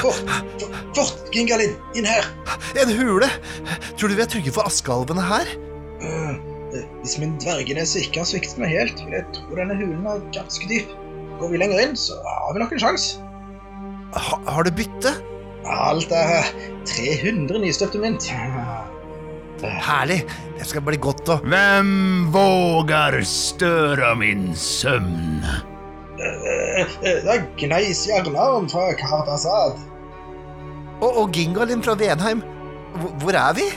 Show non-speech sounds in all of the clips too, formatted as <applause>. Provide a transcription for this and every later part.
Fort, fort, Gingalin, inn her. En hule! Tror du vi er trygge for askealvene her? Uh, hvis min dvergenese ikke har sviktet meg helt, vil jeg tro denne hulen er ganske dyp. Går vi lenger inn, så har vi nok en sjanse. Ha, har du bytte? Alt er 300 nystøpte mynt. Herlig. Det skal bli godt å Hvem våger støre min søvn? Det er Gneis Jarnarm fra Kardasad. Og, og Gingalin fra Venheim. Hvor, hvor er vi?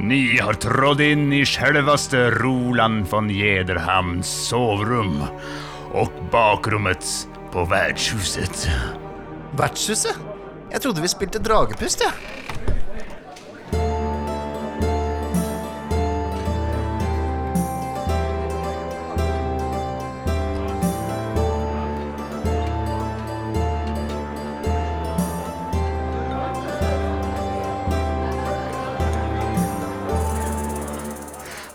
Ni har trådd inn i selveste Roland von Jederhamns soverom og bakrommet på vertshuset. Vertshuset? Jeg trodde vi spilte dragepust, jeg. Ja.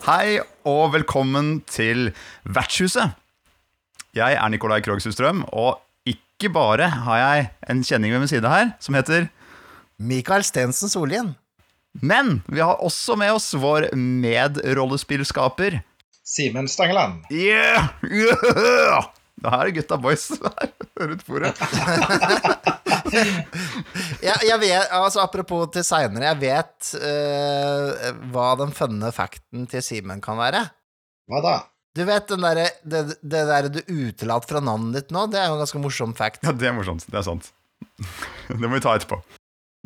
Hei og velkommen til Vertshuset. Jeg er Nikolai Krogsustrøm, og ikke bare har jeg en kjenning ved min side her som heter Mikael Stensen Sollien. Men vi har også med oss vår medrollespillskaper. Simen Stangeland. Yeah! <laughs> yeah! Det er er gutta boys her rundt bordet. <laughs> jeg, jeg vet, altså Apropos til seinere, jeg vet uh, hva den funne facten til Simen kan være. Hva da? Du vet den der, det, det der du utelater fra navnet ditt nå, det er jo en ganske morsom fact. Ja, det er morsomt. Det er sant. <laughs> Det må vi ta etterpå.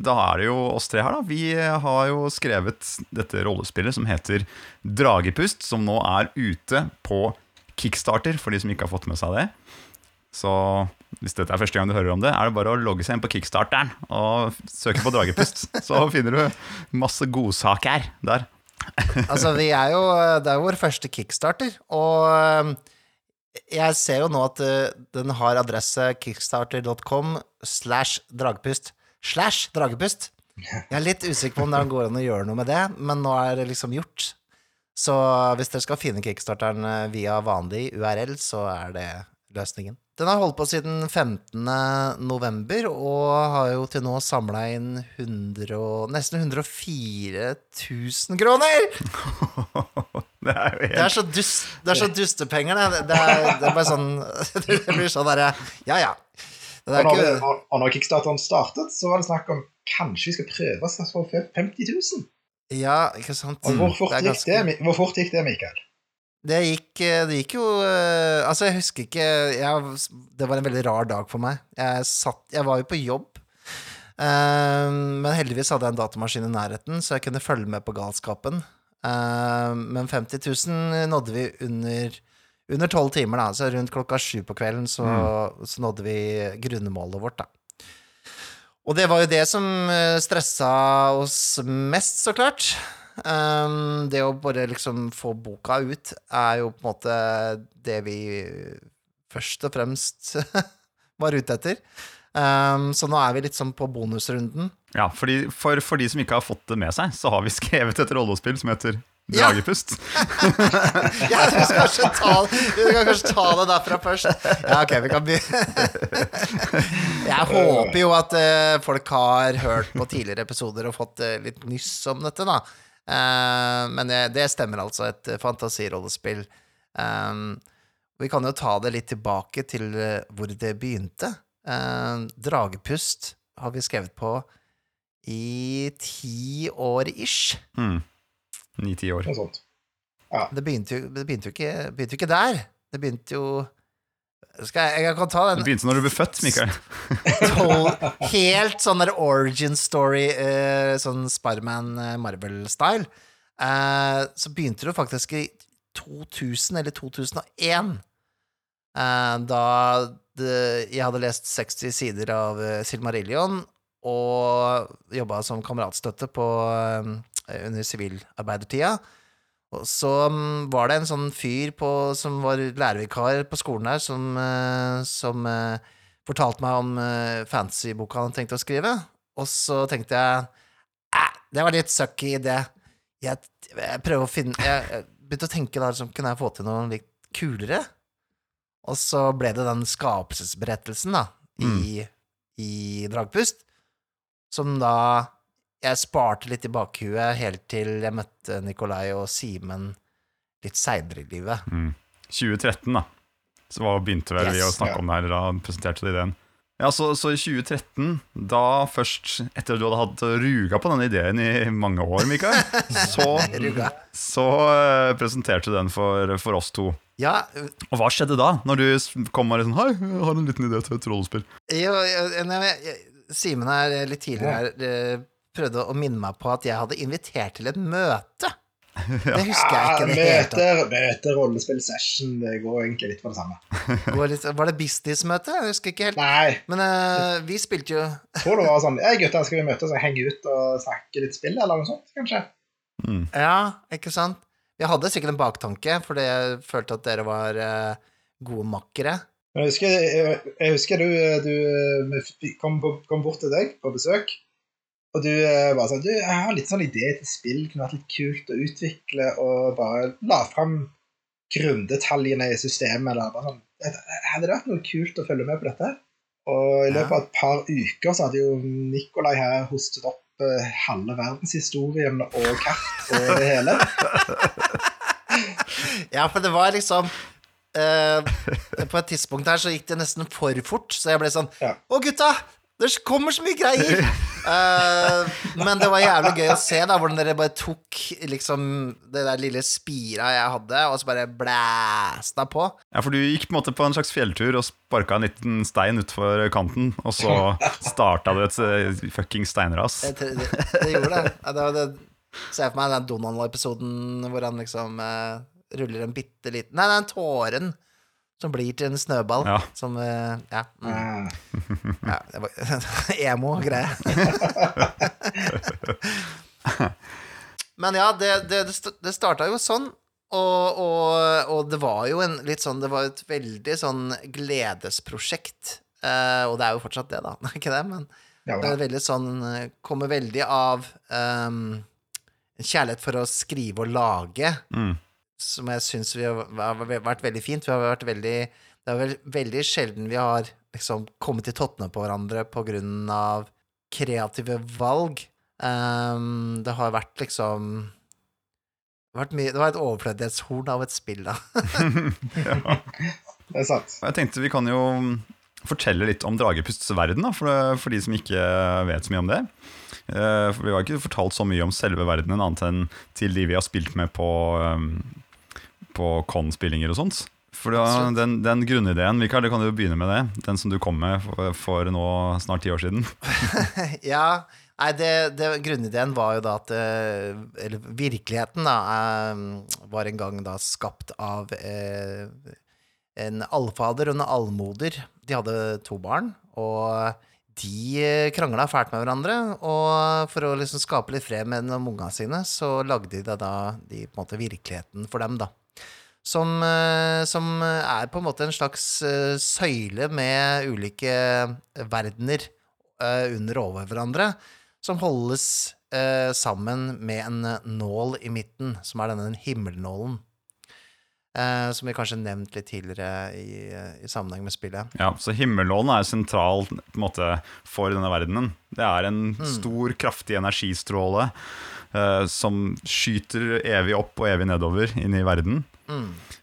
Da er det jo oss tre her, da. Vi har jo skrevet dette rollespillet som heter Dragepust, som nå er ute på Kickstarter, for de som ikke har fått med seg det. Så hvis dette er første gang du hører om det, er det bare å logge seg inn på Kickstarteren og søke på Dragepust. <laughs> Så finner du masse godsaker der. altså, vi er jo Det er jo vår første kickstarter, og jeg ser jo nå at den har adresse kickstarter.com slash dragepust. Slash dragepust. Jeg er litt usikker på om det går an å gjøre noe med det, men nå er det liksom gjort. Så hvis dere skal finne kickstarteren via vanlig URL, så er det løsningen. Den har holdt på siden 15. november, og har jo til nå samla inn 100 og, nesten 104 000 kroner! <laughs> Det er jo helt Det er så, dust, det er så dustepenger, det. Det er, det er bare sånn <laughs> Det blir sånn derre Ja, ja. Og når, ikke... når kickstarteren startet, så var det snakk om kanskje vi skal prøve oss for 50 000. Ja, ikke sant. Og hvor fort, det ganske... gikk, det, hvor fort gikk det, Mikael? Det gikk, det gikk jo Altså, jeg husker ikke jeg, Det var en veldig rar dag for meg. Jeg, satt, jeg var jo på jobb, men heldigvis hadde jeg en datamaskin i nærheten, så jeg kunne følge med på galskapen. men 50 000 nådde vi under under tolv timer, da. Så rundt klokka sju på kvelden så, mm. så nådde vi grunnemålet vårt, da. Og det var jo det som stressa oss mest, så klart. Um, det å bare liksom få boka ut er jo på en måte det vi først og fremst <laughs> var ute etter. Um, så nå er vi litt sånn på bonusrunden. Ja, for, for, de som ikke har fått det med seg, så har vi <laughs> skrevet et rollespill som heter Dragepust. ja, du <laughs> skal kanskje ta, skal kanskje ta det derfra først. Ja, ok, vi kan begynne. <laughs> Jeg håper jo at uh, folk har hørt på tidligere episoder og fått uh, litt nyss om dette, da. Uh, men det, stemmer altså, et fantasirollespill. Vi kan jo ta det litt tilbake til hvor det begynte. Dragepust har vi skrevet på i ti år ish. Mm. Ni-ti år. Noe sånt. Ja. Det begynte jo, det begynte jo, ikke, begynte jo ikke der. Det begynte jo skal jeg, jeg kan ta den Det begynte når du ble født, Mikael. <laughs> helt sånn der origin story, eh, sånn Sparman Marvel-style. Eh, så begynte det faktisk i 2000 eller 2001. Eh, da det, jeg hadde lest 60 sider av Silmarillion og jobba som kameratstøtte på under sivilarbeidertida. Og så um, var det en sånn fyr på, som var lærervikar på skolen her, som, uh, som uh, fortalte meg om fantasyboka han tenkte å skrive. Og så tenkte jeg eh, det var litt sucky idé. Jeg, jeg prøver å finne Jeg, jeg begynte å tenke da, liksom, kunne jeg få til noe litt kulere? Og så ble det den skapelsesberettelsen, da. i, i Dragpust, som da jeg sparte litt i bakhuet helt til jeg møtte Nikolai og Simen litt seinere i livet. Mm. 2013, da. Så begynte vel vi å snakke ja. om det her, da presenterte du ideen. Ja, så, så i 2013, da først, etter at du hadde hatt ruga på denne ideen i mange år, Mikael, <laughs> så, så uh, presenterte du den for, for oss to. Ja, Og hva skjedde da, når du kom og sånn Hei, jeg har en liten idé til et rollespill. Simen her eh, litt tidligere her eh, prøvde å minne meg på at jeg hadde invitert til et møte. <laughs> Det husker jeg ikke. Ja, tatt. møter, møter, rollespill, session. Det går egentlig litt for det samme. <laughs> Var, litt, var det businessmøte? Jeg husker ikke helt. Nei, Men uh, vi spilte jo jeg tror det var sånn Hei, gutter, skal vi møtes og henge ut og snakke litt spill, eller noe sånt, kanskje? Mm. Ja, ikke sant? Jeg hadde sikkert en baktanke, fordi jeg følte at dere var uh, gode makkere. Men jeg husker, jeg, jeg husker du, du kom, kom bort til deg på besøk, og du var bare sånn Du, jeg har litt sånn idé til spill, kunne vært litt kult å utvikle, og bare la fram grunndetaljene i systemet, eller bare sånn Hadde det vært noe kult å følge med på dette? Og i løpet av et par uker så hadde jo Nikolai her hostet opp eh, halve verdenshistorien og kart og det hele. <laughs> Ja, for det var liksom eh, På et tidspunkt her så gikk det nesten for fort, så jeg ble sånn Ja. Å, gutta! Det kommer så mye greier! Uh, men det var jævlig gøy å se da hvordan dere bare tok liksom det der lille spira jeg hadde, og så bare blæsta på. Ja, for du gikk på en måte på en slags fjelltur og sparka en liten stein utfor kanten, og så starta du et eh, fucking steinras. Det, det, det gjorde det. Det, var det. Se for meg den Donald-episoden hvor han liksom uh, ruller en bitte liten Nei, den tåren som blir til en snøball. Ja. Som eh, Ja. Mm. Ah. <laughs> ja det var <laughs> emo-greie. <laughs> Men ja, det, det, det starta jo sånn. Og, og, og det var jo en litt sånn Det var et veldig sånn gledesprosjekt. Eh, og det er jo fortsatt det, da. Ikke det? Men Ja, det er veldig sånn Kommer veldig av um, en kjærlighet for å skrive og lage, Mm. Som jeg syns har har vært veldig fint. Vi har vært veldig Det er vel, veldig sjelden vi har liksom kommet i tottene på hverandre på grunn av kreative valg. Um, det har vært liksom det vært mye, det var et overflødighetshorn av et spill, da. <laughs> det er sant. Jeg tenkte vi kan jo fortelle litt om Dragepusts verden, da, for, for de som ikke vet så mye om det. Uh, For Vi har ikke fortalt så mye om selve verdenen, annet enn til de vi har spilt med på, um, på con-spillinger og sånt. For da, den, den grunnideen, Mikael, det kan du jo begynne med det. Den som du kom med for, for nå snart ti år siden. <laughs> ja, nei, det, det, grunnideen var jo da at eh, Eller virkeligheten, da, eh, var en gang da skapt av eh, en allfader og en allmoder. De hadde to barn, og de krangla fælt med hverandre. Og for å liksom skape litt fred med ungene sine, så lagde de da, da de, på en måte virkeligheten for dem, da. Som, eh, som er på en måte en slags eh, søyle med ulike verdener eh, under og over hverandre, som holdes eh, sammen med en eh, nål i midten, som er denne himmelnålen. Uh, som vi kanskje nevnt litt tidligere i, eh, i sammenheng med spillet. Ja, Så himmellånen er sentral på en måte, for denne verdenen. Det er en stor, kraftig energistråle uh, som skyter evig opp og evig nedover inn i verden.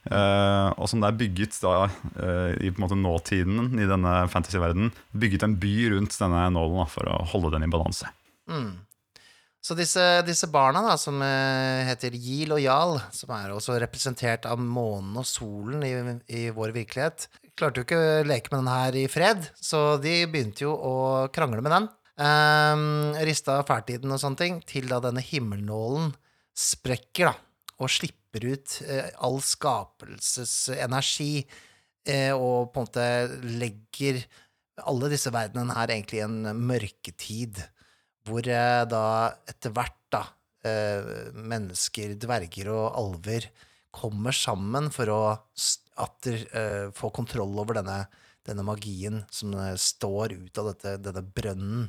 Eh, og som det er bygget da, uh, i på en måte nåtiden i denne fantasyverdenen, bygget en by rundt denne nålen da, for å holde den i balanse. Mm. Så disse, disse barna, da, som eh, heter Gil og Jarl, som er også representert av månen og solen i, i vår virkelighet, klarte jo ikke å leke med den her i fred, så de begynte jo å krangle med den. Um, rista fælt i den og sånne ting, til da denne himmelnålen sprekker, da, og slipper ut eh, all skapelsesenergi, eh, og på en måte legger alle disse verdenene her egentlig i en mørketid hvor eh, da etter hvert da mennesker, dverger og alver kommer sammen for å atter få kontroll over denne, denne magien som står ut av dette, denne brønnen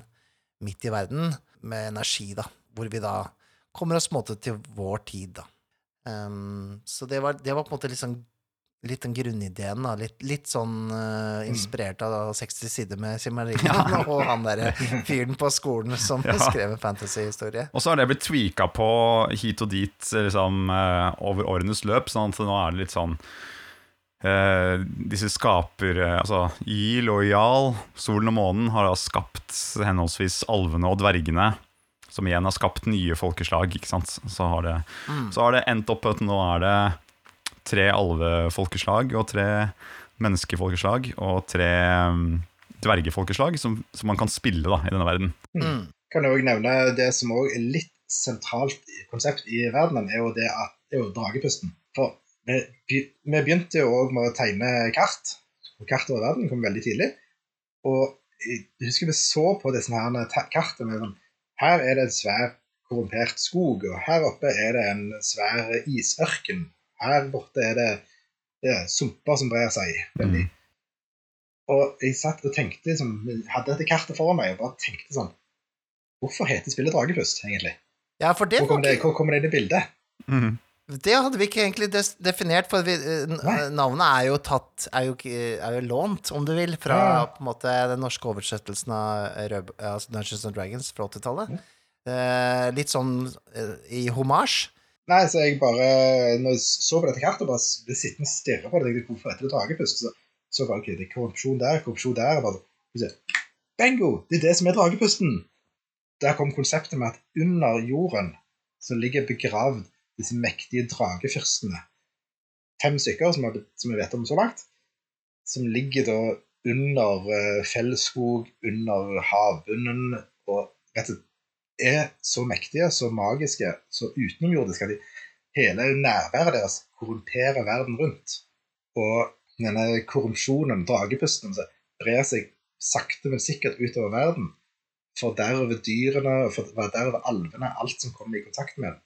midt i verden, med energi, da, hvor vi da kommer oss måte til vår tid, da. Ehm, så det var, det var på en måte liksom litt den grunnideen, da. Litt, litt sånn uh, inspirert av 60 sider med Simarillion <laughs> <laughs> og han derre <laughs> fyren på skolen som Ja. skrev en fantasyhistorie. Og så har det blitt tweaka på hit og dit liksom, eh, over årenes løp, sånn at nå er det litt sånn uh, Disse skaper Altså Yil og Jarl, solen og månen, har da skapt henholdsvis alvene og dvergene. Som igjen har skapt nye folkeslag. ikke sant? Så har det, så har det endt opp at nå er det tre alvefolkeslag og tre menneskefolkeslag og tre um, dvergefolkeslag som, som man kan spille da, i denne verden. Mm. Kan jeg også nevne det som òg er litt sentralt i- konsept i verdenen, er jo det at det er jo dragepusten. For vi, vi begynte jo òg med å tegne kart. og Kart over verden kom veldig tidlig. Og jeg husker vi så på disse her kartene med sånn Her er det en svær korrumpert skog, og her oppe er det en svær isørken. Her borte er det, det er sumper som brer seg veldig. Og jeg satt og tenkte liksom, hadde dette kartet foran meg og bare tenkte sånn Hvorfor heter spillet Dragepust, egentlig? Ja, for det Hvor var kommer det, hvor kommer det inn i bildet? Mhm. Det hadde vi ikke egentlig definert, for vi, eh, Nei. navnet er jo tatt er jo, er jo lånt, om du vil, fra Ja. måte den norske oversettelsen av altså Dungeons and Dragons fra 80-tallet. Eh, litt sånn eh, i homasj. Nei, så jeg bare Når jeg så på dette kartet, bare ble sittende og stirre på det. Hvorfor heter det Dragepust? Så så bare, okay, det er korrupsjon der, korrupsjon der. og Bare, så, Bingo! Det er det som er dragepusten! Der kom konseptet med at under jorden så ligger begravd disse mektige dragefyrstene. Fem stykker, som, har, som jeg vet om så langt, som ligger da under fjellskog, under havbunnen, og rett og slett er så mektige, så magiske, så utenomjordiske at de, hele nærværet deres korrumperer verden rundt. Og denne korrupsjonen, dragepusten, så brer seg sakte, men sikkert utover verden. Forderver dyrene, forderver alvene, alt som kommer i kontakt med den.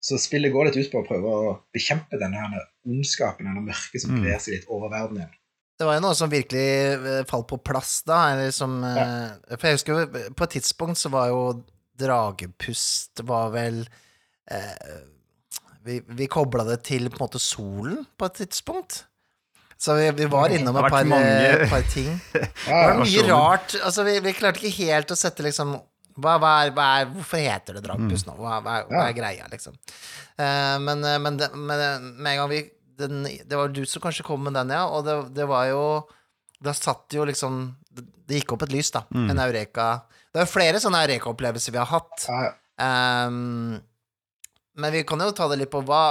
Så spillet går litt ut på å prøve å bekjempe denne her ondskapen, denne mørket som Mm. brer seg litt over verden igjen. Det var jo noe som virkelig eh, falt på plass da, eller som eh, For jeg husker jo på et tidspunkt så var jo Dragepust var vel eh, Vi, vi kobla det til på en måte solen på et tidspunkt. Så vi, vi var innom et par, mange- eh, par ting. Ja, <laughs> Det var mye rart. Altså, vi, vi klarte ikke helt å sette liksom hva, hva, er, hva er, Hvorfor heter det Drampus nå? Hva, er- greia, liksom? Uh, men eh, men, det, men eh, med en gang vi den, Det var du som kanskje kom med den, ja, og det, det var jo Da satt jo liksom Det, gikk opp et lys, da. Mm. En eureka. Det er flere sånne eureka-opplevelser vi har hatt. Ehm, men vi kan jo ta det litt på hva,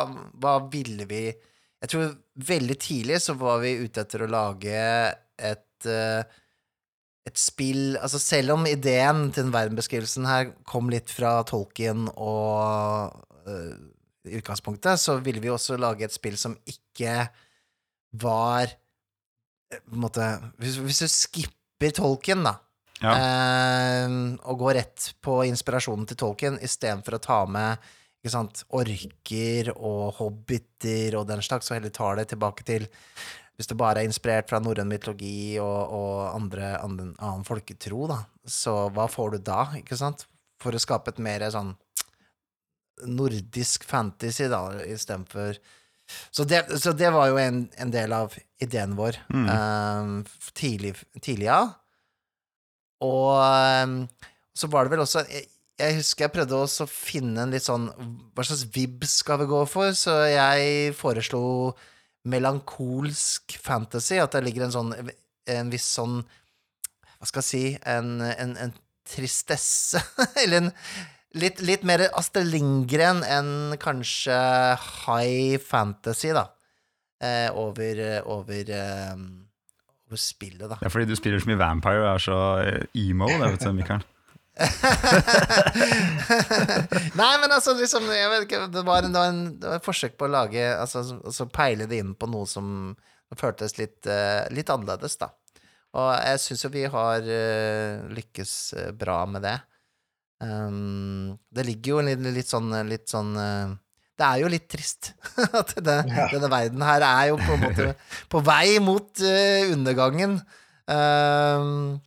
hva ville vi Jeg tror veldig tidlig så var vi ute etter å lage et eh, et spill Altså selv om ideen til den verdenbeskrivelsen her kom litt fra Tolkien og uh, i utgangspunktet, så ville vi også lage et spill som ikke var eh, på en måte Hvis, hvis du skipper Tolkien, da, Ja. uh, og går rett på inspirasjonen til Tolkien istedenfor å ta med sant, orker og hobbiter og den slags, og heller tar det tilbake til Hvis det bare er inspirert fra norrøn mytologi og, og andre, andre, annen folketro, da, så hva får du da, ikke sant? For å skape et mer sånn nordisk fantasy, da, istedenfor så det, så det var jo en, en del av ideen vår Mm. eh, tidlig, tidlig ja. Og um, så var det vel også jeg, jeg husker jeg prøvde også å finne en litt sånn Hva slags vib skal vi gå for? Så jeg foreslo melankolsk fantasy. At det ligger en sånn En viss sånn Hva skal jeg si En, en, en tristesse. <laughs> Eller en litt, litt mer Astrid Lindgren enn kanskje high fantasy, da. Eh, over over, eh, over spillet, da. Er fordi du spiller så mye Vampire og er så eh, emo, det vet du, Mikael. Nei, men altså, liksom Jeg vet ikke, det var, en, det var, en, det var et forsøk på å lage Altså, altså peile det inn på noe som føltes litt, uh, litt annerledes, da. Og jeg syns jo vi har uh, lykkes eh, bra med det. Um, det ligger jo litt, litt sånn, litt sånn uh, Det er jo litt trist <laughs> at det, Ja. denne verden her er jo på en måte på vei mot uh, undergangen. Um,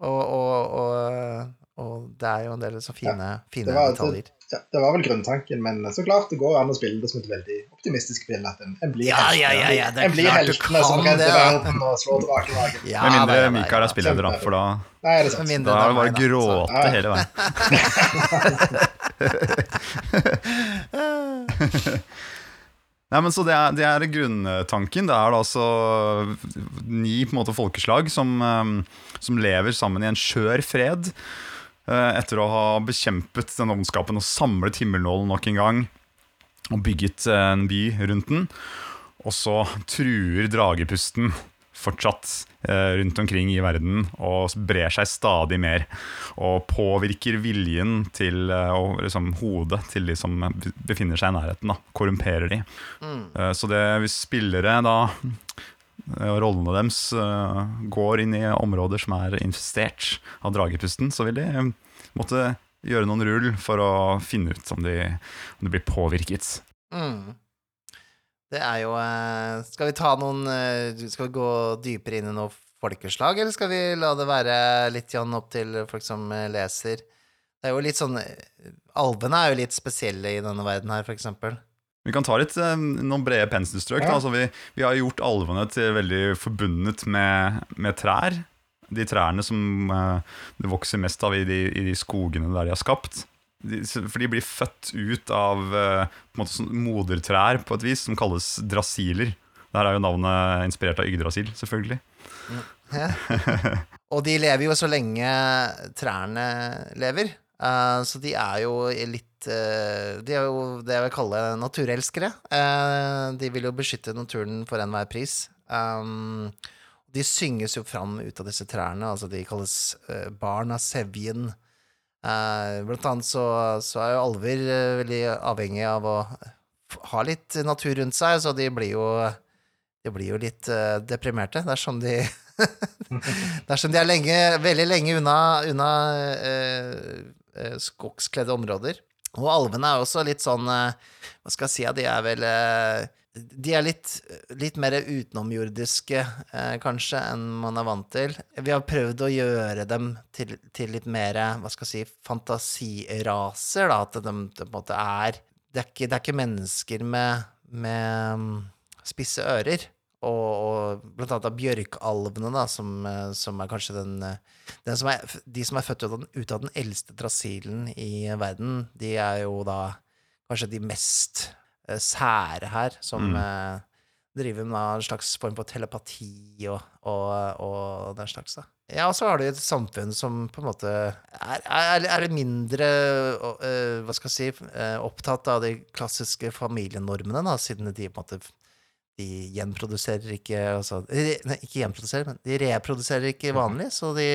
og, og, og, og det er jo en del så fine, fine Det var- detaljer. ja, det var vel grunntanken, men så klart det går an å spille det som et veldig optimistisk spill. At en, en blir Ja, ja, ja, ja, det er en blir klart du heltene som redder det, ja. verden og slår tilbake laget. Ja, Med mindre nei, ja, Mikael er spilleder, da, for da, Nei, er det sant? Mindre da er det bare å gråte Ja. hele veien. Nei, men så det er, det er grunntanken. Det er da altså ni på en måte, folkeslag som, eh, som lever sammen i en skjør fred. Eh, Etter å ha bekjempet den ondskapen og samlet himmelnålen nok en gang. Og bygget eh, en by rundt den. Og så truer dragepusten fortsatt eh, rundt omkring i verden og brer seg stadig mer. Og påvirker viljen til og liksom, hodet til de som befinner seg i nærheten. Da. Korrumperer de. Mm. så det, hvis spillere da og rollene deres eh, går inn i områder som er infestert av dragepusten, så vil de eh, måtte gjøre noen rull for å finne ut om de, om de blir påvirket. Mm. Det er jo eh, Skal vi ta noen eh, Skal vi gå dypere inn i noe folkeslag, eller skal vi la det være litt opp til folk som eh, leser? Det er jo litt sånn eh, Alvene er jo litt spesielle i denne verden her, for eksempel. Vi kan ta litt eh, noen brede penselstrøk. Ja. Altså, vi, vi har gjort alvene til veldig forbundet med, med trær. De trærne som eh, det vokser mest av i de, i de skogene der de har skapt. De, for de blir født ut av eh, på måte modertrær på et vis, som kalles drasiler. Der er jo navnet inspirert av Yggdrasil, selvfølgelig. Og de lever jo så lenge trærne lever. Eh, så de er jo litt uh, De er jo det jeg vil kalle naturelskere. Uh, de vil jo beskytte naturen for enhver pris. Um, de synges jo fram ut av disse trærne. Altså de kalles barn av sevjen. Blant annet så, så er jo alver veldig avhengig av å ha litt natur rundt seg, så de blir jo de blir jo litt deprimerte dersom de <laughs> <laughs> Dersom de er lenge, veldig lenge unna, unna eh, skogskledde områder. Og alvene er også litt sånn eh, Hva skal jeg si, de er vel eh, De er litt, litt mer utenomjordiske, eh, kanskje, enn man er vant til. Vi har prøvd å gjøre dem til, til litt mer, hva skal jeg si, fantasiraser, da. At de, de på en måte er Det er ikke, det er ikke mennesker med, med mm, spisse ører. Og, og blant annet av bjørkalvene, da, som, eh, som er kanskje den, eh, den som er, De som er født ut av, den, ut av den eldste trasilen i verden, de er jo da kanskje de mest eh, sære her, som Mm. eh, driver med en slags form for telepati og, og, og den slags, da. Ja, og så har du et samfunn som på en måte er, er, er mindre uh, Hva skal jeg si uh, opptatt av de klassiske familienormene, da, siden de på en måte de gjenproduserer ikke altså, Nei, ikke gjenproduserer, men de reproduserer ikke vanlig, så de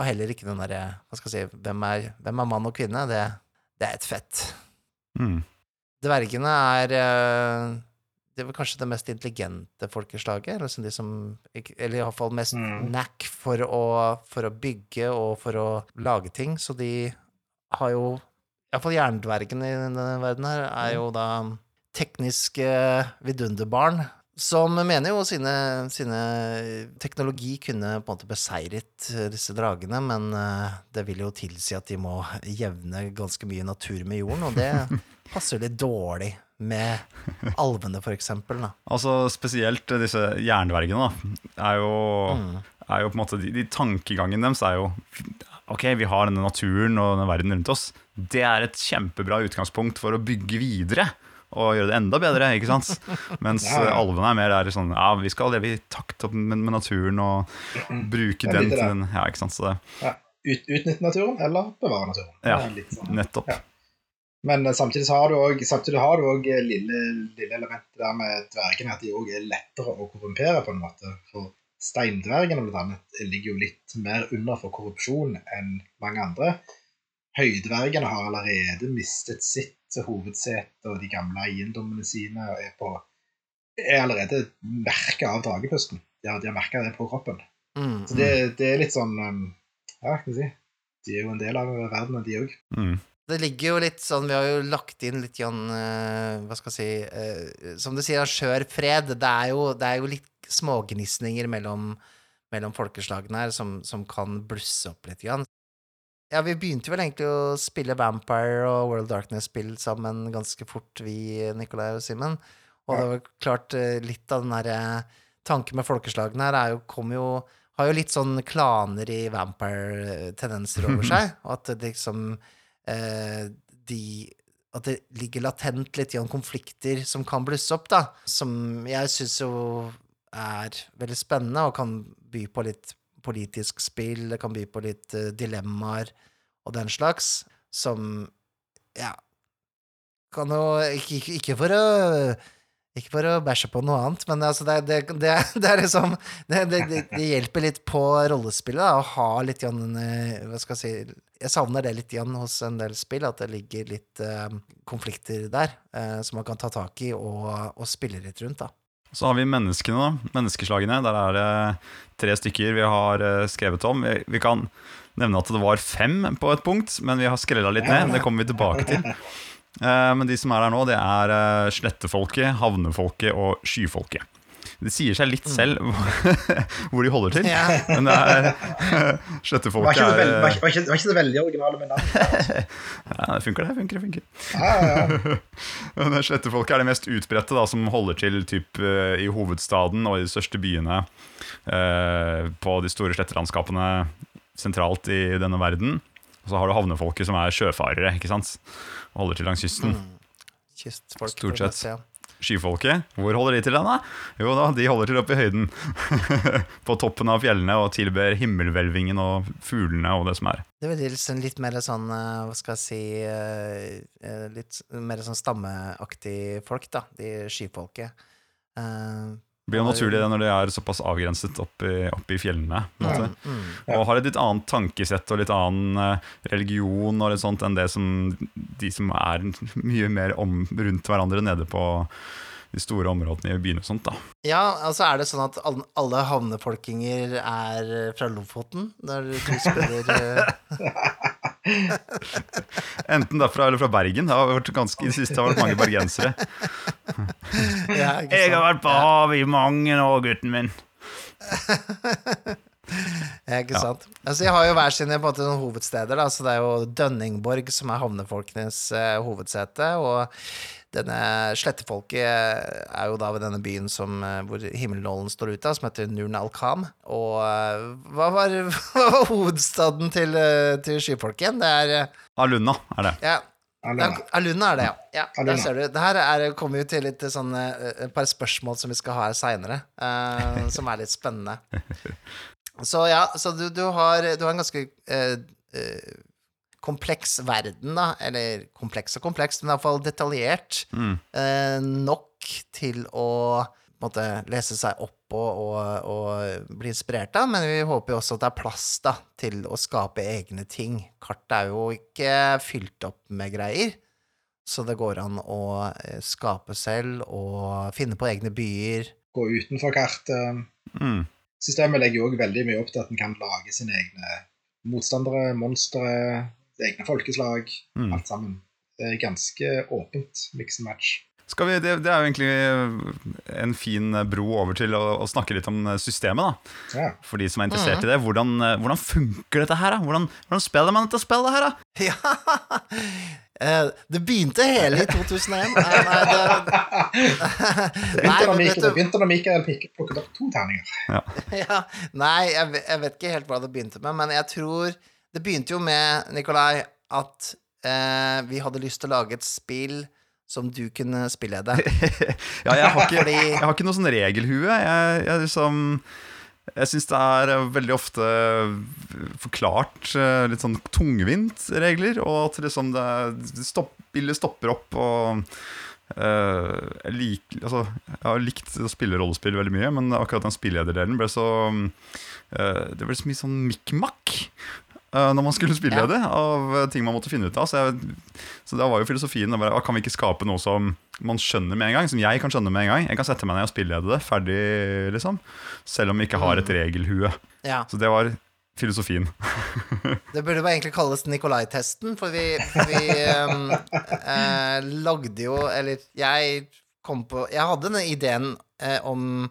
har heller ikke den derre Hva skal jeg si Hvem er, hvem er mann og kvinne? Det, det er et fett. Mm. Dvergene er eh, Det vel kanskje det mest intelligente folkeslaget, eller som de som eller i hvert fall mest Mm. knack for å, for å bygge og for å lage ting, så de har jo Iallfall jerndvergene i denne verden her er jo da tekniske vidunderbarn. Som mener jo sine, sine teknologi kunne på en måte beseiret disse dragene, men eh, det vil jo tilsi at de må jevne ganske mye natur med jorden, og det <laughs> passer litt dårlig med alvene, for eksempel. Da. Altså Spesielt disse jerndvergene. da er jo, Mm. er jo på en måte de, de Tankegangen deres er jo Ok, vi har denne naturen og denne verden rundt oss. Det er et kjempebra utgangspunkt for å bygge videre og gjøre det enda bedre. ikke sant? <laughs> Mens Ja, ja. alvene er mer der sånn Ja, vi skal leve i takt med, naturen og bruke den til den Ja, ikke sant. Så det, Ja. Ut, utnytte naturen, eller bevare naturen. Ja, sånn. nettopp. Men eh, samtidig har du òg samtidig har du også eh, lille, lille elementet der med dvergene, at de òg er lettere å korrumpere, på en måte. For steindvergene blant annet ligger jo litt mer under for korrupsjon enn mange andre. Høydvergene har allerede mistet sitt hovedsete og de gamle eiendommene sine og er, på, er allerede merka av dragepusten. De har, de har merka det på kroppen. Mm, Så det, det er litt sånn um, Ja, hva skal jeg si De er jo en del av verdenen, de òg. Mm. Det ligger jo litt sånn Vi har jo lagt inn litt grann eh, Hva skal jeg si eh, Som du sier, skjør fred. Det er jo, det er jo litt smågnisninger mellom, mellom folkeslagene her som, som kan blusse opp litt. Grann. Ja, vi begynte vel egentlig å spille Vampire og World Darkness-spill sammen ganske fort, vi, Nikolai og Simen. Og det var klart eh, litt av den derre tanken med folkeslagene her er jo, kom jo Har jo litt sånn klaner i Vampire-tendenser over <laughs> seg. Og at det liksom eh, de At det ligger latent litt i konflikter som kan blusse opp, da. Som jeg syns jo er veldig spennende, og kan by på litt politisk spill, det kan by på litt uh, dilemmaer og den slags, som Ja, kan jo Ikke, ikke, ikke for å ikke for å bæsje på noe annet, men altså det, det, det, det er <laughs> liksom det, det, hjelper litt på rollespillet da, å ha litt grann eh, Hva skal jeg si Jeg savner det litt igjen hos en del spill, at det ligger litt uh, konflikter der uh, som man kan ta tak i og, og spille litt rundt, da. Så har vi menneskene, da. Menneskeslagene. Der er det tre stykker vi har skrevet om. Vi, vi kan nevne at det var fem på et punkt, men vi har skrella litt ned. Det kommer vi tilbake til. Eh, men de som er der nå, det er eh, slettefolket, havnefolket og skyfolket. Det sier seg litt selv <laughs> hvor de holder til. Ja. Men det er <laughs> slettefolk Slettefolket er var, ikke, var, ikke, så veldig originale med navn. <laughs> Ja, det funker, det. funker, det funker. Ja, ja, ja. Men Slettefolket er det mest utbredte, da, som holder til typ, eh, i hovedstaden og i de største byene. eh, på de store slettelandskapene sentralt i denne verden. Og så har du havnefolket, som er sjøfarere. ikke sant? Og holder til langs kysten. Kystfolk. Stort sett. Skyfolket, hvor holder de til den, da? Jo da, de holder til oppe i høyden. <laughs> på toppen av fjellene og tilber himmelhvelvingen og fuglene og det som er. Det er liksom litt mer sånn, eh, hva skal jeg si eh, eh, Litt mer sånn stammeaktig folk, da. De skyfolket. Blir jo naturlig det når det er såpass avgrenset oppe i, i fjellene. Mm, mm, måte. mm. Og har et litt annet tankesett og litt annen eh, religion og litt sånt enn det som de som er <laughs> mye mer om, rundt hverandre nede på de store områdene i byene og sånt. da. Ja, altså er det sånn at alle, alle havnefolkinger er fra Lofoten der du spiller eh, <laughs> <laughs> Enten derfra eller fra Bergen. Det har vært ganske, I det siste har det vært mange bergensere. <laughs> ja, jeg har vært på havet i mange år, gutten min. <laughs> Ja, ikke Ja. sant? Altså, jeg har jo hver sine måte, hovedsteder. Da. Så det er jo Dønningborg som er havnefolkenes eh, hovedsete. Og denne slettefolket er jo da ved denne byen som, eh, hvor himmelnålen står ute, som heter Nurn al-Kham. Og eh, hva var, <laughs> hva var hovedstaden til, eh, til skyfolket igjen? Det er Alunna er det. ja, Aluna. Aluna er det, ja. ja der ser du. Det her er, kommer jo til litt sånn, et par spørsmål som vi skal ha her seinere, som er litt spennende. <laughs> Så ja, så du, du, har, du har en ganske uh, eh, kompleks verden, da. Eller kompleks og kompleks, men iallfall detaljert Mm. eh, nok til å på en måte, lese seg opp og, og, og bli inspirert av, men vi håper jo også at det er plass da, til å skape egne ting. Kartet er jo ikke fylt opp med greier, så det går an å eh, skape selv og finne på egne byer. Gå utenfor kartet. Mm. Systemet legger jo også veldig mye opp til at en kan lage sine egne motstandere, monstre, egne folkeslag. Mm. Alt sammen. Det er ganske åpent mix and match. Skal vi, det, det er jo egentlig en fin bro over til å, å snakke litt om systemet. da Ja. For de som er interessert i det. Hvordan, hvordan funker dette her? da? Hvordan, hvordan spiller man dette spillet her? da? <laughs> Ja! Eh, Det begynte hele i 2001. Nei, nei, det, Begynte <laughs> Nei, da men Mikael, plukket opp to terninger. ja, <laughs> nei, jeg, jeg vet ikke helt hva det begynte med, men jeg tror Det begynte jo med, Nikolai, at eh, vi hadde lyst til å lage et spill som du kunne spillede. <laughs> Ja, jeg har ikke, jeg har ikke noe sånn regelhue. Jeg, jeg, liksom, jeg syns det er eh, veldig ofte forklart eh, litt sånn tungvint regler, og at liksom det, det stopp, spillet stopper opp og eh, jeg, lik, altså, jeg har likt å spille rollespill veldig mye, men akkurat den spillederdelen ble så eh, Det ble så mye sånn mikk-makk eh, når man skulle spillede, av eh, ting man måtte finne ut av. Så, jeg, så da var jo filosofien bare, ah, Kan vi ikke skape noe som man skjønner med en gang? Som jeg kan skjønne med en gang. Jeg kan sette meg ned og spillede det. Ferdig, liksom. Selv om vi ikke har et regelhue. Ja, Så det var filosofien. <laughs> Det burde bare egentlig kalles Nikolai-testen, for vi, for vi um, eh, lagde jo Eller jeg kom på Jeg hadde den ideen eh, om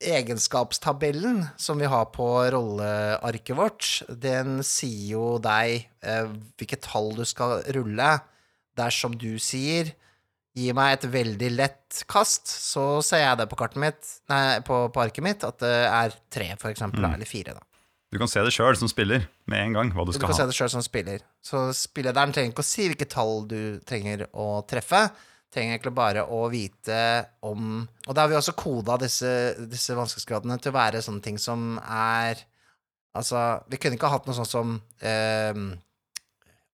egenskapstabellen som vi har på rollearket vårt, den sier jo deg eh, hvilket tall du skal rulle. Dersom du sier Gi meg et veldig lett kast, så ser jeg det på kartet mitt Nei, på, på arket mitt at det er tre, for eksempel, Mm. eller fire, da. Du kan se det sjøl som spiller med en gang hva du Du skal kan se det selv som spiller. Så spillederen trenger ikke å si hvilke tall du trenger å treffe. Trenger egentlig bare å vite om Og da har vi også koda disse, disse vanskelighetsgradene til å være sånne ting som er Altså, vi kunne ikke ha hatt noe sånt som eh,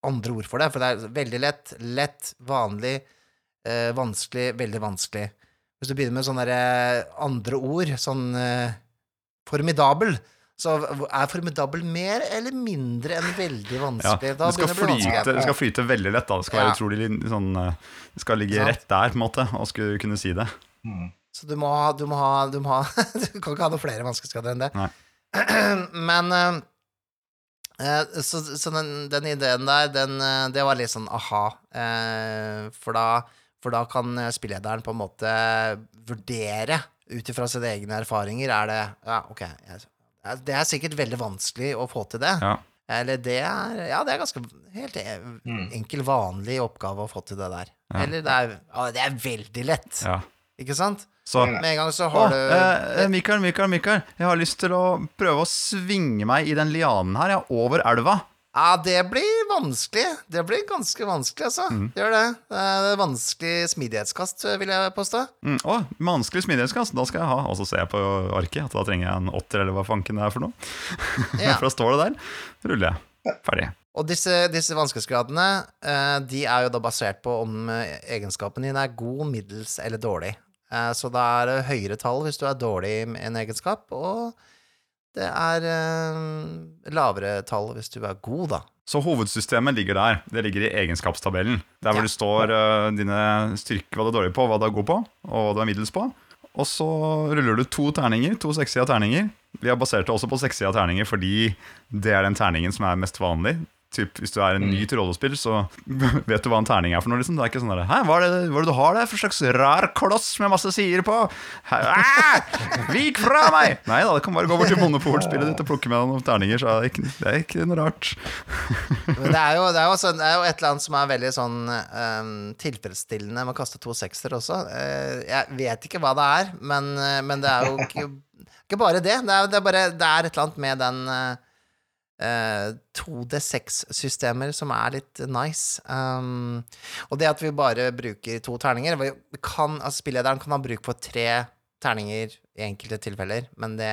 andre ord for det, for det er veldig lett, lett, vanlig, eh, vanskelig, veldig vanskelig. Hvis du begynner med sånne eh, andre ord, sånn eh, formidabel, så er formidabel mer eller mindre enn veldig Ja, vanskelig. det skal, begynner det bli flyte, det skal flyte veldig lett. da Det skal være Ja. utrolig sånn eh, Det skal ligge rett der, på en måte, og skulle kunne si det. Mm. Så du må Du, må ha, du, må ha, <laughs> du kan ikke ha noe flere vanskelighetsgrader enn det. Nei. <clears throat> Men eh, eh, Så, så den, den ideen der, den, det var litt sånn aha. eh, For da, for da kan spillederen på en måte vurdere ut ifra sine egne erfaringer. Er det Ja, ok. Jeg, det er sikkert veldig vanskelig å få til det. Ja. Eller det er Ja, det er ganske helt e- Mm. enkel, vanlig oppgave å få til det der. Ja. Eller det er, ja, det er veldig lett. Ja. Ikke sant? Så Med en gang så Å, du eh, Mikael, Mikael, Mikael. Jeg har lyst til å prøve å svinge meg i den lianen her, ja, over elva. Ja, det blir vanskelig. Det blir ganske vanskelig, altså. Mm. Det gjør det. Det er vanskelig smidighetskast, vil jeg påstå. Mm, å, vanskelig smidighetskast, da skal jeg ha. Og så ser jeg på arket at da trenger jeg en åtter, eller hva fanken det er for noe. <laughs> Ja. for da står det der. Ruller jeg. Ferdig. Og disse, disse vanskelighetsgradene, eh, de er jo da basert på om eh, egenskapen din er god, middels eller dårlig. Eh, så da er det høyere tall hvis du er dårlig i en egenskap, og det er eh, lavere tall hvis du er god, da. Så hovedsystemet ligger der. Det ligger i egenskapstabellen. Der hvor Ja. det står eh, dine styrker, hva du er dårlig på, hva du er god på, og hva du er middels på. Og så ruller du to terninger, to sekssida terninger. Vi har basert det også på sekssida terninger fordi det er den terningen som er mest vanlig. Typ, hvis du er en ny til rollespill, så <laughs> vet du hva en terning er for noe. Liksom. Det er ikke sånn der, Hæ, hva er, det, hva er det du har der for slags rar kloss med masse sider på? <laughs> Vik fra meg! Nei da, det kan bare gå bort til monopolspillet ditt og plukke med noen terninger, så er det ikke, det er ikke noe rart. <laughs> Det er jo, det er også, det er jo et eller annet som er veldig sånn um, tilfredsstillende med å kaste to sekser også. Uh, jeg vet ikke hva det er, men, eh, men det er jo ikke, ikke bare det. Det er, det, er bare, det er et eller annet med den eh, 2D6-systemer som er litt nice. Um, og det at vi bare bruker to terninger kan, altså Spillederen kan ha bruk for tre terninger i enkelte tilfeller, men det,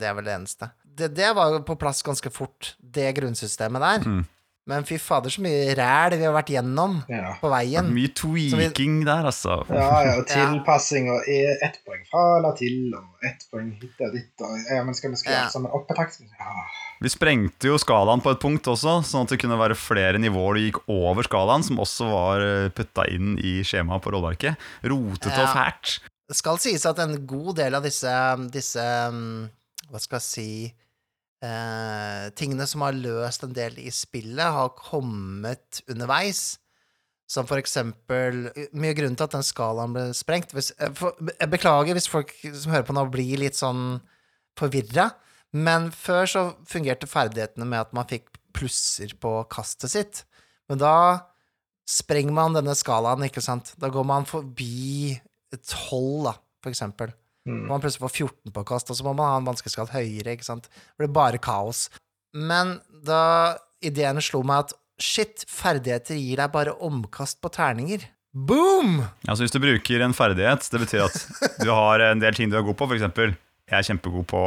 det er vel det eneste. Det, det var jo på plass ganske fort, det grunnsystemet der. Mm. Men fy fader, så mye ræl vi har vært gjennom Ja. på veien. Mye tweaking der, altså. Ja, ja, <laughs> tilpassing og er ett poeng fra eller til, og ett poeng hit og dit, og ja, men skal vi skrive Ja. sammen opp på taksten? Ja. Vi sprengte jo skalaen på et punkt også, sånn at det kunne være flere nivåer du gikk over skalaen, som også var putta inn i skjemaet på rollearket. Rotete og Ja. fælt. Det skal sies at en god del av disse, disse mm, Hva skal jeg si eh, Tingene som har løst en del i spillet, har kommet underveis. Som for eksempel Mye av grunnen til at den skalaen ble sprengt hvis, eh, for, Jeg beklager hvis folk som hører på nå, blir litt sånn forvirra. Men før så fungerte ferdighetene med at man fikk plusser på kastet sitt. Men da sprenger man denne skalaen, ikke sant. Da går man forbi 12, da, for eksempel. Mm. Man plutselig får 14 på kast, og så må man ha en vanskelighetsgrad høyere, ikke sant. Det blir bare kaos. Men da ideene slo meg at shit, ferdigheter gir deg bare omkast på terninger. Boom! Altså Hvis du bruker en ferdighet, det betyr at du har en del ting du er god på, f.eks. Jeg er kjempegod på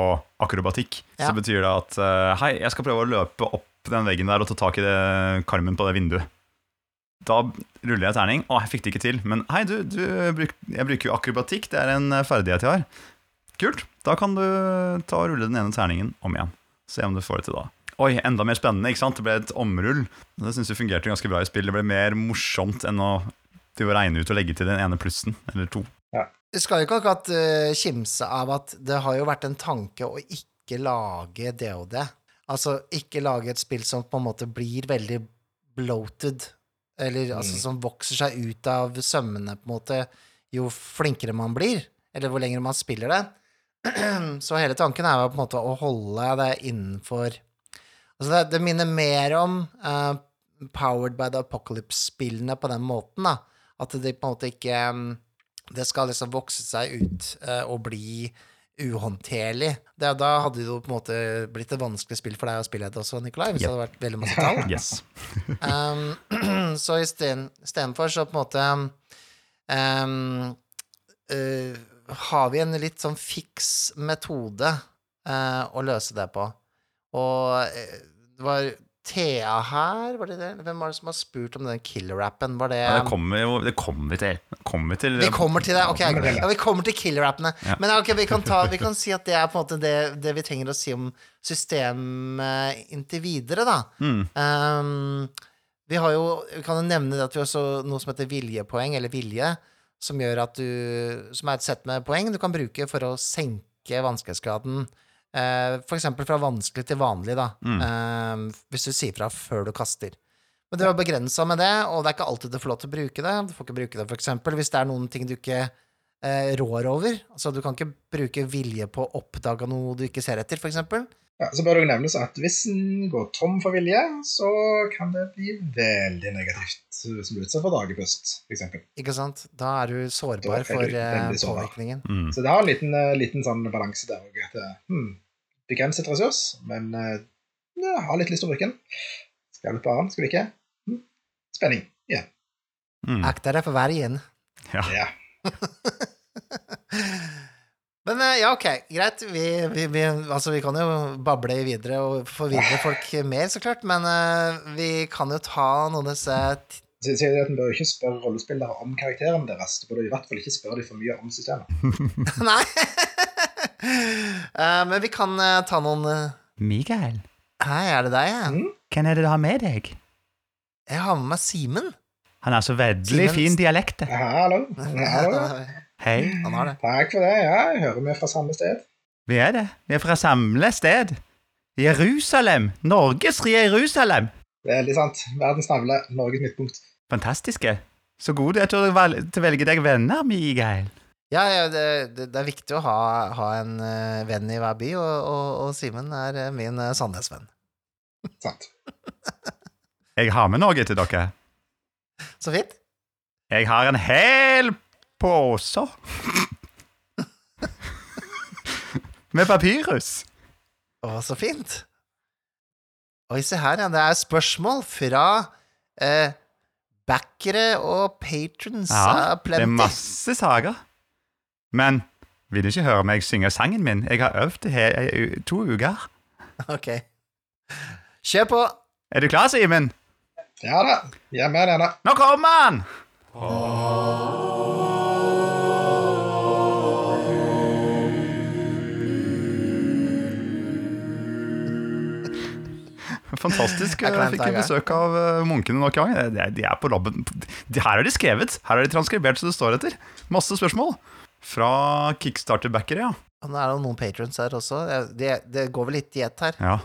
akrobatikk. Ja. Så betyr det at eh, hei, jeg skal prøve å løpe opp den veggen der og ta tak i det karmen på det vinduet. Da ruller jeg terning. Å, jeg fikk det ikke til. Men hei, du, du jeg bruker jo akrobatikk. Det er en eh, ferdighet jeg har. Kult. Da kan du ta og rulle den ene terningen om igjen. Se om du får det til da. Oi, enda mer spennende. ikke sant? Det ble et omrull. Det syns jeg fungerte ganske bra i spill. Det ble mer morsomt enn å, å regne ut og legge til den ene plussen, eller to. Skal jo ikke akkurat uh, kimse av at det har jo vært en tanke å ikke lage DOD. Altså ikke lage et spill som på en måte blir veldig bloated, eller altså Mm. som vokser seg ut av sømmene, på en måte, jo flinkere man blir, eller hvor lenger man spiller det. <clears throat> Så hele tanken er jo på en måte å holde det innenfor Altså, det, det minner mer om uh, Powered by the Apocalypse-spillene på den måten, da. At det på en måte ikke mm, Det skal liksom vokse seg ut eh, og bli uhåndterlig. Det, da hadde det jo på en måte blitt et vanskelig spill for deg å spille det også, Nikolai, hvis det hadde vært veldig masse tall. <laughs> Yes. Um, <clears throat> så isteden- istedenfor så på en måte um, uh, har vi en litt sånn fiks metode uh, å løse det på. Og uh, det var Thea her, var det det? Hvem var det som har spurt om den killer-rappen? Det Ja, det kommer jo Det kommer vi til. Kommer vi til. vi kommer til det. Ok, kommer til det. ja, vi kommer til killer-rappene. Ja. Men okay, vi kan, ta, vi kan si at det er på en måte det, det vi trenger å si om systemet inntil videre, da. Mm. Um, vi har jo Vi kan jo nevne det at vi har også noe som heter viljepoeng, eller vilje, som gjør at du Som er et sett med poeng du kan bruke for å senke vanskelighetsgraden. Uh, for eksempel fra vanskelig til vanlig, da. Mm. Um, hvis du sier fra før du kaster. Men det er begrensa med det, og det er ikke alltid du får lov til å bruke det. Du får ikke bruke det for eksempel hvis det er noen ting du ikke eh, rår over. Altså, du kan ikke bruke vilje på å oppdage noe du ikke ser etter, for eksempel. Ja, så bør det nevnes at hvis en går tom for vilje, så kan det bli veldig negativt, hvis en blir utsatt for dagepust, f.eks. Ikke sant? Da er du sårbar er for du eh, påvirkningen. Mm. Så det har en liten, eh, liten sånn balanse der òg. At eh, hmm, begrenset ressurs, men eh, ja, har litt lyst til å bruke den. Skal litt på annen, skal du ikke? Hmm. Spenning. Ja. Mm. Akt deg for vergen. Ja. ja. <laughs> Men eh, ja, ok, greit. Vi, vi, vi, altså, vi kan jo bable videre og forvirre folk mer, så klart. Men uh, vi kan jo ta noen av disse sier de at En bør ikke spørre rollespillere om karakteren deres. Du bør i hvert fall ikke spørre dem for mye om systemet. <laughs> <laughs> Nei! uh, <laughs> men vi kan uh, ta noen uh... Mikael, Hei, er det deg? ja? Mm. hvem er det du har med deg? Jeg har med meg Simen. Han har så veldig Simen- fin dialekt. Ja, Hallo. Ja, Hallo. Hei, Han har det. Takk for det. Ja, jeg hører vi fra samme sted. vi er det. Vi er fra samme sted. Jerusalem. Norges Jerusalem. Veldig sant. Verdens navle, Norges midtpunkt. Fantastiske. Så god du er til å, velge deg venner, Mikael. Ja, ja det, det, det er viktig å ha, ha en eh, venn i hver by, og, og, og Simen er eh, min uh, Sandnes-venn. Sant. <laughs> Jeg har med noe til dere. Så fint. Jeg har en hel pose med papyrus. Å, så fint. Oi, se her, ja. Det er spørsmål fra eh, backere og patrons. Ja, det er masse saker. Men vil du ikke høre meg synge sangen min? Jeg har øvd i to uker. Ok. Kjør på. Er du klar, Simen? Ja da. jeg er med deg da. Nå kommer han! Fantastisk. Jeg fikk jeg besøk av eh, munkene nok en gang. De- De er på labben. De- Her er de skrevet. Her er de transkribert så det står etter. Masse spørsmål. Fra kickstarter-backere, ja. Og nå er det noen patrons her også. Det, det går vel litt i ett her. ja.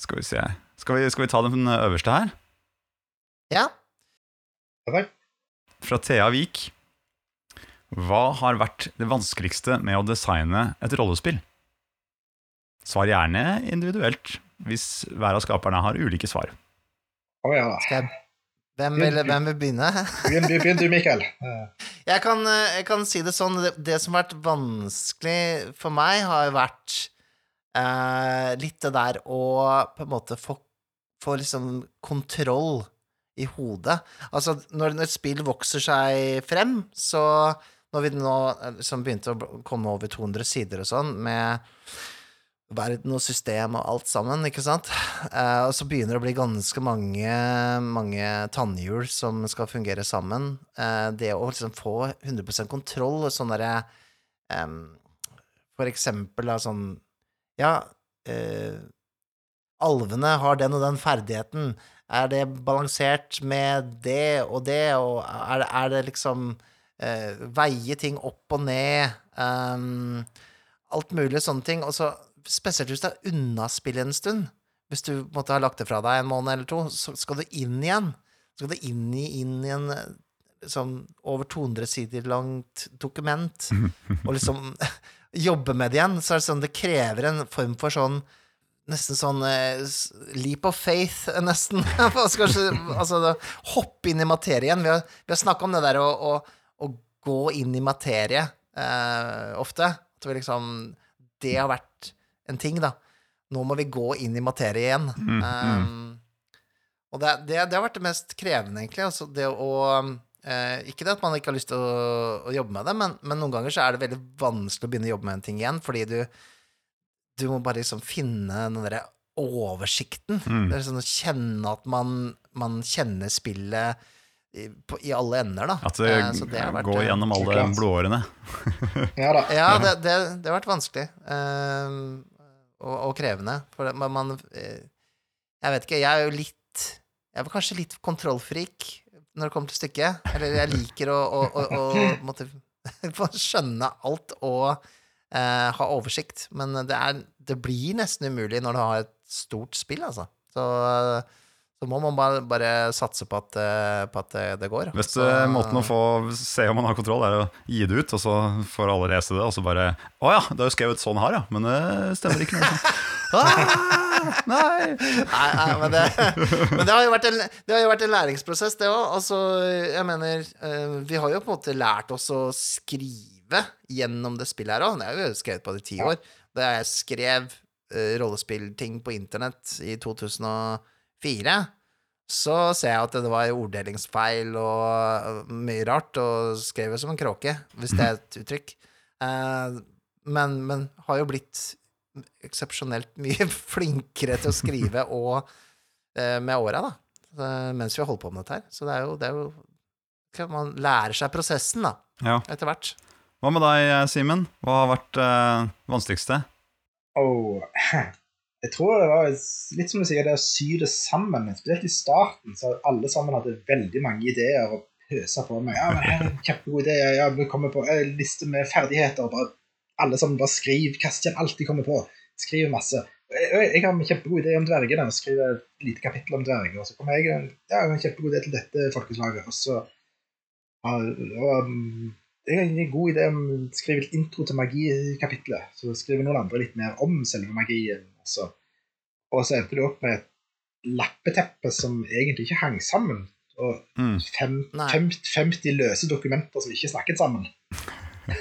Skal vi se. Skal vi, skal vi ta den øverste her? Ja. Ja, takk. Fra Thea Vik. Hva har vært det vanskeligste med å designe et rollespill? Svar gjerne individuelt, hvis hver av skaperne har ulike svar. Å ja. Skal jeg hvem vil, hvem vil begynne? Begynn du, Mikael. Jeg kan, eh, jeg kan si det sånn Det, det som har vært vanskelig for meg, har jo vært eh, litt det der å på en måte få, få liksom kontroll i hodet. Altså, når, når et spill vokser seg frem, så Når vi nå liksom begynte å komme over 200 sider og sånn, med verden og system og alt sammen, ikke sant? Eh, og så begynner det å bli ganske mange, mange tannhjul som skal fungere sammen. Eh, det å liksom få 100% kontroll og sånn derre For eksempel da sånn Ja, eh, alvene har den og den ferdigheten. Er det balansert med det og det, og er det, er det liksom Veie ting opp og ned? um, alt mulig sånne ting. Og så spesielt hvis det er unna spillet en stund. Hvis du måtte ha lagt det fra deg en måned eller to, så skal du inn igjen. Så skal du inn i, inn i en sånn over 200 sider langt dokument, og liksom <laughs> jobbe med det igjen, så er det sånn det krever en form for sånn Nesten sånn eh, leap of faith, eh, nesten. <laughs> Altså, hoppe inn i materien. Vi har, vi har snakka om det der å, å, å gå inn i materie eh, ofte. At vi liksom Det har vært en ting, da. Nå må vi gå inn i materie igjen. Mm, Um, og det, det, det har vært det mest krevende, egentlig. Altså det å uh, Ikke det at man ikke har lyst til å, å jobbe med det, men, men noen ganger så er det veldig vanskelig å begynne å jobbe med en ting igjen, fordi du Du må bare liksom finne den derre oversikten. Mm. Det er sånn å kjenne at man, man kjenner spillet i, på, i alle ender, da. At det, Eh, så det har vært, går eh, gjennom alle blodårene. <laughs> Ja da. ja, det, det, det har vært vanskelig. eh, og, og krevende. For man, man eh, Jeg vet ikke, jeg er jo litt Jeg er kanskje litt kontrollfrik når det kommer til stykket. Eller jeg liker å, å, å, å <laughs> måtte <laughs> få skjønne alt og eh, ha oversikt. Men det, er, det blir nesten umulig når du har et stort spill, altså. Så, så må man bare, bare satse på at, eh, på at det, det går. Beste Så- måten å få se om man har kontroll, er å gi det ut, og så får alle lese det, og så bare Å ja, det er jo skrevet sånn her, ja. Men det stemmer ikke. <laughs> Ah, nei! Nei, nei men, det, men det har jo vært en, det har jo vært en læringsprosess, det òg. Altså, jeg mener eh, Vi har jo på en måte lært oss å skrive gjennom det spillet her òg. Det har jo skrevet på det i ti år. Da jeg skrev uh, rollespillting på internett i 2004, så ser jeg at det var orddelingsfeil og mye rart, og skrev som en kråke, hvis det er et <laughs> uttrykk. Eh, men, men har jo blitt eksepsjonelt mye <laughs> flinkere til å skrive <laughs> og eh, med åra, da. Mens vi har holdt på med dette her. Så det er jo, det er jo Man lærer seg prosessen, da, Ja. etter hvert. Hva med deg, Simen? Hva har vært eh, vanskeligste? Oh, <clears throat> jeg tror det var litt som du sier, det å sy det sammen. Spesielt i starten, så alle sammen hadde veldig mange ideer og pøsa på meg. Ja, men her er en kjempegod idé. Ja, vi kommer på en liste med ferdigheter. Bare, alle sammen bare skriv. Kast igjen alt de kommer på. Skriv masse. Jeg, jeg har en kjempegod idé om dvergene. Skriver et lite kapittel om dverger. Og så kommer jeg ja, jeg har en kjempegod idé til dette folkeslaget. Og så og, um, jeg har en god idé om å skrive et intro til magikapitlet. Så skriver noen andre litt mer om selve magien. Og så, og så endte det opp med et lappeteppe som egentlig ikke hang sammen. Og Mm. fem, Nei. fem, 50 løse dokumenter som ikke snakket sammen. <laughs>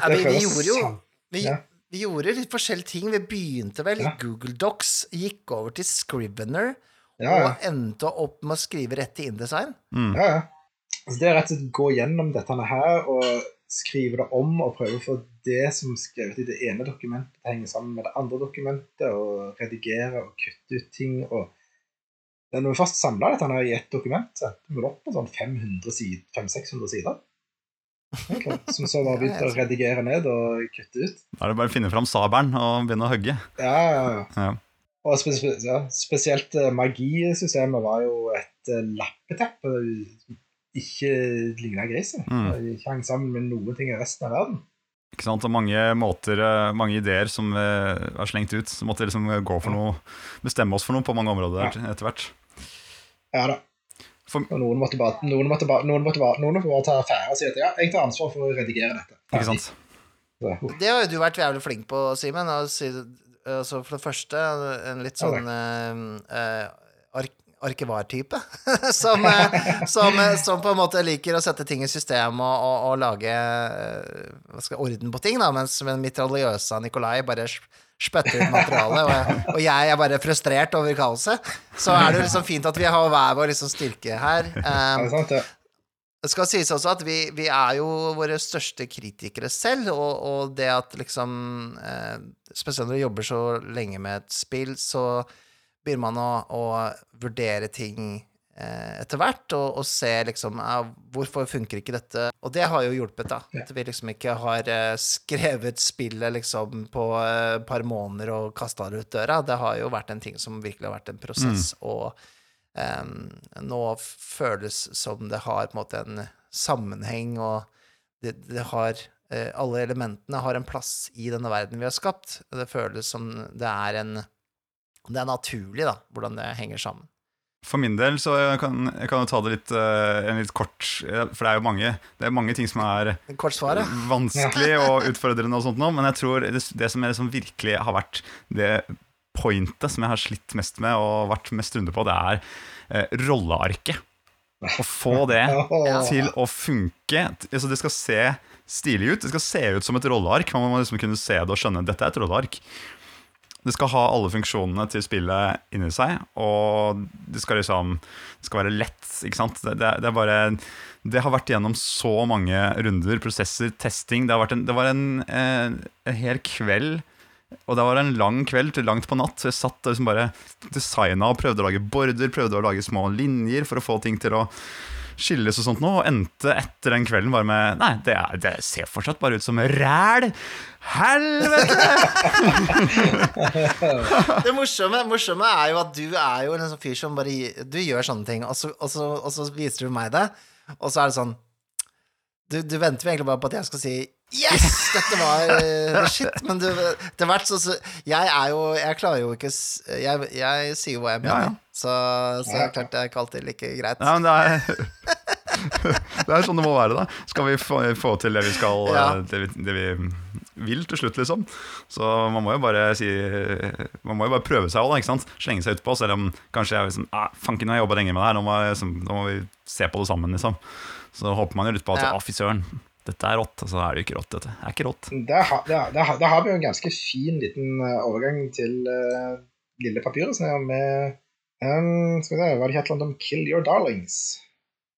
Ja, vi, vi gjorde jo vi, Ja. vi gjorde litt forskjellige ting. Vi begynte vel i Ja. Google Docs, gikk over til Scrivener, Ja, ja. og endte opp med å skrive rett i InDesign. Mm. ja, ja. Altså, det er rett og slett gå gjennom dette her og skrive det om og prøve å få det som er skrevet i det ene dokumentet, henger sammen med det andre dokumentet, og redigere og kutte ut ting. og ja, Når vi først samla dette her i ett dokument, så endte vi opp med sånn 500 sid- 500-600 sider. Okay. Som <laughs> så var begynt å redigere ned og kutte ut. Da er det bare å finne fram sabelen og begynne å hogge. Ja, ja, ja. Ja. Og spe ja, spesielt eh, magisystemet var jo et eh, lappeteppe ikke ligna grisen. Mm. Ikke hang sammen med noen ting i resten av verden. Ikke sant? Og mange måter, eh, mange ideer som eh, er slengt ut. Så måtte vi liksom gå for noe, bestemme oss for noe på mange områder etter hvert. Ja da. For- Og noen måtte bare, noen måtte bare, noen måtte bare, noen måtte bare ta affære og si at ja, jeg tar ansvar for å redigere dette. Ikke sant? Så, uh, Det har jo du vært jævlig flink på, Simen. Altså for det første, en litt sånn ja, eh, arkivartype. <laughs> som, eh, som, eh, som på en måte liker å sette ting i system og, og, og lage eh, skal, orden på ting, da, mens mitraljøsa Nikolai bare sp- spytter ut materiale, og, og jeg er bare frustrert over kaoset. Så er det jo liksom fint at vi har hver vår liksom styrke her. <laughs> er Um, det skal sies også at vi, vi er jo våre største kritikere selv, og, og det at liksom eh, Spesielt når du jobber så lenge med et spill, så begynner man å, å vurdere ting eh, etter hvert, og, og se liksom eh, Hvorfor funker ikke dette? Og det har jo hjulpet, da. At vi liksom ikke har eh, skrevet spillet liksom på eh, et par måneder og kasta det ut døra. Det har jo vært en ting som virkelig har vært en prosess, og Em, nå føles som det har på en måte en sammenheng, og det, det har eh, Alle elementene har en plass i denne verden vi har skapt. Det føles som det er en Det er naturlig, da, hvordan det henger sammen. For min del så kan jeg kan jo ta det litt, eh, en litt kort For det er jo mange, det er mange ting som er vanskelig <laughs> og utfordrende, og sånt nå, men jeg tror det, det som liksom virkelig har vært det pointet som jeg har slitt mest med og vært mest runde på, det er eh, rollearket. Å få det <laughs> til å funke. Altså det skal se stilig ut. Det skal se ut som et rolleark. Man må liksom kunne se det og skjønne dette er et rolleark. Det skal ha alle funksjonene til spillet inni seg, og det skal liksom Det skal være lett, ikke sant. Det, det, er bare Det har vært gjennom så mange runder, prosesser, testing. Det, en, det var en, eh, en hel kveld og det var en lang kveld til langt på natt. Så jeg satt og liksom bare designa og prøvde å lage border, prøvde å lage små linjer for å få ting til å skilles og sånt nå, og endte etter den kvelden bare med Nei, det, er, det ser fortsatt bare ut som ræl! Helvete! <laughs> Det morsomme, morsomme er jo at du er jo en sånn fyr som bare Du gjør sånne ting, og så, og så, og så viser du meg det, og så er det sånn Du, du venter jo egentlig bare på at jeg skal si Yes! Dette var uh, shit. Men du, etter hvert så, så Jeg er jo Jeg klarer jo ikke Jeg, jeg sier jo hva jeg mener, ja. så, så jeg, klart det er ikke alltid like greit. Ja, men det er <laughs> Det er sånn det må være, da. Skal vi få, få til det vi skal Ja. eh, det, vi, det vi vil til slutt, liksom. Så man må jo bare si Man må jo bare prøve seg òg, ikke sant. Slenge seg utpå, selv om kanskje jeg liksom ah, Fanken, jeg har jobba lenge med det her, nå må, liksom, nå må vi se på det sammen, liksom. Så håper man jo litt på at Ja. Å, fy søren, dette er rått. Og så er det jo ikke rått, dette. Det er ikke rått. Da, har- vi jo en ganske fin liten eh, overgang til uh, lille papiret som er med um, Skal vi se, var det ikke om 'Kill Your Darlings'?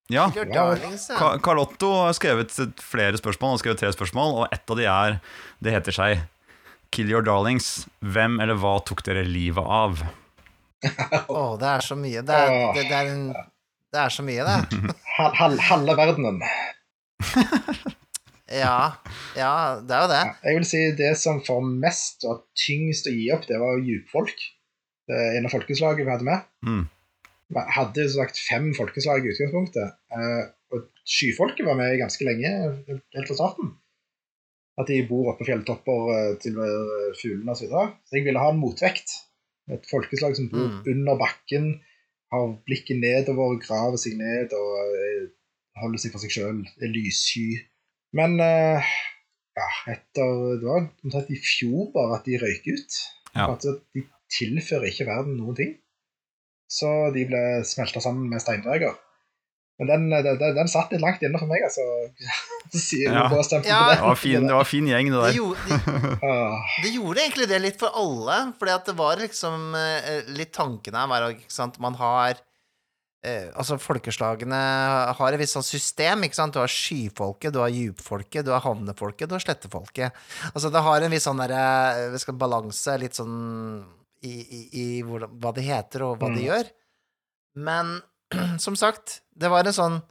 Ja. Your darlings, ja. Ka- Carl Otto har skrevet flere spørsmål, han har skrevet tre spørsmål, og ett av de er Det heter seg Kill your darlings. Hvem eller hva tok dere livet av? <laughs> Å, det er så mye. Det er, det, det er, en, det er så mye, det. Hal, hal, halve verdenen. Ja, ja, det er jo det. Jeg vil si det som for mest og tyngst å gi opp, det var djupfolk. Det ene folkeslaget vi hadde med. Mm. Vi hadde som sagt fem folkeslag i utgangspunktet. eh, og skyfolket var med ganske lenge, helt fra starten. At de bor oppe på fjelltopper til til eh, fuglene osv. Så, videre. så jeg ville ha en motvekt. Et folkeslag som bor Mm. under bakken, har blikket nedover, graver seg ned og eh, holder seg for seg sjøl. Er lyssky. Men eh, ja, etter Det var omtrent i fjor bare at de røyk ut. Ja. At de tilfører ikke verden noen ting. Så de ble smelta sammen med steindreger. Men den, den, den, satt litt langt inne for meg, altså. <laughs> Ja. det. Ja. Det var fin, det var fin gjeng, det Det der. gjorde, de, <laughs> de Det gjorde egentlig det litt for alle, at det var liksom eh, Litt tanken her ikke sant, man har eh, Altså, folkeslagene har et visst sånn system, ikke sant. Du har skyfolket, du har djupfolket, du har havnefolket, du har slettefolket. Altså, det har en viss sånn Vi skal balanse litt sånn i, i, i hvordan, hva de heter, og hva Mm. de gjør. Men <clears throat> som sagt, det var en sånn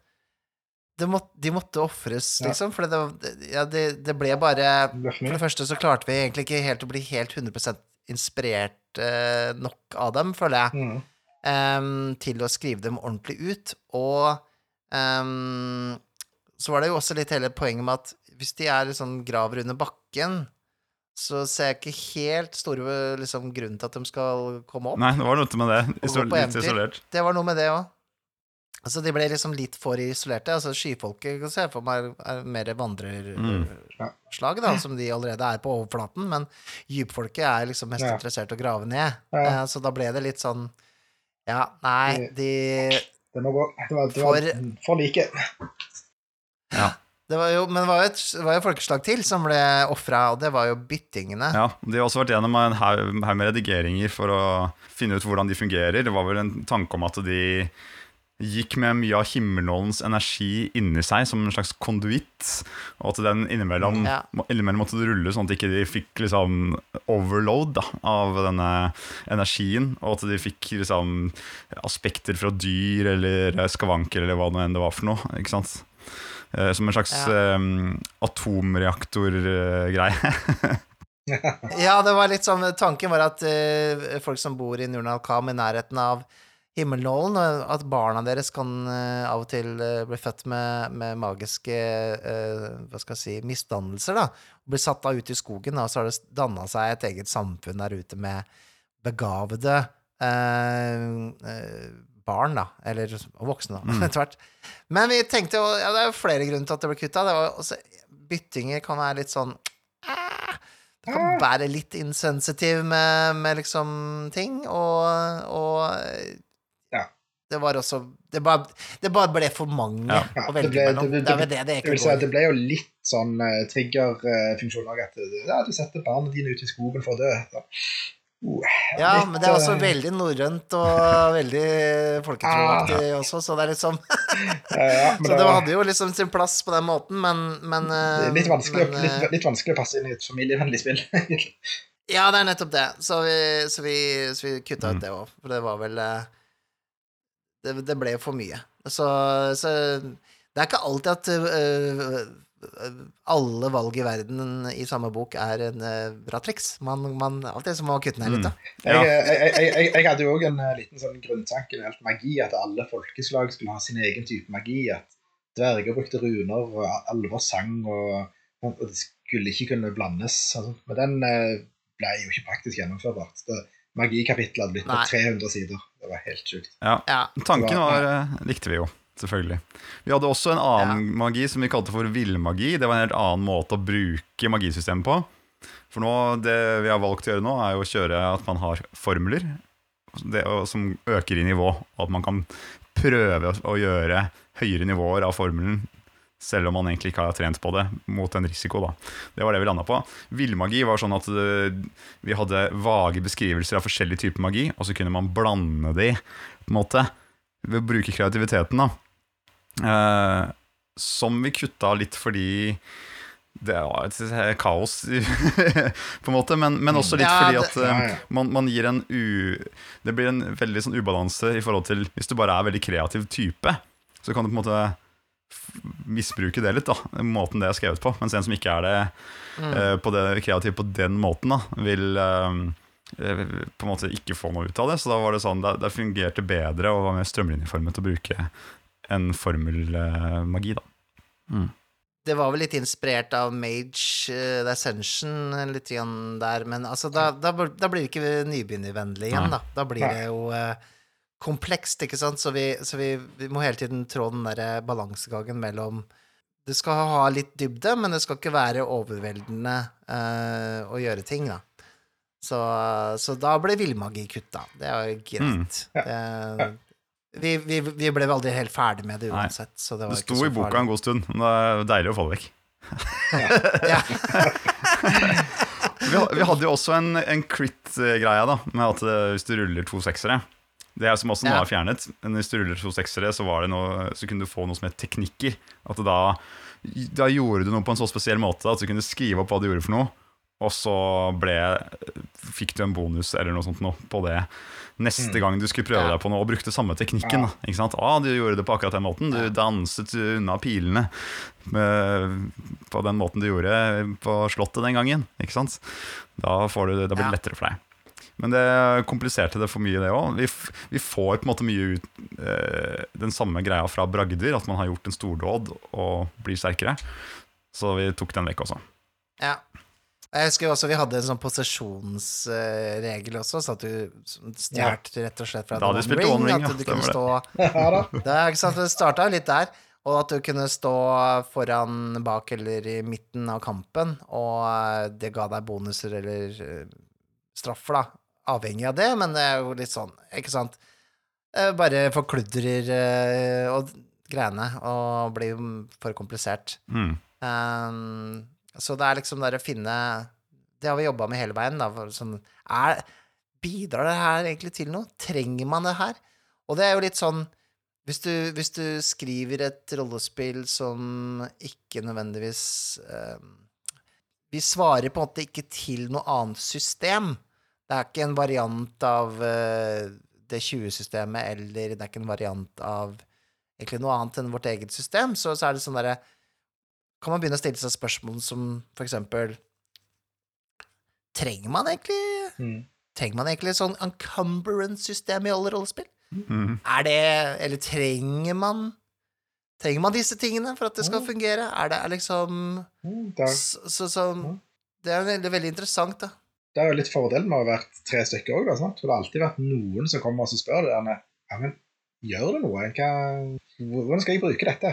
det måtte, De måtte ofres, Ja. liksom, for det, ja, det, det ble bare for det første så klarte vi egentlig ikke helt å bli helt 100 inspirert eh, nok av dem, føler jeg, Mm. Em, til å skrive dem ordentlig ut. Og um, så var det jo også litt hele poenget med at hvis de er liksom graver under bakken, så ser jeg ikke helt store liksom, grunnen til at de skal komme opp. Nei, det var noe med det. Isol, litt isolert. Det var noe med det òg. Altså, de ble liksom litt for isolerte. Altså, skyfolket kan se for meg er mer Mm. vandrerslag, da, som de allerede er på overflaten, men dypfolket er liksom mest Ja. interessert i å grave ned. Ja. Eh, så da ble det litt sånn Ja, nei, de Det må gå. Det var, det var For- for like. det var jo, Men det var jo et det var jo folkeslag til som ble ofra, og det var jo byttingene. Ja, De har også vært gjennom en haug med redigeringer for å finne ut hvordan de fungerer. Det var vel en tanke om at de gikk med mye av himmelnålens energi inni seg som en slags konduitt, og at den innimellom, Ja. innimellom måtte rulle sånn at de ikke fikk liksom overload da, av denne energien, og at de fikk liksom aspekter fra dyr eller skavanker eller hva det enn det var for noe. ikke sant? Eh, Som en slags Ja. um, atomreaktorgreie. <laughs> Ja, det var litt sånn Tanken var at uh, folk som bor i Nurnalkam i nærheten av himmelnålen, at barna deres kan eh, av og til eh, bli født med, med magiske eh, hva skal jeg si, misdannelser, da. Bli satt da ut i skogen, og så har det danna seg et eget samfunn der ute med begavede eh, barn, da. Eller voksne, da, <laughs> etter hvert. Men vi tenkte jo ja, Det er jo flere grunner til at det ble kutta. Det var også, byttinger kan være litt sånn eh, Det kan være litt insensitiv med, med liksom ting, og, og. Det var også det bare, det bare ble for mange Ja. Å det velge mellom. det- Det det, det, det det si. Det ble jo litt sånn uh, triggerfunksjon òg, at eh, ja, du setter barna dine ut i skogen for å dø. Uh, Ja, litt, men det er også eh, veldig norrønt og veldig folketroaktig også, så det er liksom eh, <laughs> ja, Så det hadde jo liksom sin plass på den måten, men, men det eh, er litt vanskelig, men, eh, litt, litt vanskelig å passe inn i et familievennlig spill. <laughs> Ja, det er nettopp det. Så vi, så vi, så vi kutta Mm. ut det òg, for det var vel eh, det, det ble for mye. Så, så det er ikke alltid at øh, øh, alle valg i verden i samme bok er en øh, bra triks. Man, man det som må kutte ned litt, da. Ja. Jeg, jeg, jeg, jeg, hadde jo òg en eh, liten sånn grunntanke med alt magi, at alle folkeslag skulle ha sin egen type magi. At dverger brukte runer, og alver sang, og, og det skulle ikke kunne blandes. Altså. Men den eh, ble jo ikke praktisk gjennomførbart. Magikapittelet hadde blitt på Nei. 300 sider. Det var helt sjukt. Ja. Ja. Tanken var eh, likte vi jo, selvfølgelig. Vi hadde også en annen magi som vi kalte for villmagi. Det var en helt annen måte å bruke magisystemet på. For nå, det vi har valgt å gjøre nå, er jo å kjøre at man har formler det, som øker i nivå. Og at man kan prøve å gjøre høyere nivåer av formelen selv om man egentlig ikke har trent på det, mot en risiko. da. Det var det vi landa på. Villmagi var sånn at eh, vi hadde vage beskrivelser av forskjellige typer magi, og så kunne man blande de på en måte, ved å bruke kreativiteten. da. Eh, som vi kutta litt fordi det var et kaos, <laughs> på en måte, men, men også litt Ja, fordi at eh, Ja, ja. man, man gir en u... Det blir en veldig sånn ubalanse i forhold til Hvis du bare er veldig kreativ type, så kan du på en måte misbruke det litt, da. Måten det er skrevet på. Mens en som ikke er det, eh, på det kreativ på den måten, da, vil eh, eh, på en måte ikke få noe ut av det. Så da var det sånn, det, det fungerte bedre og var mer strømlinjeformet å bruke en formelmagi, da. Det var vel litt inspirert av Mage The Ascension litt grann der, men altså, da, da, blir- da blir det ikke nybegynnervennlig igjen, da. Da blir det jo komplekst, ikke sant, så, vi, så vi, vi må hele tiden trå den derre balansegangen mellom Det skal ha litt dybde, men det skal ikke være overveldende uh, å gjøre ting, da. Så, så da ble villmagi kutta. Det er jo greit. Det, vi, vi, vi ble aldri helt ferdig med det Nei. uansett, så det var Det ikke sto så i boka farlig. en god stund, men det er deilig å få det vekk. Ja. <laughs> Vi, hadde jo også en, en crit-greie, da, med at eh, hvis du ruller to seksere Det er som også nå er fjernet, men hvis du ruller to seksere, så, var det noe, så kunne du få noe som het teknikker. At da, da gjorde du noe på en så spesiell måte at du kunne skrive opp hva du gjorde for noe, og så ble, fikk du en bonus eller noe sånt noe på det neste gang du skulle prøve deg på noe, og brukte samme teknikken. Ikke sant? Ah, du gjorde det på akkurat den måten. Du danset unna pilene med, på den måten du gjorde på Slottet den gangen. Ikke sant? Da, får du, da blir det lettere for deg. Men det kompliserte det for mye, det òg. Vi, vi får på en måte mye ut eh, den samme greia fra bragder, at man har gjort en stordåd og blir sterkere. Så vi tok den vekk også. Ja. Jeg husker også vi hadde en sånn posisjonsregel også, så at du stjal rett og slett fra Da hadde The spilt One Ring, at ja, du kunne stå. <laughs> Det ikke sant, det starta litt der, og at du kunne stå foran, bak eller i midten av kampen, og eh, det ga deg bonuser eller eh, straffer, da. Avhengig av det, men det er jo litt sånn, ikke sant Eh, Bare forkludrer eh, og greiene og blir for komplisert. Mm. Um, så det er liksom der å finne Det har vi jobba med hele veien. Da, sånn, er, bidrar det her egentlig til noe? Trenger man det her? Og det er jo litt sånn hvis du, hvis du skriver et rollespill som ikke nødvendigvis um, Vi svarer på en måte ikke til noe annet system. Det er ikke en variant av uh, det 20-systemet, eller det er ikke en variant av egentlig noe annet enn vårt eget system, så, så er det sånn derre Kan man begynne å stille seg spørsmål som for eksempel Trenger man egentlig Mm. Trenger man egentlig et sånn encumbrance-system i alle rollespill? Mm. Er det Eller trenger man Trenger man disse tingene for at det skal Mm. fungere? Er det er liksom Mm, Det, er, så, så, så Mm. Det er veldig, veldig interessant, da. Det er jo litt fordelen med å ha vært tre stykker òg. For det har alltid vært noen som kommer og spør det der, ja, men gjør det noe? Hva, hvordan skal jeg bruke dette?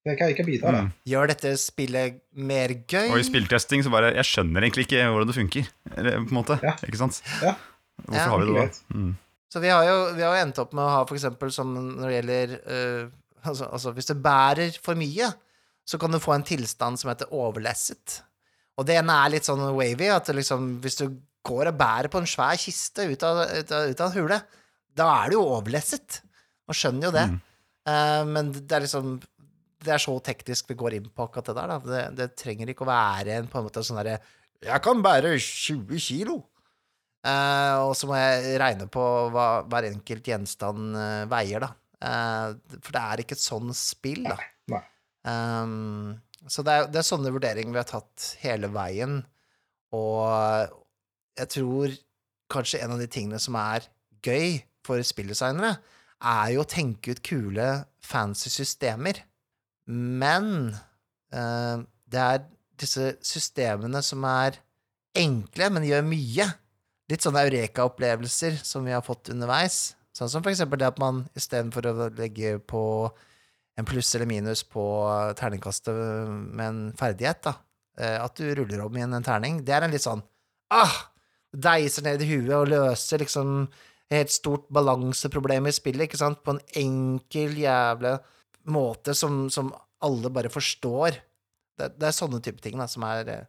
Hva, kan ikke bidra det? Mm. Gjør dette spillet mer gøy? Og i spilltesting så bare Jeg skjønner egentlig ikke hvordan det funker. Eller, på en måte, Ja. ikke sant? Ja. Hvorfor Ja. har vi det da? Mm. Så vi har, jo, vi har jo endt opp med å ha for eksempel som når det gjelder eh, altså, altså hvis det bærer for mye, så kan du få en tilstand som heter overlesset. Og det ene er litt sånn wavy, at liksom, hvis du går og bærer på en svær kiste ut av, ut av, ut av en hule, da er du jo overlesset. Man skjønner jo det. Mm. Uh, men det er liksom Det er så teknisk vi går inn på akkurat det der. Det, det trenger ikke å være en på en måte sånn derre Jeg kan bære 20 kilo. Uh, og så må jeg regne på hva hver enkelt gjenstand uh, veier, da. For det er ikke et sånn spill, da. Nei. Um, så det er, det er sånne vurderinger vi har tatt hele veien. Og jeg tror kanskje en av de tingene som er gøy for spilldesignere, er jo å tenke ut kule, fancy systemer. Men eh, det er disse systemene som er enkle, men gjør mye. Litt sånne eureka-opplevelser som vi har fått underveis. Sånn som for eksempel det at man istedenfor å legge på en pluss eller minus på terningkastet med en ferdighet, da, eh, at du ruller om igjen en terning, det er en litt sånn ah! Deiser ned i huet og løser liksom et stort balanseproblem i spillet, ikke sant, på en enkel jævla måte som, som alle bare forstår. Det, det er sånne type ting da, som er eh,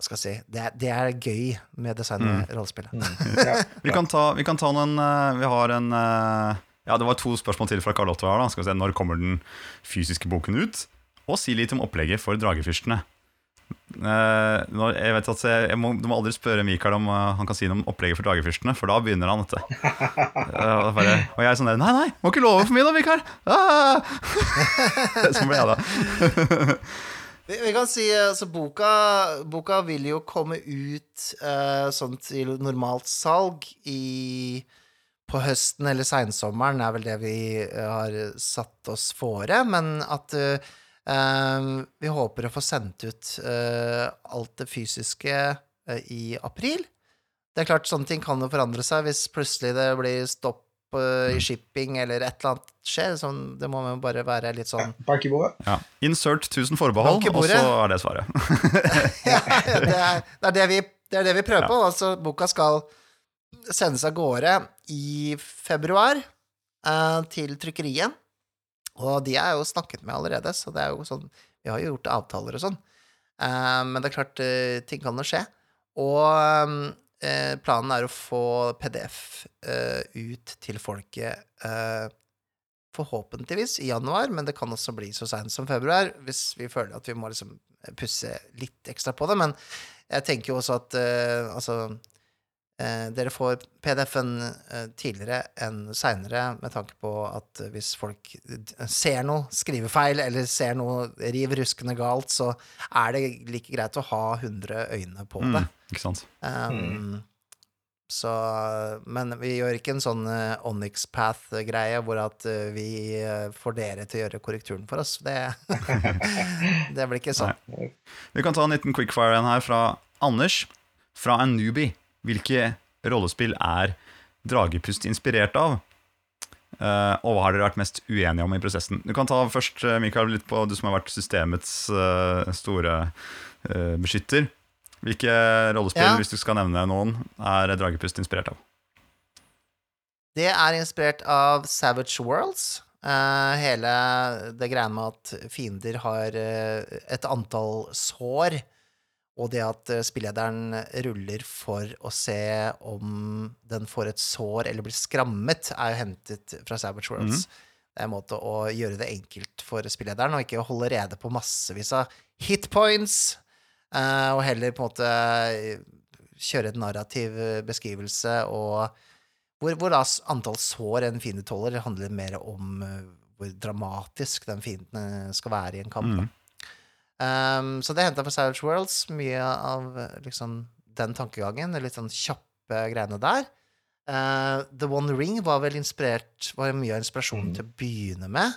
Hva skal jeg si Det det er gøy med design Mm. rollespillet. Mm. Ja. Vi kan ta, vi kan ta noen eh, Vi har en eh, Ja, det var to spørsmål til fra Karl Otto her. da Skal vi se, Når kommer den fysiske boken ut? Og si litt om opplegget for Dragefyrstene. Uh, jeg vet at jeg, jeg må, Du må aldri spørre Mikael om uh, han kan si noe om opplegget for Dragefyrstene, for da begynner han, Dette. <laughs> og bare, og jeg er sånn der Nei, nei, må ikke love for mye da, Mikael! Ah! <laughs> sånn ble jeg da. <laughs> Vi, vi kan si altså boka, boka vil jo komme ut sånn til normalt salg i på høsten eller seinsommeren er vel det vi eh, har satt oss fore, men at eh, vi håper å få sendt ut uh, alt det fysiske uh, i april. Det er klart, sånne ting kan jo forandre seg hvis plutselig det blir stopp i shipping eller et eller annet skjer. Sånn, det må man jo bare være litt sånn Bank i bordet. Ja. Insert 1000 forbehold, og så er det svaret. <laughs> ja, det, er, det, er det, vi, det er det vi prøver på. Altså, boka skal sendes av gårde i februar eh, til trykkeriet. Og de er jo snakket med allerede, så det er jo sånn Vi har jo gjort avtaler og sånn. Eh, men det er klart, eh, ting kan jo skje. Og planen er å få PDF ut til folket forhåpentligvis i januar, men det kan også bli så seint som februar, hvis vi føler at vi må liksom pusse litt ekstra på det. Men jeg tenker jo også at altså dere får PDF-en eh, tidligere enn seinere, med tanke på at hvis folk ser noe skrivefeil, eller ser noe riv ruskende galt, så er det like greit å ha 100 øyne på det. Mm, ikke sant? Um, Så Men vi gjør ikke en sånn uh, Onyx Path-greie hvor at eh, vi eh, får dere til å gjøre korrekturen for oss. Det, <laughs> det blir ikke sånn. Vi kan ta en liten quickfire her fra Anders. Fra en newbie. Hvilke rollespill er Dragepust inspirert av? Uh, og hva har dere vært mest uenige om i prosessen? Du kan ta først, eh, Mikael, litt på du som har vært systemets uh, store uh, beskytter. Hvilke rollespill, Ja. hvis du skal nevne noen, er Dragepust inspirert av? Det er inspirert av Savage Worlds. Hele det greiene med at fiender har et antall sår, og det at eh, spillederen ruller for å se om den får et sår eller blir skrammet, er jo hentet fra Savage Worlds. Det er en måte å gjøre det enkelt for spillederen, og ikke holde rede på massevis av hitpoints, eh, og heller på en måte eh, kjøre et narrativ beskrivelse og hvor, hvor da antall sår en fiende tåler, handler mer om hvor dramatisk den fienden skal være i en kamp. Mm. Um, så det henta fra Savage Worlds, mye av liksom den tankegangen, de litt sånn kjappe greiene der. Uh, The One Ring var vel inspirert Var mye av inspirasjonen mm. til å begynne med.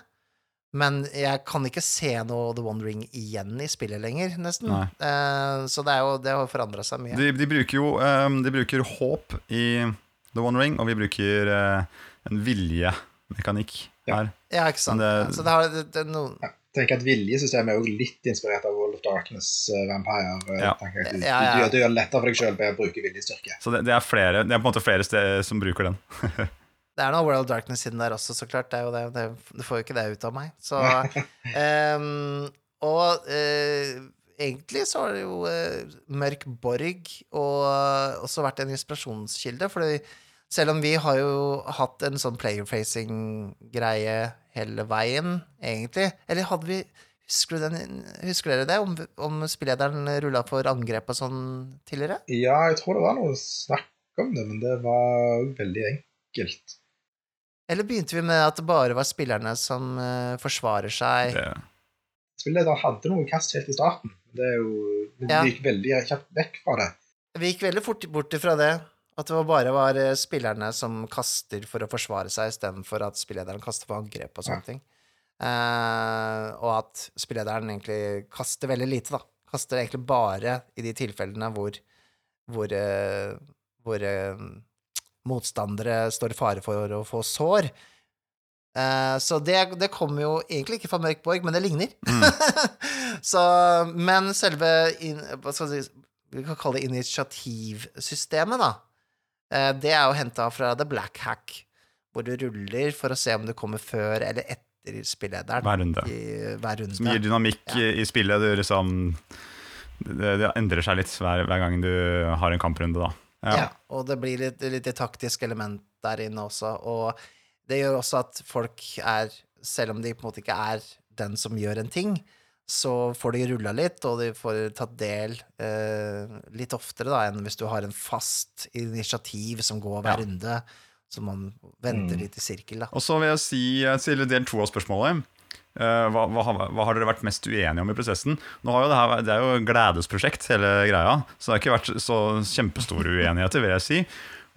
Men jeg kan ikke se noe The One Ring igjen i spillet lenger, nesten. Eh, så det, er jo, det har forandra seg mye. De, de bruker jo um, De bruker håp i The One Ring, og vi bruker uh, en viljemekanikk her. Ja, ikke sant. Det- Ja, så det har det, det noen Jeg tenker at viljesystemet er jo litt inspirert av World of Darkness, uh, Vampire. eh, Ja. Du, Ja, ja. Du, du, gjør- du gjør det lettere for deg sjøl ved å bruke viljestyrke. Så det, det, er flere, det er på en måte flere steder som bruker den. <laughs> Det er noe World of Darkness siden der også, så klart. Det er jo det. det du får jo ikke det ut av meg. Så um, <laughs> Og uh, egentlig så har det jo uh, Mørk Borg og, også vært en inspirasjonskilde, fordi selv om vi har jo hatt en sånn player-facing-greie hele veien, egentlig Eller hadde vi Husker, du den, husker dere det? Om, om spillederen rulla for angrep og sånn tidligere? Ja, jeg tror det var noe snakk om det, men det var veldig enkelt. Eller begynte vi med at det bare var spillerne som uh, forsvarer seg? Det, Spillederen hadde noen kast helt i starten. men Det er jo vi Ja. gikk veldig kjapt vekk fra det. Vi gikk veldig fort bort ifra det. At det bare var eh, spillerne som kaster for å forsvare seg, istedenfor at spillederen kaster for angrep og sånne ting. Uh, og at spillederen egentlig kaster veldig lite, da. Kaster egentlig bare i de tilfellene hvor hvor, uh, hvor uh, motstandere står i fare for å få sår. Så det, det kommer jo egentlig ikke fra Mørk Borg, men det ligner. <laughs> så, men selve in, hva skal vi si, Vi kan kalle det initiativsystemet, da. Eh, det er jo henta fra The Black Hack, hvor du ruller for å se om du kommer før eller etter spillederen hver runde. i hver runde. Som gir dynamikk Ja. i, i spillet. Du liksom det, det endrer seg litt hver, hver gang du har en kamprunde, da. Ja. Ja. og det blir litt, litt taktisk element der inne også. Og det gjør også at folk er, selv om de på en måte ikke er den som gjør en ting, så får de rulla litt, og de får tatt del eh, litt oftere da, enn hvis du har en fast initiativ som går hver Ja. runde, så man venter Mm. litt i sirkel, da. Og så vil jeg si til del to av spørsmålet. Eh, hva, hva, har- hva har dere vært mest uenige om i prosessen? Nå har jo det, her, det er jo gledesprosjekt, hele greia, så det har ikke vært så kjempestore uenigheter, vil jeg si.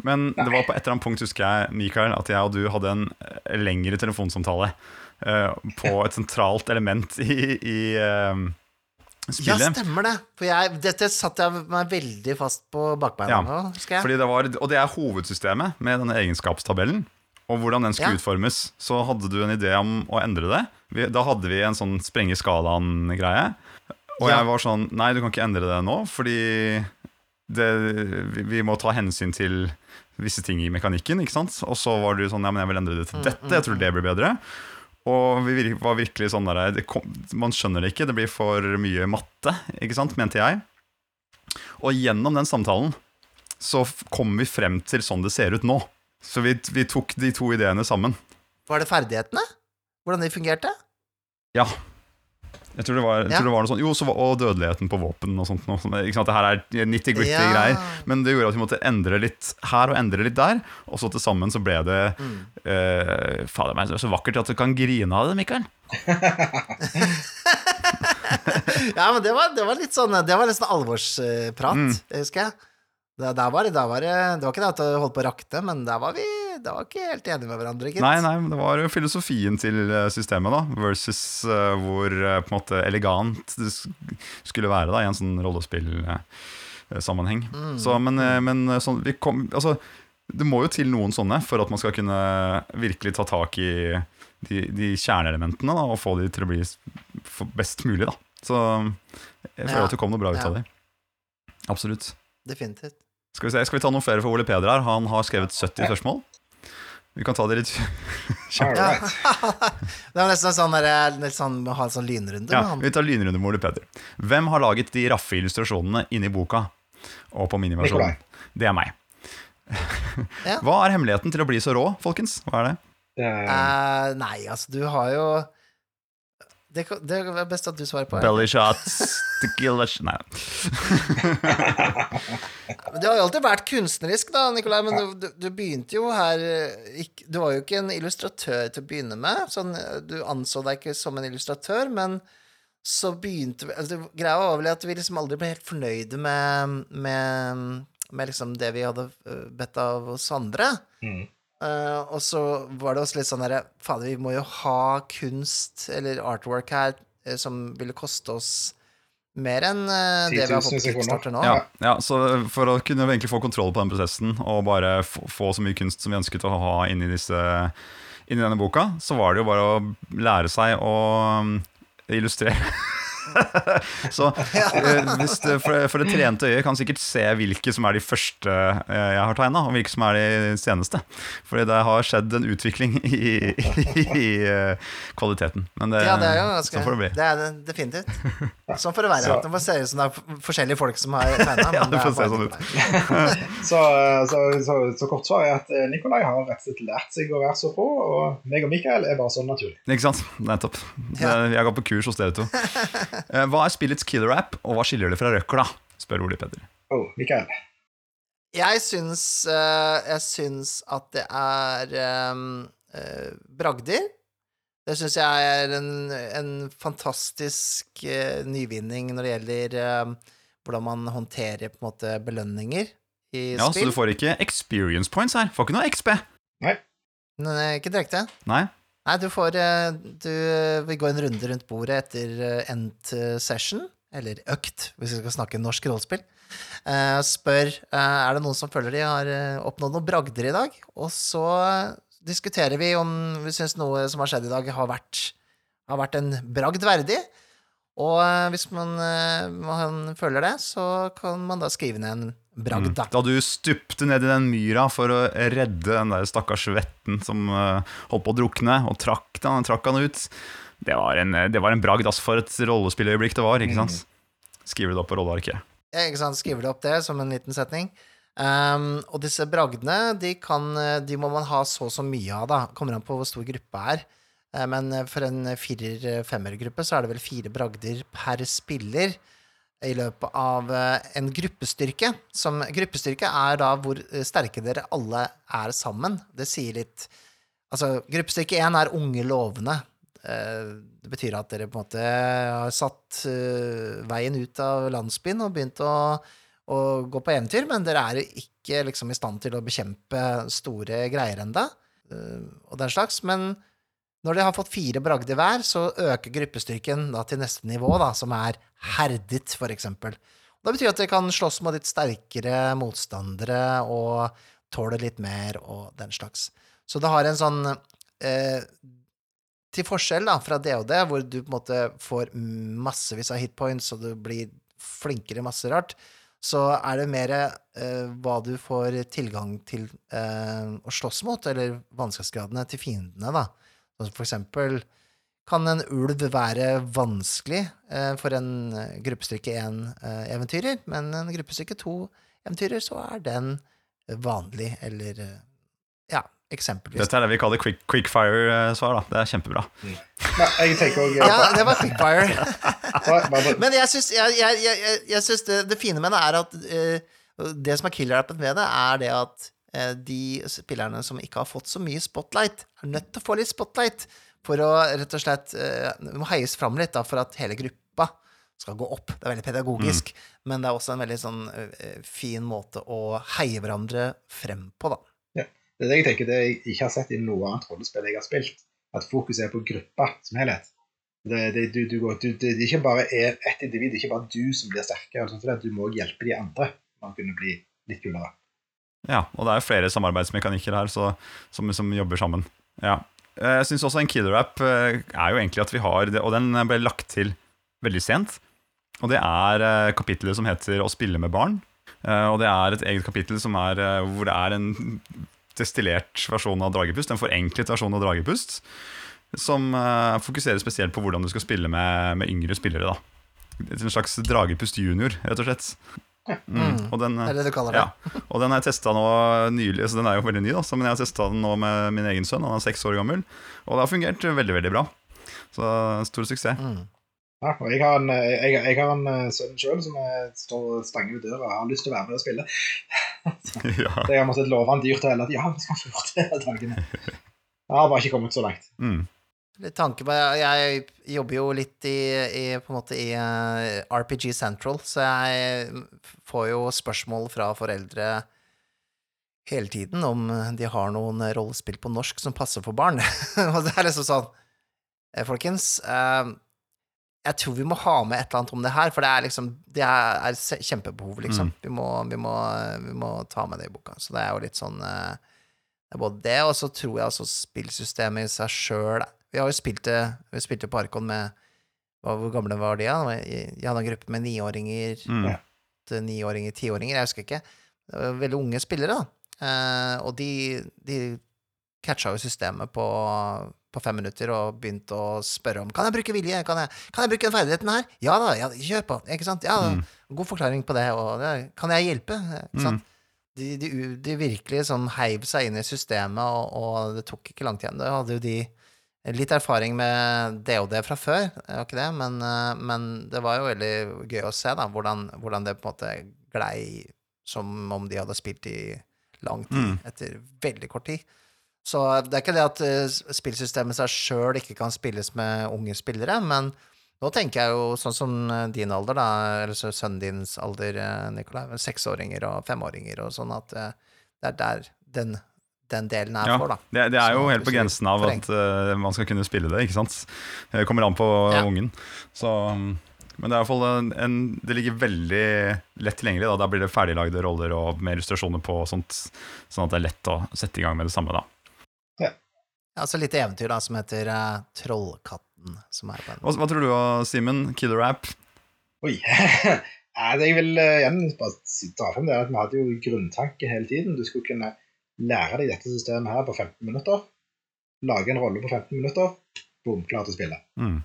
Men det var på et eller annet punkt, husker jeg, Mikael, at jeg og du hadde en eh, lengre telefonsamtale på et sentralt element i, i Spillet. Ja, stemmer det! For jeg, dette satte jeg meg veldig fast på bakbeina Ja, det var, og det er hovedsystemet med denne egenskapstabellen. Og hvordan den skulle Ja. utformes. Så hadde du en idé om å endre det. Vi, da hadde vi en sånn sprenge skalaen-greie. Og Ja. jeg var sånn Nei, du kan ikke endre det nå, fordi det, vi, vi må ta hensyn til visse ting i mekanikken. ikke sant? Og så var du sånn Ja, men jeg vil endre det til dette. Jeg tror det blir bedre. Og vi var virkelig sånn der kom, Man skjønner det ikke. Det blir for mye matte, ikke sant, mente jeg. Og gjennom den samtalen så kom vi frem til sånn det ser ut nå. Så vi, vi tok de to ideene sammen. Var det ferdighetene? Hvordan de fungerte? Ja. Jeg tror det var, Ja. tror det var noe sånt Jo, så var, og dødeligheten på våpen og sånt. Noe, ikke sant? Det her er nitty-gritty Ja. greier. Men det gjorde at vi måtte endre litt her og endre litt der. Og så til sammen så ble det Mm. eh, Fader meg, så vakkert at du kan grine av det, Mikael. <laughs> Ja, men det var, det var litt sånn Det var nesten alvorsprat, Mm. husker jeg. Det, der var, det- der var, det det var ikke det at det holdt på å rakne, men der var vi der var ikke helt enige med hverandre, gitt. Nei, nei, men det var jo filosofien til eh, systemet, da, versus uh, hvor uh, på en måte elegant det skulle være da, i en sånn rollespillsammenheng. Mm. Så, men men sånn, vi kom, altså, det må jo til noen sånne for at man skal kunne virkelig ta tak i de, de kjerneelementene da, og få de til å bli best mulig. Da. Så jeg føler Ja. at det kom noe bra ut Ja. av det. Absolutt. Definitivt. Skal vi, se, skal vi ta noen flere for Ole Peder her? Han har skrevet 70 spørsmål. Vi kan ta det litt <laughs> All Ja. <laughs> det er nesten sånn der, litt sånn, ha en sånn lynrunde Ja, med han. vi tar lynrunde med Ole Peder. Hvem har laget de raffe illustrasjonene inni boka og på miniversjonen? Det er meg. <laughs> Hva er hemmeligheten til å bli så rå, folkens? Hva er det? Eh, Eh, nei, altså, du har jo det, det er best at du svarer på. Belly shots, tequila Nei. <laughs> Du har jo alltid vært kunstnerisk, da, Nikolai, men du, du, begynte jo her eh, Du var jo ikke en illustratør til å begynne med. Sånn, eh, du anså deg ikke som en illustratør, men så begynte vi altså, Greia var vel at vi liksom aldri ble helt fornøyde med, med, med liksom det vi hadde eh, bedt av oss andre. mm. Eh, og så var det også litt sånn derre Fader, vi må jo ha kunst eller artwork her eh, som ville koste oss mer enn uh, det vi har fått på. Kickstarter nå. Ja, ja, så for å kunne egentlig få kontroll på den prosessen og bare få, få så mye kunst som vi ønsket å ha inni disse inni denne boka, så var det jo bare å lære seg å um, illustrere. <laughs> <laughs> så eh, hvis det, for, for det trente øyet kan sikkert se hvilke som er de første eh, jeg har tegna, og hvilke som er de seneste. Fordi det har skjedd en utvikling i, i, i eh, kvaliteten. Men det, Ja, det er jo ganske sånn får det bli. Det er det definitivt. <laughs> Sånn får det være. Det får se ut som det er forskjellige folk som har tegna. <laughs> Ja, det får se sånn ut. Så, så, så, så kort svar er at Nikolai har rett og slett lært seg å være så på, og meg og Mikael er bare sånn naturlig. Ikke sant? Nettopp. Det, jeg går på kurs hos dere to. Eh, Hva er spillets killer app, og hva skiller det fra røkla? spør Ole Petter. Oh, Mikael. Jeg syns, eh, jeg syns at det er um, eh, bragder. Det syns jeg er en, en fantastisk uh, nyvinning når det gjelder eh, hvordan man håndterer på en måte belønninger i Ja, Så du får ikke experience points her. Får ikke noe XP. Nei, ikke direkte. Nei. Nei, du får eh, Du vil gå en runde rundt bordet etter endt session, eller økt, hvis vi skal snakke norsk rollespill. Eh, spør eh, er det noen som føler de har eh, oppnådd noen bragder i dag. Og så eh, diskuterer vi om vi syns noe som har skjedd i dag, har vært, har vært en bragd verdig. Og eh, hvis man, eh, man føler det, så kan man da skrive ned en bragd, da. Da du stupte ned i den myra for å redde den der stakkars vetten som eh, holdt på å drukne, og trakk den, trakk han ut Det var en, det var en bragd Altså for et rollespilløyeblikk det var. ikke sant? Skriver du det opp på rollearket? Ja, ikke sant, skriver du opp det som en liten setning. Um, og disse bragdene, de, kan, de må man ha så og så mye av, da. Kommer an på hvor stor gruppa er. Eh, men for en firer-femmergruppe så er det vel fire bragder per spiller i løpet av eh, en gruppestyrke. Som, gruppestyrke er da hvor eh, sterke dere alle er sammen. Det sier litt Altså, gruppestyrke én er unge lovende. Eh, Det betyr at dere på en måte har satt eh, veien ut av landsbyen og begynt å, å gå på eventyr, men dere er ikke liksom i stand til å bekjempe store greier enda, eh, og den slags. Men når de har fått fire bragder hver, så øker gruppestyrken da til neste nivå, da, som er herdet, for eksempel. Det betyr at de kan slåss mot litt sterkere motstandere og tåle litt mer og den slags. Så det har en sånn eh, Til forskjell da, fra DOD, hvor du på en måte får massevis av hitpoints, og du blir flinkere masse rart, så er det mer eh, hva du får tilgang til eh, å slåss mot, eller vanskelighetsgradene til fiendene, da. Sånn for eksempel kan en ulv være vanskelig eh, for en gruppestykke gruppestyrke 1-eventyrer, men en gruppestykke 2-eventyrer, så er den vanlig, eller eh, ja, eksempelvis. Dette er det vi kaller quick, quickfire-svar. da. Det er kjempebra. Nei, jeg tenker også, Ja, det var quickfire. <laughs> Men jeg syns, jeg, jeg, jeg, syns det, det fine med det er at uh, Det som er killer-appen med det, er det at eh, de spillerne som ikke har fått så mye spotlight, er nødt til å få litt spotlight for å rett og slett eh, må heies fram litt da, for at hele gruppa skal gå opp. Det er veldig pedagogisk, men det er også en veldig sånn eh, fin måte å heie hverandre frem på, da. det er det jeg tenker det jeg ikke har sett i noe annet rollespill jeg har spilt. At fokuset er på gruppa som helhet. Det, det, du, du, du, det, det er ikke bare er ett individ, det er ikke bare du som blir sterkere. det, Du må hjelpe de andre for å kunne bli litt kulere. Ja, og det er flere samarbeidsmekanikker her så, som, som jobber sammen. Ja. Eh, Jeg syns også en killer-app eh, er jo egentlig at vi har det, Og den ble lagt til veldig sent. Og det er kapitlet kapittelet som heter 'Å spille med barn'. Eh, Og det er et eget kapittel er, eh, hvor det er en destillert versjon av Dragepust. En forenklet versjon av Dragepust. Som eh, fokuserer spesielt på hvordan du skal spille med, med yngre spillere. da En slags Dragepust junior, rett og slett. Mm. Og den, eh, Det er det du kaller det. ja, og den har jeg testa nå nylig, så den er jo veldig ny, da, så, men jeg har testa den nå med min egen sønn, han er seks år gammel, og det har fungert veldig, veldig bra. Så stor suksess. Mm. Ja, og jeg har en, jeg, jeg har en eh, sønn sjøl som er, står stange ved døra og har lyst til å være med og spille. <laughs> ja. Så jeg har måttet love han dyrt og heller at ja, vi skal få gjort det hele dagene. <laughs> Jeg har bare ikke kommet så langt. Mm. Tanke på Jeg jobber jo litt i, i på en måte i eh, RPG Central, så jeg får jo spørsmål fra foreldre hele tiden om de har noen rollespill på norsk som passer for barn. <laughs> Og det er liksom sånn eh, Folkens, eh, jeg tror vi må ha med et eller annet om det her, for det er liksom Det er, kjempebehov, liksom. Mm. Vi, må, vi, må, vi må ta med det i boka. Så det er jo litt sånn Det er både det, og så tror jeg også spillsystemet i seg sjøl Vi har jo spilt det Vi spilte på Arkon med hva- Hvor gamle var de, da? Jeg hadde en gruppe med niåringer, Mm. Niåringer, tiåringer, jeg husker ikke. Det var veldig unge spillere, da. Eh, og de, de catcha jo systemet på, på fem minutter og begynte å spørre om Kan jeg bruke vilje, kan jeg, kan jeg bruke den ferdigheten her? Ja da, ja, kjør på. Ikke sant? Ja. Mm. God forklaring på det, og det, kan jeg hjelpe? Ikke sant? De, de, de virkelig sånn heiv seg inn i systemet, og, og det tok ikke lang tid. Da hadde jo de litt erfaring med det fra før, det men, eh, men det var jo veldig gøy å se da, hvordan, hvordan det på en måte glei som om de hadde spilt i lang tid, Mm. etter veldig kort tid. Så det er ikke det at eh, spillsystemet seg sjøl ikke kan spilles med unge spillere, men nå tenker jeg jo sånn som din alder, da, eller så sønnen dins alder, eh, Nikolai, seksåringer og femåringer og sånn, at det er der den, den delen er Ja, for, da. det, det er jo Så helt på grensen av at uh, man skal kunne spille det, ikke sant? Det kommer an på Ja. ungen. Så, men det er i hvert fall en, en Det ligger veldig lett tilgjengelig. Da. da blir det ferdiglagde roller og med illustrasjoner på og sånt, sånn at det er lett å sette i gang med det samme, da. Ja, altså litt eventyr da, som heter uh, Trollkatten, som er på en Hva, hva tror du, Simen? Killer app? Oi. <laughs> Nei, det jeg vil uh, igjen bare dra frem det er at vi hadde jo grunntanke hele tiden. Du skulle kunne lære deg dette systemet her på 15 minutter. Lage en rolle på 15 minutter. Boom, klar til å spille. Mm.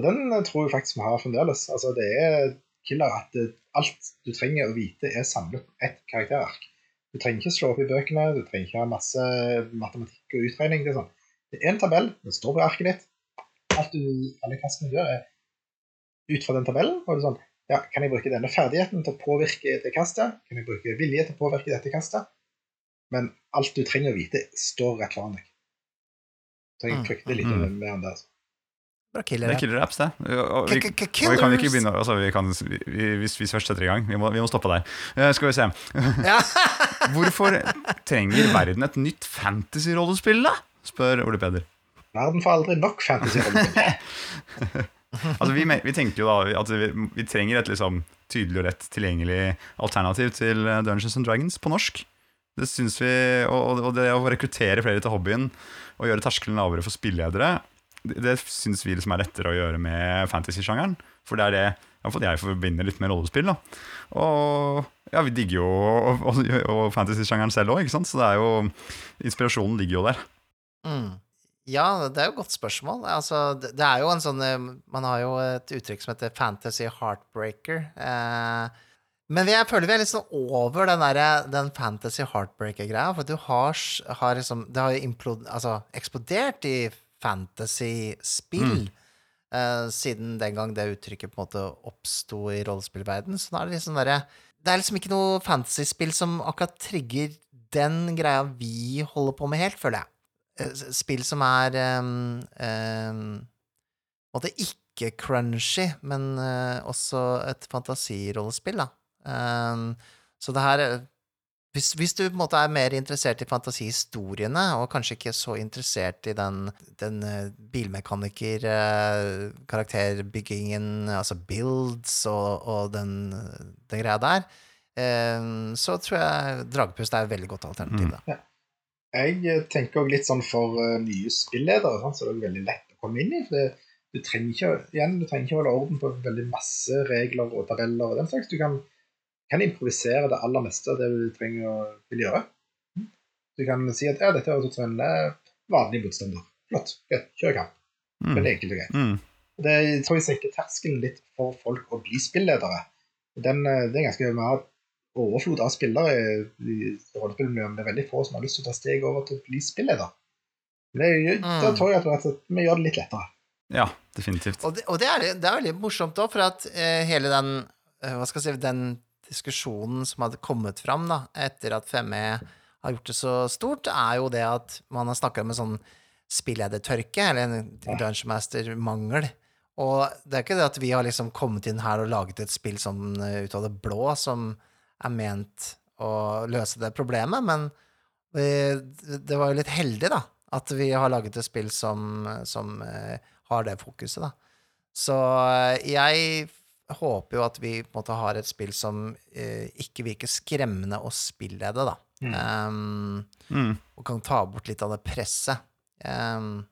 Og den eh, tror jeg faktisk vi har fremdeles. Altså, det er killer at det, alt du trenger å vite, er samlet på ett karakterark. Du trenger ikke slå opp i bøkene, du trenger ikke ha masse matematikk og utregning. Det er, sånn. det er en tabell, den står på arket ditt. Alt du, alle kastene du gjør, er ut fra den tabellen. og det er sånn, ja, Kan jeg bruke denne ferdigheten til å påvirke det kastet? Kan jeg bruke vilje til å påvirke dette kastet? Men alt du trenger å vite, står rett foran deg. Så jeg Mm. frykter litt Mm. mer enn det. altså. Bra Det er killer apps, det. Og, vi, og vi kan ikke begynne altså, vi kan, vi, hvis vi først setter i gang. Vi må, vi må stoppe der. Uh, skal vi se. <laughs> Hvorfor trenger verden et nytt fantasy-rollespill, da? spør Ole Peder. Verden får aldri nok fantasy-rollespill. <laughs> <laughs> Altså, vi, vi tenker jo da at vi, vi trenger et liksom, tydelig og lett tilgjengelig alternativ til eh, Dungeons and Dragons på norsk. Det synes vi, og, og det å rekruttere flere til hobbyen og gjøre terskelen lavere for spilleledere, det, det syns vi liksom er lettere å gjøre med fantasy-sjangeren. For det er det iallfall jeg forbinder litt med rollespill. da Og ja, vi digger jo fantasy-sjangeren selv òg, så det er jo inspirasjonen ligger jo der. Mm. Ja, det er jo et godt spørsmål. Altså, det, det er jo en sånn eh, Man har jo et uttrykk som heter fantasy heartbreaker. Eh, men jeg føler vi er litt sånn over den, der, den fantasy heartbreaker-greia. For du har, har liksom Det har jo altså, eksplodert i fantasy-spill. eh, siden den gang det uttrykket på en måte oppsto i rollespillverden. Så da er det liksom derre Det er liksom ikke noe fantasy-spill som akkurat trigger den greia vi holder på med helt, føler jeg eh, spill som er um, um, på en måte ikke crunchy, men uh, også et fantasirollespill, da. Um, så det her hvis, hvis du på en måte er mer interessert i fantasihistoriene, og kanskje ikke så interessert i den, den eh, bilmekaniker, eh, altså builds og, og den, den greia der, eh, så tror jeg Dragepust er et veldig godt alternativ. Da. Jeg eh, tenker også litt sånn for nye spilledere, sånn, så det er veldig lett å komme inn i. for det, du trenger ikke, igjen, du trenger ikke holde orden på veldig masse regler og tabeller og den slags. Du kan, kan improvisere det aller meste av det du trenger å vil gjøre. Du kan si at ja, dette høres ut som en eh, vanlig motstander. Flott, greit, kjør kamp. Mm. Veldig enkelt og greit. Mm. Det tror jeg senker terskelen litt for folk å bli spilledere. Den, eh, det er ganske Vi har overflod av spillere i rollespillmiljøet, men det er veldig få som har lyst til å ta steg over til å bli spilleder. Men det, Mm. Da tror jeg at, at vi gjør det litt lettere. Ja, definitivt. Og det, og det, er, det er veldig morsomt òg, for at eh, hele den eh, Hva skal jeg si Den diskusjonen som hadde kommet fram da, etter at 5E har gjort det så stort, er jo det at man har snakka om en sånn spilledetørke, eller en Dungeon Master-mangel. Og det er ikke det at vi har liksom kommet inn her og laget et spill sånn eh, ut av det blå som er ment å løse det problemet, men vi, det var jo litt heldig, da, at vi har laget et spill som, som eh, har det fokuset, da. Så eh, jeg håper jo at vi på en måte har et spill som uh, ikke virker skremmende å spillede, da. Mm. Um, Mm. og kan ta bort litt av det presset. Um,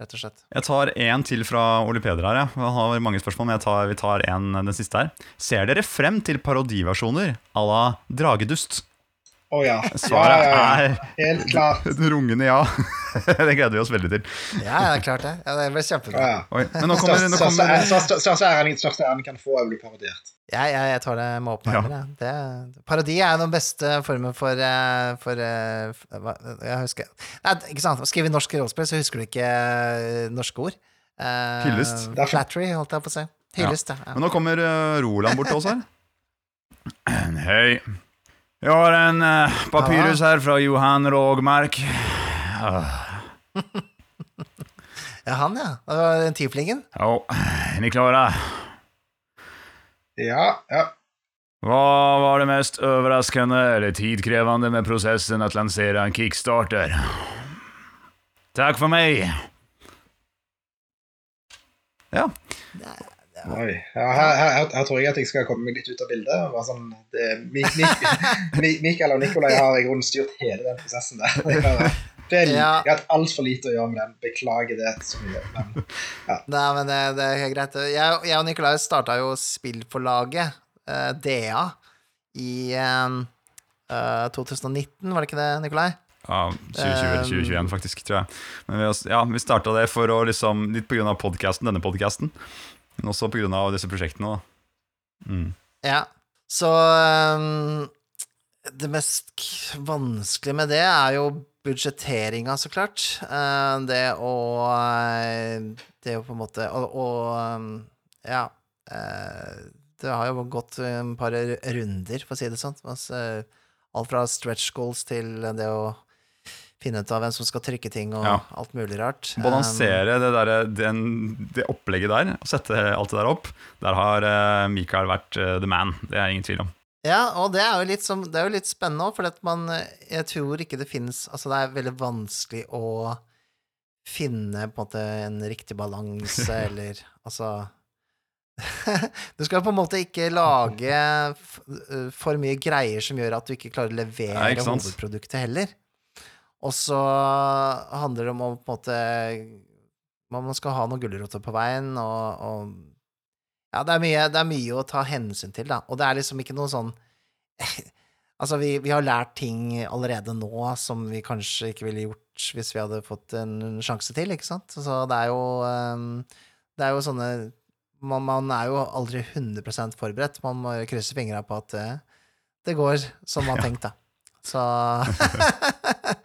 rett og slett. Jeg tar én til fra Ole Peder her. Ja. Han har mange spørsmål, men jeg tar, vi tar en, den siste her. Ser dere frem til parodiversjoner à la Dragedust? Å ja. Svaret ja, ja, ja. er Helt klart. <laughs> et rungende ja. <laughs> det gleder vi oss veldig til. Ja, det er klart det. Ja, det ble kjempebra. ja. Oi, men nå kommer, nå Største kommer største- største æren kan få, er å bli parodiert. Ja, ja, jeg tar det med åpne armer. Parodi er den beste formen for, for, for eh, Jeg husker Nei, ikke sant. Skriver norsk rollespill, så husker du ikke eh, norske ord. Uh, Hyllest. Flattery, holdt jeg på å si. Hyllest, ja. ja. Men nå kommer eh, Roland bort til oss her. <clears throat> Hei. Jeg har en eh, papyrus her fra Johan Rågmark. Ah. <laughs> Ja, han, ja. Det var den tieflingen. Ja, är ni klara? Ja, ja. Hva var det mest overraskende eller tidkrevende med processen å lansere en Kickstarter? Takk for meg! Ja, Oi. Ja, her, her, her, tror jeg at jeg skal komme meg litt ut av bildet. Bare sånn, det, Mik, Mik, Mik, Mikael og Nikolai har i grunnen styrt hele den prosessen der. Jeg har, det Ja. jeg har hatt altfor lite å gjøre med den. Beklager det så mye. Men Nei, men det, det er helt greit. Jeg, jeg og Nikolai starta jo spillforlaget, uh, DA, i eh, eh, 2019, var det ikke det, Nikolai? ja 2020 eller 2021 faktisk, tror jeg. Men vi, ja, vi starta det for å liksom, litt på grunn av podcasten, denne podcasten. Men også av disse prosjektene. Da. Mm. Ja. Så um, det mest vanskelige med det er jo budsjetteringa, så klart. Uh, det å eh, Det å på en måte Og, og ehm, ja. Uh, det har jo gått en par runder, for å si det sånn. Altså, alt fra stretch goals til det å finne ut av hvem som skal trykke ting, og Ja. alt mulig rart. Balansere det, der, den, det opplegget der, og sette alt det der opp. Der har eh, Mikael vært eh, the man. Det er ingen tvil om. Ja, og det er jo litt, som, det er jo litt spennende òg, for man Jeg tror ikke det finnes Altså, det er veldig vanskelig å finne på en måte en riktig balanse, <laughs> eller altså <laughs> Du skal på en måte ikke lage for mye greier som gjør at du ikke klarer å levere Nei, hovedproduktet heller. Og så handler det om å på en måte Man skal ha noen gulroter på veien, og, og ja, det er, mye, det er mye å ta hensyn til, da. Og det er liksom ikke noe sånn <laughs> Altså, vi, vi har lært ting allerede nå som vi kanskje ikke ville gjort hvis vi hadde fått en sjanse til, ikke sant? Så det er jo ehm, Det er jo sånne man, man er jo aldri 100% forberedt. Man må krysse fingra på at det, det går som man har tenkt, da. Så <laughs> <laughs>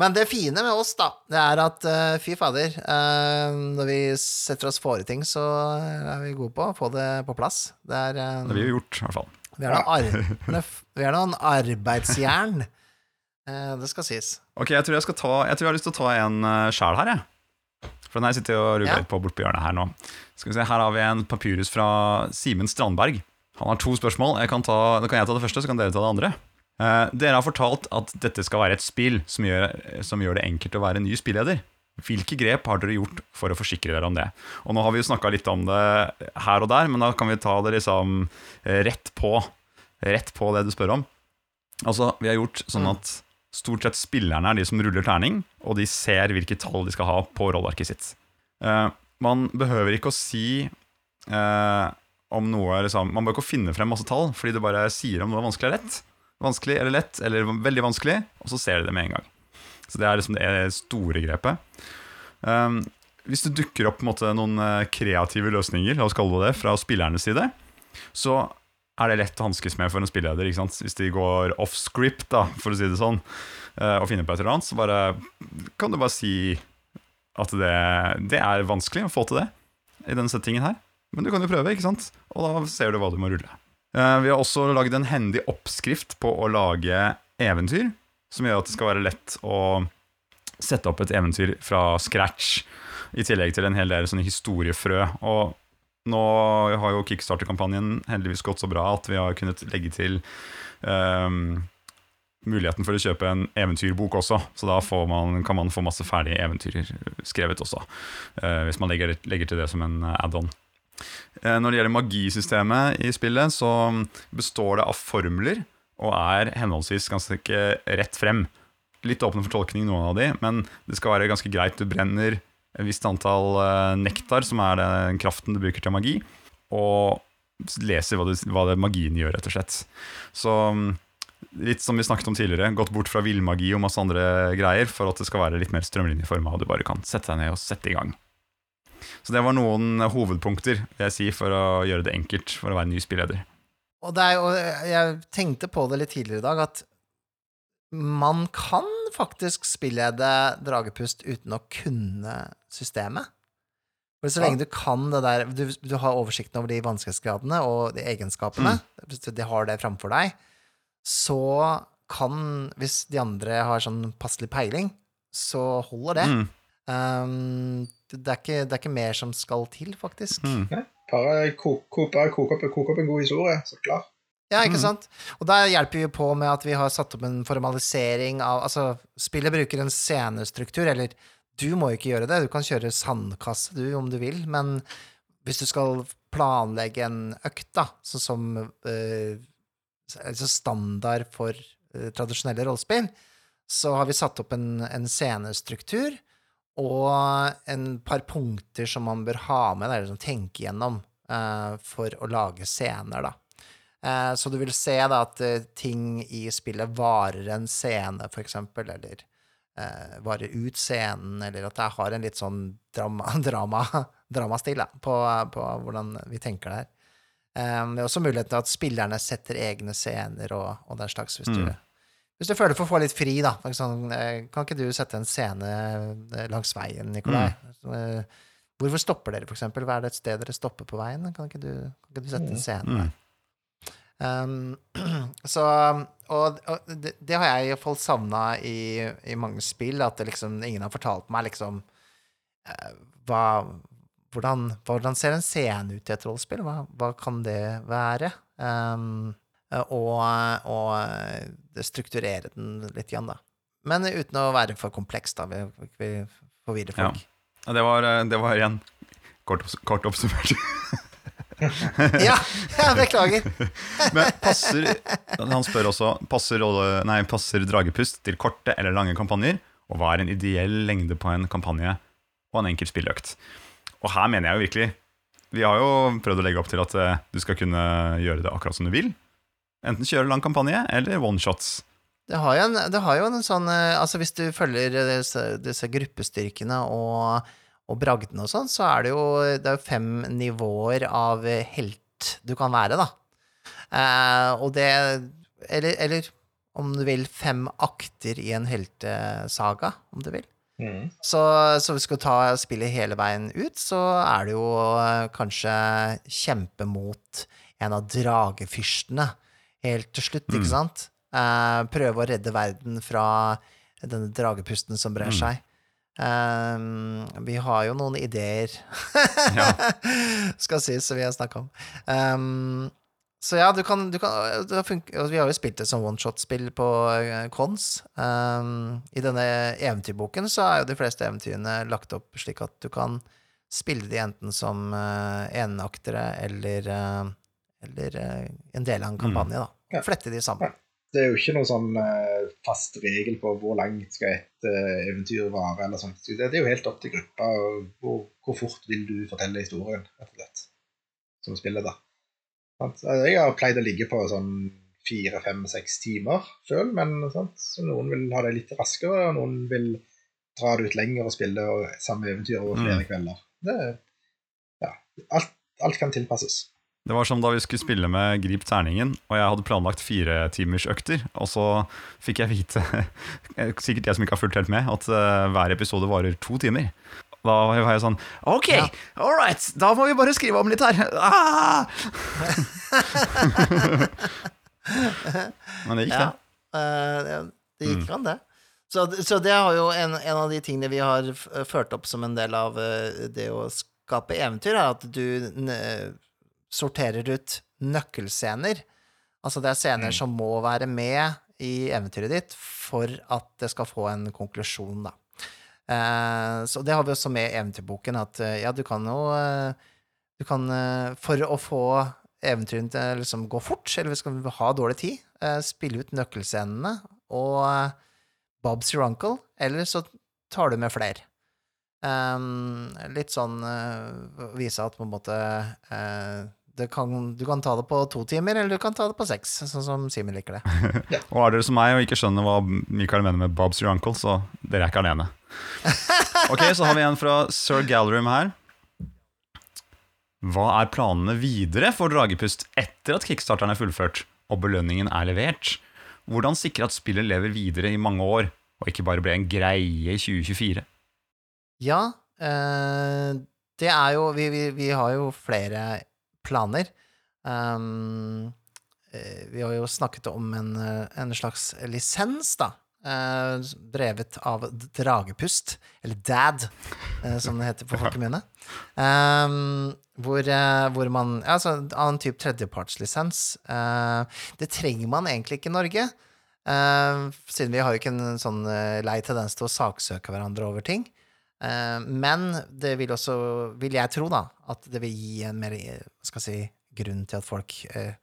Men det fine med oss, da, det er at eh, fy fader, eh, når vi setter oss fore ting, så er vi gode på å få det på plass. Det er Det har vi jo gjort, i hvert fall. vi er noen, ar <laughs> vi er noen arbeidsjern. Eh, det skal sies. Ok, jeg tror jeg, skal ta, jeg tror jeg har lyst til å ta en sjæl her, jeg. For den her sitter jeg og ruger Ja. litt på bortpå hjørnet her nå. Skal vi se, Her har vi en papyrus fra Simen Strandberg. Han har to spørsmål. Jeg kan ta, kan jeg ta det første, så kan dere ta det andre. Eh, dere har fortalt at dette skal være et spill som gjør, som gjør det enkelt å være ny spilleder. Hvilke grep har dere gjort for å forsikre dere om det? Og Nå har vi jo snakka litt om det her og der, men da kan vi ta det liksom eh, rett på. Rett på det du spør om. Altså, Vi har gjort sånn at stort sett spillerne er de som ruller terning, og de ser hvilke tall de skal ha på rollearket sitt. Uh, man behøver ikke å si uh, om noe liksom, Man bør ikke finne frem masse tall, fordi du bare sier om noe er vanskelig eller lett. Vanskelig eller lett, eller veldig vanskelig, og så ser de det med en gang. Så det er liksom det store grepet. Um, hvis det dukker opp måte, noen eh, kreative løsninger, la oss kalle det fra spillernes side, så er det lett å hanskes med for en spilleder. Hvis de går off script, da, for å si det sånn, eh, og finner på et eller annet, så bare, kan du bare si at det, det er vanskelig å få til det i denne settingen her. Men du kan jo prøve, ikke sant? Og da ser du hva du må rulle. Eh, Vi har også lagd en hendig oppskrift på å lage eventyr, som gjør at det skal være lett å sette opp et eventyr fra scratch, i tillegg til en hel del sånne historiefrø. Og nå har jo Kickstarter-kampanjen heldigvis gått så bra at vi har kunnet legge til um, muligheten for å kjøpe en eventyrbok også. Så da man, kan man få masse ferdige eventyr skrevet også, uh, hvis man legger, legger til det som en add-on. Eh, Når det gjelder magisystemet i spillet, så består det av formler og er henholdsvis ganske rett frem. Litt åpne for tolkning, noen av de, men det skal være ganske greit. Du brenner et visst antall eh, nektar, som er den kraften du bruker til magi, og leser hva, det, hva det magien gjør, rett og slett. Så mm, litt som vi snakket om tidligere, gått bort fra villmagi og masse andre greier for at det skal være litt mer strømlinjeforma, og du bare kan sette deg ned og sette i gang. Så det var noen hovedpunkter jeg si, for å gjøre det enkelt for å være ny spilleder. Og det er jo Jeg tenkte på det litt tidligere i dag, at man kan faktisk spillede Dragepust uten å kunne systemet. For så lenge du kan det der du, du har oversikten over de vanskelighetsgradene og de egenskapene, hvis du de har det framfor deg, så kan, hvis de andre har sånn passelig peiling, så holder det. Mm. Um, det, er ikke, det er ikke mer som skal til, faktisk. Mm. Bare koke kok opp, kok opp en god historie, så klar. Ja, ikke Mm. sant? Og der hjelper vi på med at vi har satt opp en formalisering av Altså, spillet bruker en scenestruktur, eller du må jo ikke gjøre det, du kan kjøre sandkasse, du, om du vil, men hvis du skal planlegge en økt, da, sånn som eh, altså standard for eh, tradisjonelle rollespill, så har vi satt opp en, en scenestruktur og en par punkter som man bør ha med, eller liksom tenke gjennom, uh, for å lage scener, da. Uh, så du vil se da at uh, ting i spillet varer en scene, for eksempel, eller varer ut scenen, eller at det har en litt sånn drama, <laughs> drama, dramastil på, på hvordan vi tenker det her. Det er også muligheten til at spillerne setter egne scener og, og den slags, hvis du Mm. Hvis du føler for å få litt fri, da. Sånn, eh, Kan ikke du sette en scene eh, langs veien, Nikolai? Mm. Hvorfor stopper dere, for eksempel? Hva er det et sted dere stopper på veien? Kan ikke du, kan ikke du sette en scene der? Mm. Um, <clears throat> så Og, og det, det har jeg i hvert fall savna i, i mange spill, at det liksom, ingen har fortalt meg liksom eh, hva, hvordan, hvordan ser en scene ut i et rollespill? Hva, hva kan det være? Um, og, og strukturere den litt igjen, da. Men uten å være for kompleks, da. Vi, vi forvirrer folk. Ja, det, var, eh, det var igjen kort, kort oppsummert. <laughs> Ja, ja beklager. <laughs> Men passer Han spør også passer, nei, passer dragepust til korte eller lange kampanjer, og hva er en ideell lengde på en kampanje og en enkel spilløkt. Og her mener jeg jo virkelig Vi har jo prøvd å legge opp til at eh, du skal kunne gjøre det akkurat som du vil. Enten kjøre lang kampanje eller one-shots. Det har, jo en, det har jo en sånn eh, Altså, hvis du følger disse, disse gruppestyrkene og, og bragdene og sånn, så er det jo det er fem nivåer av helt du kan være, da. Eh, og det eller, eller om du vil, fem akter i en heltesaga, om du vil. Mm. Så, så hvis du skal ta spillet hele veien ut, så er det jo eh, kanskje kjempe mot en av dragefyrstene helt til slutt, Mm. ikke sant? Uh, prøve å redde verden fra denne dragepusten som brer Mm. seg. Um, vi har jo noen ideer, Ja. <laughs> skal sies, som vi har snakka om. Um, så ja, du kan, du kan du har Vi har jo spilt det som one-shot-spill på kons. cons. Um, I denne eventyrboken så er jo de fleste eventyrene lagt opp slik at du kan spille de enten som uh, enaktere eller, eh, eller eh, en del av en kampanje, da. Ja. Flette de sammen. Det er jo ikke noen sånn eh, fast regel på hvor langt skal et eh, eventyr vare. eller sånt. Det, det er jo helt opp til gruppa. Hvor, hvor fort vil du fortelle historien, rett og slett, som spiller, da. Jeg har pleid å ligge på sånn fire, fem, seks timer sjøl, men sant? Så noen vil ha det litt raskere, og noen vil dra det ut lenger og spille og samme eventyr over flere Mm. kvelder. Det, ja, alt, alt kan tilpasses. Det var som da vi skulle spille med Grip terningen, og jeg hadde planlagt fire timers økter, og så fikk jeg vite, <laughs> sikkert jeg som ikke har fulgt helt med, at eh, hver episode varer to timer. Da var jeg sånn Ok, Ja. all right, da må vi bare skrive om litt her. Ah! <laughs> Men det gikk, det. eh, det, det gikk Mm. an, det. Så, så det er jo en, en av de tingene vi har ført opp som en del av eh, det å skape eventyr, er at du sorterer ut nøkkelscener. Altså det er scener Mm. som må være med i eventyret ditt for at det skal få en konklusjon, da. Eh, så det har vi også med i eventyrboken, at eh, ja, du kan jo eh, Du kan eh, For å få eventyrene til liksom gå fort, eller vi skal ha dårlig tid, eh, spille ut nøkkelscenene og eh, Bob's your uncle, eller så tar du med flere. Um, litt sånn uh, vise at på en måte uh, kan, du kan ta det på to timer, eller du kan ta det på seks, sånn som Simen liker det. <laughs> Og er dere som meg og ikke skjønner hva Mikael mener med Bob's your uncle, så dere er ikke alene. <laughs> Ok, så har vi en fra Sir Gallerim her. Hva er planene videre for Dragepust etter at kickstarteren er fullført og belønningen er levert? Hvordan sikre at spillet lever videre i mange år, og ikke bare blir en greie i 2024? Ja, øh, det er jo vi, vi, vi har jo flere planer. Um, vi har jo snakket om en, eh, en slags lisens, da. eh, drevet av Dragepust, eller DAD, eh, som det heter på <laughs> folkemunne. Eh, hvor, hvor man Altså av en type tredjepartslisens. Eh, det trenger man egentlig ikke i Norge. siden vi har jo ikke en sånn lei tendens til å saksøke hverandre over ting. Eh, men det vil også, vil jeg tro, da, at det vil gi en mer skal si, grunn til at folk eh,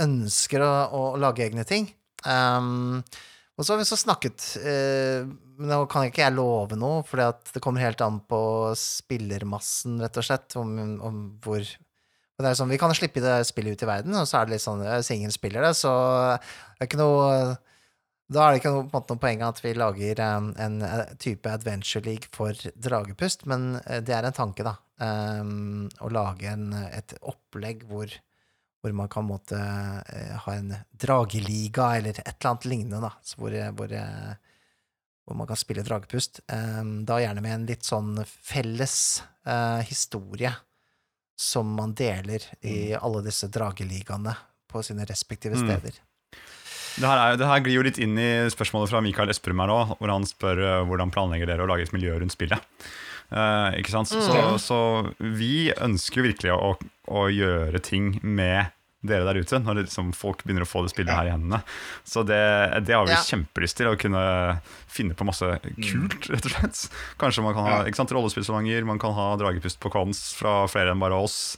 ønsker å, å lage egne ting. Um, og så har vi så snakket men Nå kan ikke jeg love noe, for det kommer helt an på spillermassen, rett og slett, om, om hvor og det er sånn, Vi kan slippe det spillet ut i verden, og så er det litt sånn Hvis ingen spiller det, så det er ikke noe Da er det ikke noe, på en måte, noe poeng at vi lager um, en eh, type adventure league for Dragepust, men eh, det er en tanke, da. Um, å lage en, et opplegg hvor hvor man kan måtte eh, ha en drageliga eller et eller annet lignende, da, så hvor, hvor, hvor man kan spille dragepust. Um, da gjerne med en litt sånn felles uh, historie som man deler i alle disse drageligaene på sine respektive Mm. Det her, er, det her glir jo litt inn i spørsmålet fra Mikael Esperum her òg, hvor han spør uh, hvordan planlegger dere å lage et miljø rundt spillet. Uh, ikke sant? Så, Mm. så vi ønsker jo virkelig å, å gjøre ting med dere der ute, når liksom, folk begynner å få det spillet her i hendene. Så det, det har vi Ja. kjempelyst til, å kunne finne på masse kult, rett og slett. Kanskje man kan ha ikke sant, rollespillsalonger, man kan ha dragepust på cons fra flere enn bare oss.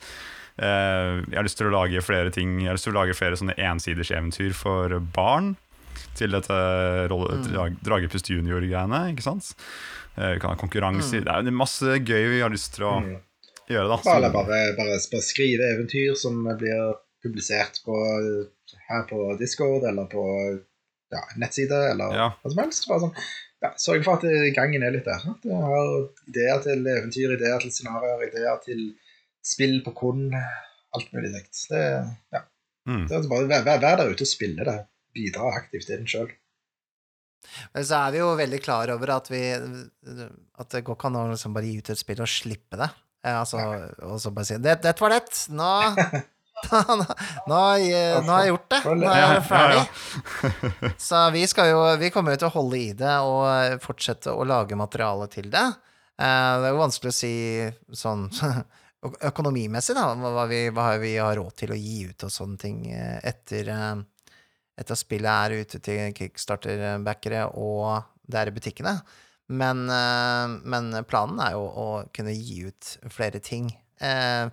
Eh, jeg har lyst til å lage flere ting Jeg har lyst til å lage flere sånne ensiders eventyr for barn. Til dette Mm. Dragepust junior-greiene. ikke sant? Eh, vi kan ha konkurranser. Mm. Det er masse gøy vi har lyst til å Mm. gjøre. da Så- bare, bare, bare skrive eventyr som blir publisert på, her på Discord eller på ja, nettside eller Ja. hva som helst. Bare sånn, ja, Sørge for at gangen er litt der. At jeg har ideer til eventyr, ideer til scenarioer, ideer til spill på korn. Alt mulig kjekt. Det, ja. Mm. det er bare vær, vær, vær der ute og spille det. Bidra aktivt i den sjøl. Men så er vi jo veldig klar over at vi At det går ikke an å liksom bare gi ut et spill og slippe det. Altså, og så bare si det, 'Dette var det! <laughs> <laughs> Nå nå, nå, nå har jeg gjort det. Nå er jeg ferdig. <laughs> Så vi skal jo Vi kommer jo til å holde i det og fortsette å lage materiale til det. Eh, Det er jo vanskelig å si sånn økonomimessig, da, hva vi, hva vi har råd til å gi ut og sånne ting eh, eh, etter at spillet er ute til kickstarter-backere og det er i butikkene. Men, eh, men planen er jo å kunne gi ut flere ting. Eh,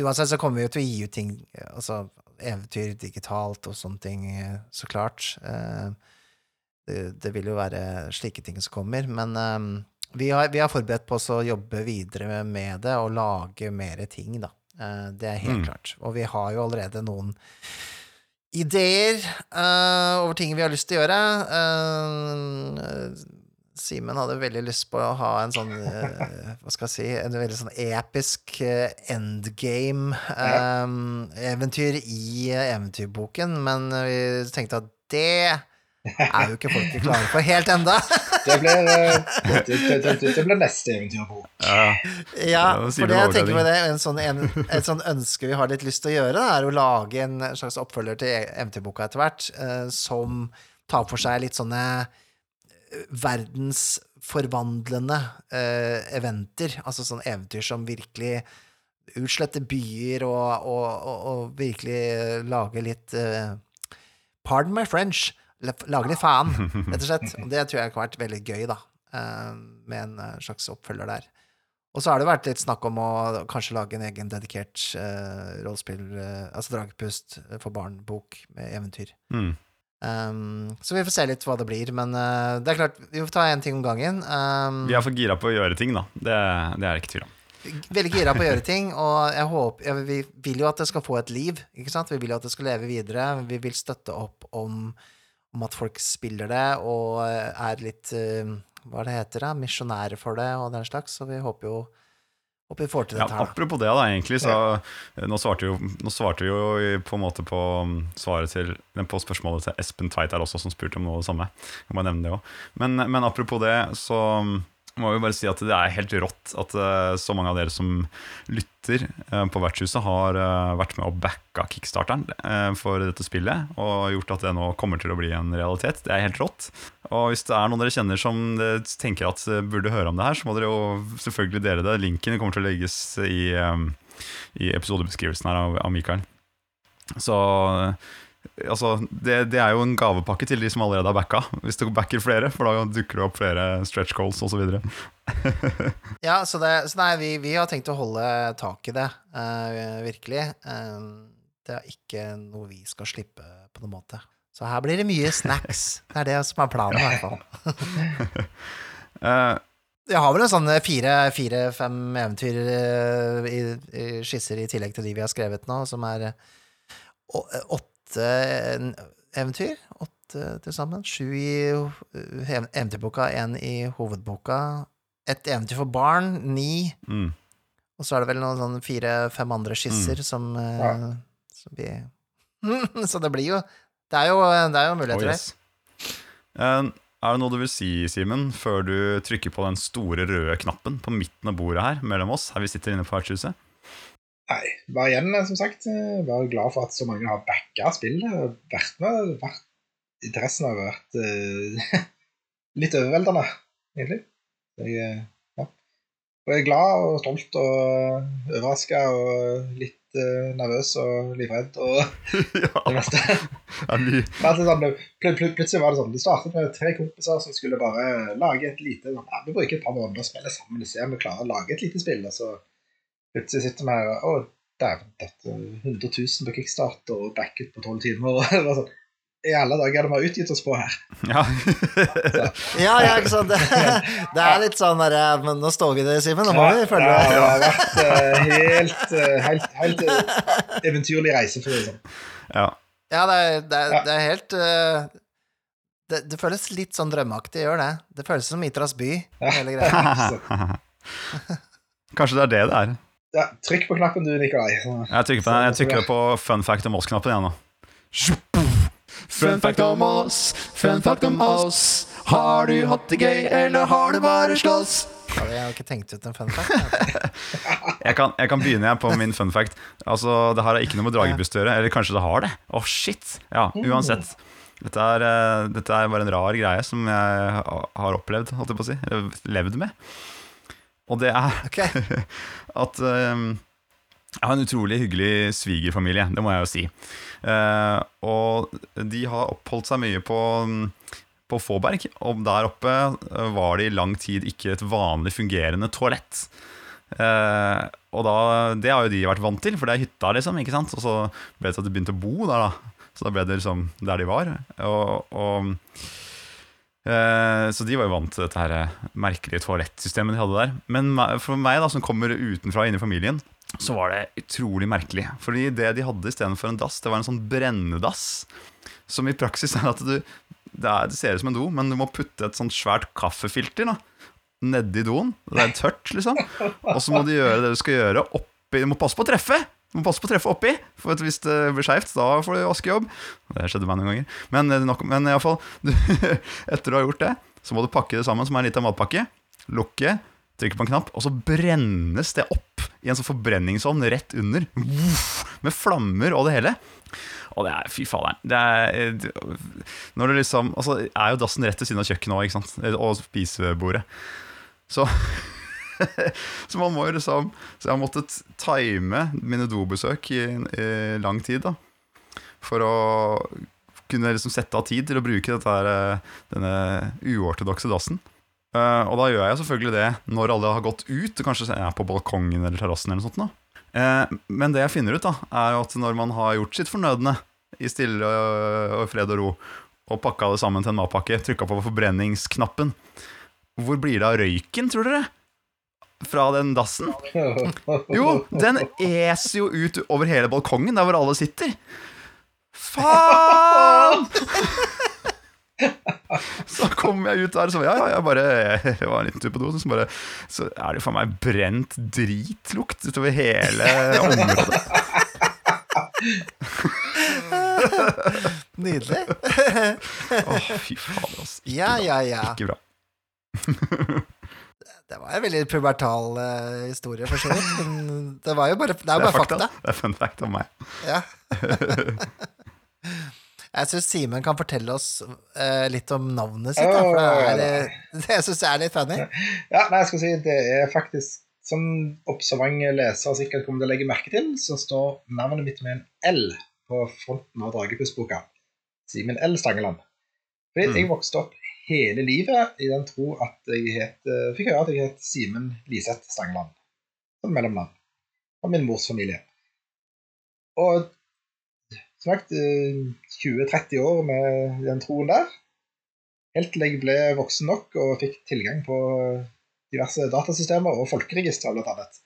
uansett så kommer vi jo til å gi ut ting, altså eventyr digitalt og sånne ting, så klart. Eh, det, det vil jo være slike ting som kommer, men vi, har, vi har forberedt på oss å jobbe videre med det og lage mer ting, da. Eh, det er helt Mm. klart. Og vi har jo allerede noen ideer uh, over ting vi har lyst til å gjøre. Uh, Simen hadde veldig lyst på å ha en sånn uh, Hva skal jeg si En veldig sånn episk endgame-eventyr i eventyrboken, men vi tenkte at det er jo ikke folket klare for helt enda. <laughs> Det blir, eh, det, det, det, blir neste eventyrbok. Ja, Ja, for det jeg tenker på det, en sånn, en, et sånn ønske vi har litt lyst til å gjøre, da, er å lage en slags oppfølger til eventyrboka etter hvert, eh, som tar for seg litt sånne eh, verdensforvandlende eventer, altså sånne eventyr som virkelig utsletter byer og, og, og, og virkelig lager litt Pardon my French. Lage litt faen, rett og slett. Og det tror jeg kan vært veldig gøy, da, eh, med en eh, slags oppfølger der. Og så har det vært litt snakk om å kanskje lage en egen dedikert uh, rollespill, uh, altså Dragepust for barn-bok med eventyr. Mm. Um, så vi får se litt hva det blir. Men uh, det er klart, vi får ta én ting om gangen. Um, Vi er for gira på å gjøre ting, da. Det, det er det ikke tvil om. veldig gira på å gjøre ting, og jeg håper, ja, vi vil jo at det skal få et liv. Ikke sant? Vi vil jo at det skal leve videre. Vi vil støtte opp om, om at folk spiller det og eh, er litt eh, Hva det heter det? Misjonærer for det og den slags. Så vi håper jo håper vi får til dette her. Ja, apropos det, da, egentlig, så eh, nå svarte, jo, nå svarte vi jo på en måte på mm, svaret til på spørsmålet til Espen Tveit her også, som spurte om noe av det samme. Jeg må nevne det òg. Men, men apropos det, så mm, må vi bare si at det er helt rått at eh, så mange av dere som lytter eh, på Vertshuset, har eh, vært med og backa kickstarteren for dette spillet, og gjort at det nå kommer til å bli en realitet. Det er helt rått. Og hvis det er noen dere kjenner som tenker at burde høre om det her, så må dere jo selvfølgelig dele det. Linken kommer til å legges i, i episodebeskrivelsen her av, av Mikael. Så altså, det, det er jo en gavepakke til de som allerede har backa, hvis du backer flere, for da dukker det opp flere stretch goals osv. <laughs> Ja, så, det, så nei, vi, vi har tenkt å holde tak i det, uh, virkelig. Uh, det er ikke noe vi skal slippe på noen måte. Så her blir det mye <laughs> snacks. Det er det som er planen, i hvert fall. <laughs> Eh, Jeg har vel en sånn fire-fem eventyr eh, i, i skisser i tillegg til de vi har skrevet nå, som er eh, å- åtte eventyr. Åtte til sammen. Sju i eh, eventyrboka, én i hovedboka. Et eventyr for barn, ni. mm. Og så er det vel noen sånn fire-fem andre skisser som, eh, Ja. som vi <laughs> Så det blir jo Det er jo, det er jo Oh, muligheter der. yes. Eh, er det noe du vil si, Simen, før du trykker på den store røde knappen på midten av bordet her mellom oss, her vi sitter inne på Vertshuset? Nei, bare igjen, som sagt, eh, bare glad for at så mange har backa spillet. Vært med, vært, interessen har vært uh, <laughs> litt overveldende, egentlig. Jeg, eh, ja. og jeg er glad og stolt og overraska og litt uh, nervøs og livredd og ja, <laughs> det meste. <laughs> altså, sånn, pl pl plutselig var det sånn Det startet med tre kompiser som skulle bare lage et lite sånn, Vi bruker et par måneder og spiller sammen og ser om vi klarer å lage et lite spill. Og så plutselig sitter vi her og Å, dæven, dette er 100 000 på kickstart og backet på 12 timer. <laughs> Og det var sånn I alle dager er det vi har utgitt oss på her. Ja. <laughs> Ja, ja, ikke sant. Det, <laughs> det er litt sånn derre Men nå står vi der, Simen. Nå må vi følge ja, det har vært eh, helt, eh, helt, helt eh, eventyrlig reise, for å si det sånn. ja. Ja, det er, det er, det er helt det, det føles litt sånn drømmeaktig, gjør det. Det føles som Itras by, hele greia. Kanskje det er det det er. Ja, trykk på knappen du, Nikolai. Så, Jeg trykker på. Jeg trykker på fun fact om oss-knappen igjen nå. Fun fact om oss, fun fact om oss. Har du hatt det gøy, eller har du bare slåss? Jeg har ikke tenkt ut en fun fact. <laughs> jeg. Kan, jeg kan begynne jeg på min fun fact. Altså, Det her har ikke noe med dragebust å gjøre. Eller kanskje det har det? Å, shit! Ja, uansett. Dette er, eh, dette er bare en rar greie som jeg har opplevd, holdt jeg på å si. Levd med. Og det er Ok. <laughs> at um, jeg har en utrolig hyggelig svigerfamilie, det må jeg jo si. Uh, og de har oppholdt seg mye på, på Fåberg, og der oppe eh, var det i lang tid ikke et vanlig fungerende toalett. Uh, og da, det har jo de vært vant til, for det er hytta, liksom. ikke sant? Og så ble det til at de begynte å bo der, da. Så da ble det liksom der de var. Og, og Så de var jo vant til dette her eh, merkelige toalettsystemet de hadde der. Men for meg, da, som kommer utenfra inn i familien, så var det utrolig merkelig. Fordi det de hadde istedenfor en dass, det var en sånn brennedass. Som i praksis er at du det, er, det ser ut som en do, men du må putte et sånt svært kaffefilter da nedi doen. Det er tørt, liksom. Og så må du gjøre det du skal gjøre oppi Du må passe på å treffe! Du må passe på å treffe oppi, for hvis det blir skeivt, da får du vaskejobb. Det skjedde meg noen ganger. Men, eh, nok, men iallfall, <laughs> etter du har gjort det, så må du pakke det sammen som en liten matpakke. Lukke, trykke på en knapp, og så brennes det opp i en sånn forbrenningsovn rett under. Med flammer og det hele. Og det er, fy faderen det er, Når det liksom Altså, er jo dassen rett ved siden av kjøkkenet òg? Og spisebordet. Så <laughs> <laughs> Så man må jo liksom Så jeg har måttet time mine dobesøk i, i lang tid, da. For å kunne liksom sette av tid til å bruke her, eh, denne uortodokse dassen. Uh, og da gjør jeg selvfølgelig det når alle har gått ut, og kanskje er på balkongen eller terrassen. eller. Eh, men det jeg finner ut, da er at når man har gjort sitt fornødne i stille og, og fred og ro, og pakka det sammen til en matpakke, trykka på forbrenningsknappen. Hvor blir det av røyken, tror dere? Fra den dassen? <laughs> Jo, den eser jo ut over hele balkongen, der hvor alle sitter. Faen! <laughs> Så kom jeg ut der, så ja, ja, jeg bare Jeg var en liten tur på do, så, bare, så er det jo faen meg brent dritlukt utover hele området. <laughs> Nydelig. Å, fy faen, altså. Ikke Ja, bra. ja, ja. Ikke bra. Det var en veldig pubertal uh, historie, for så vidt. <laughs> Det var jo bare, det er jo bare fakta. fakta. Det er fun fact om meg. Ja. <laughs> Jeg syns Simen kan fortelle oss uh, litt om navnet sitt. Da, for det, er, eh, <laughs> det syns jeg er litt funny. Ja, nei, jeg skal si det er faktisk Som observante lesere sikkert kommer til å legge merke til, så står navnet mitt med en L på fronten av Dragepuss-boka. Simen L. Stangeland. Fordi Mm. jeg vokste opp hele livet i den tro at jeg het, eh, fikk høre at jeg het Simen Liseth Stangeland. Som mellomnavn. Av min mors familie. Og som sagt eh, 20-30 år med den troen der. Helt til jeg ble voksen nok og fikk tilgang på diverse datasystemer og folkeregistre, blant annet.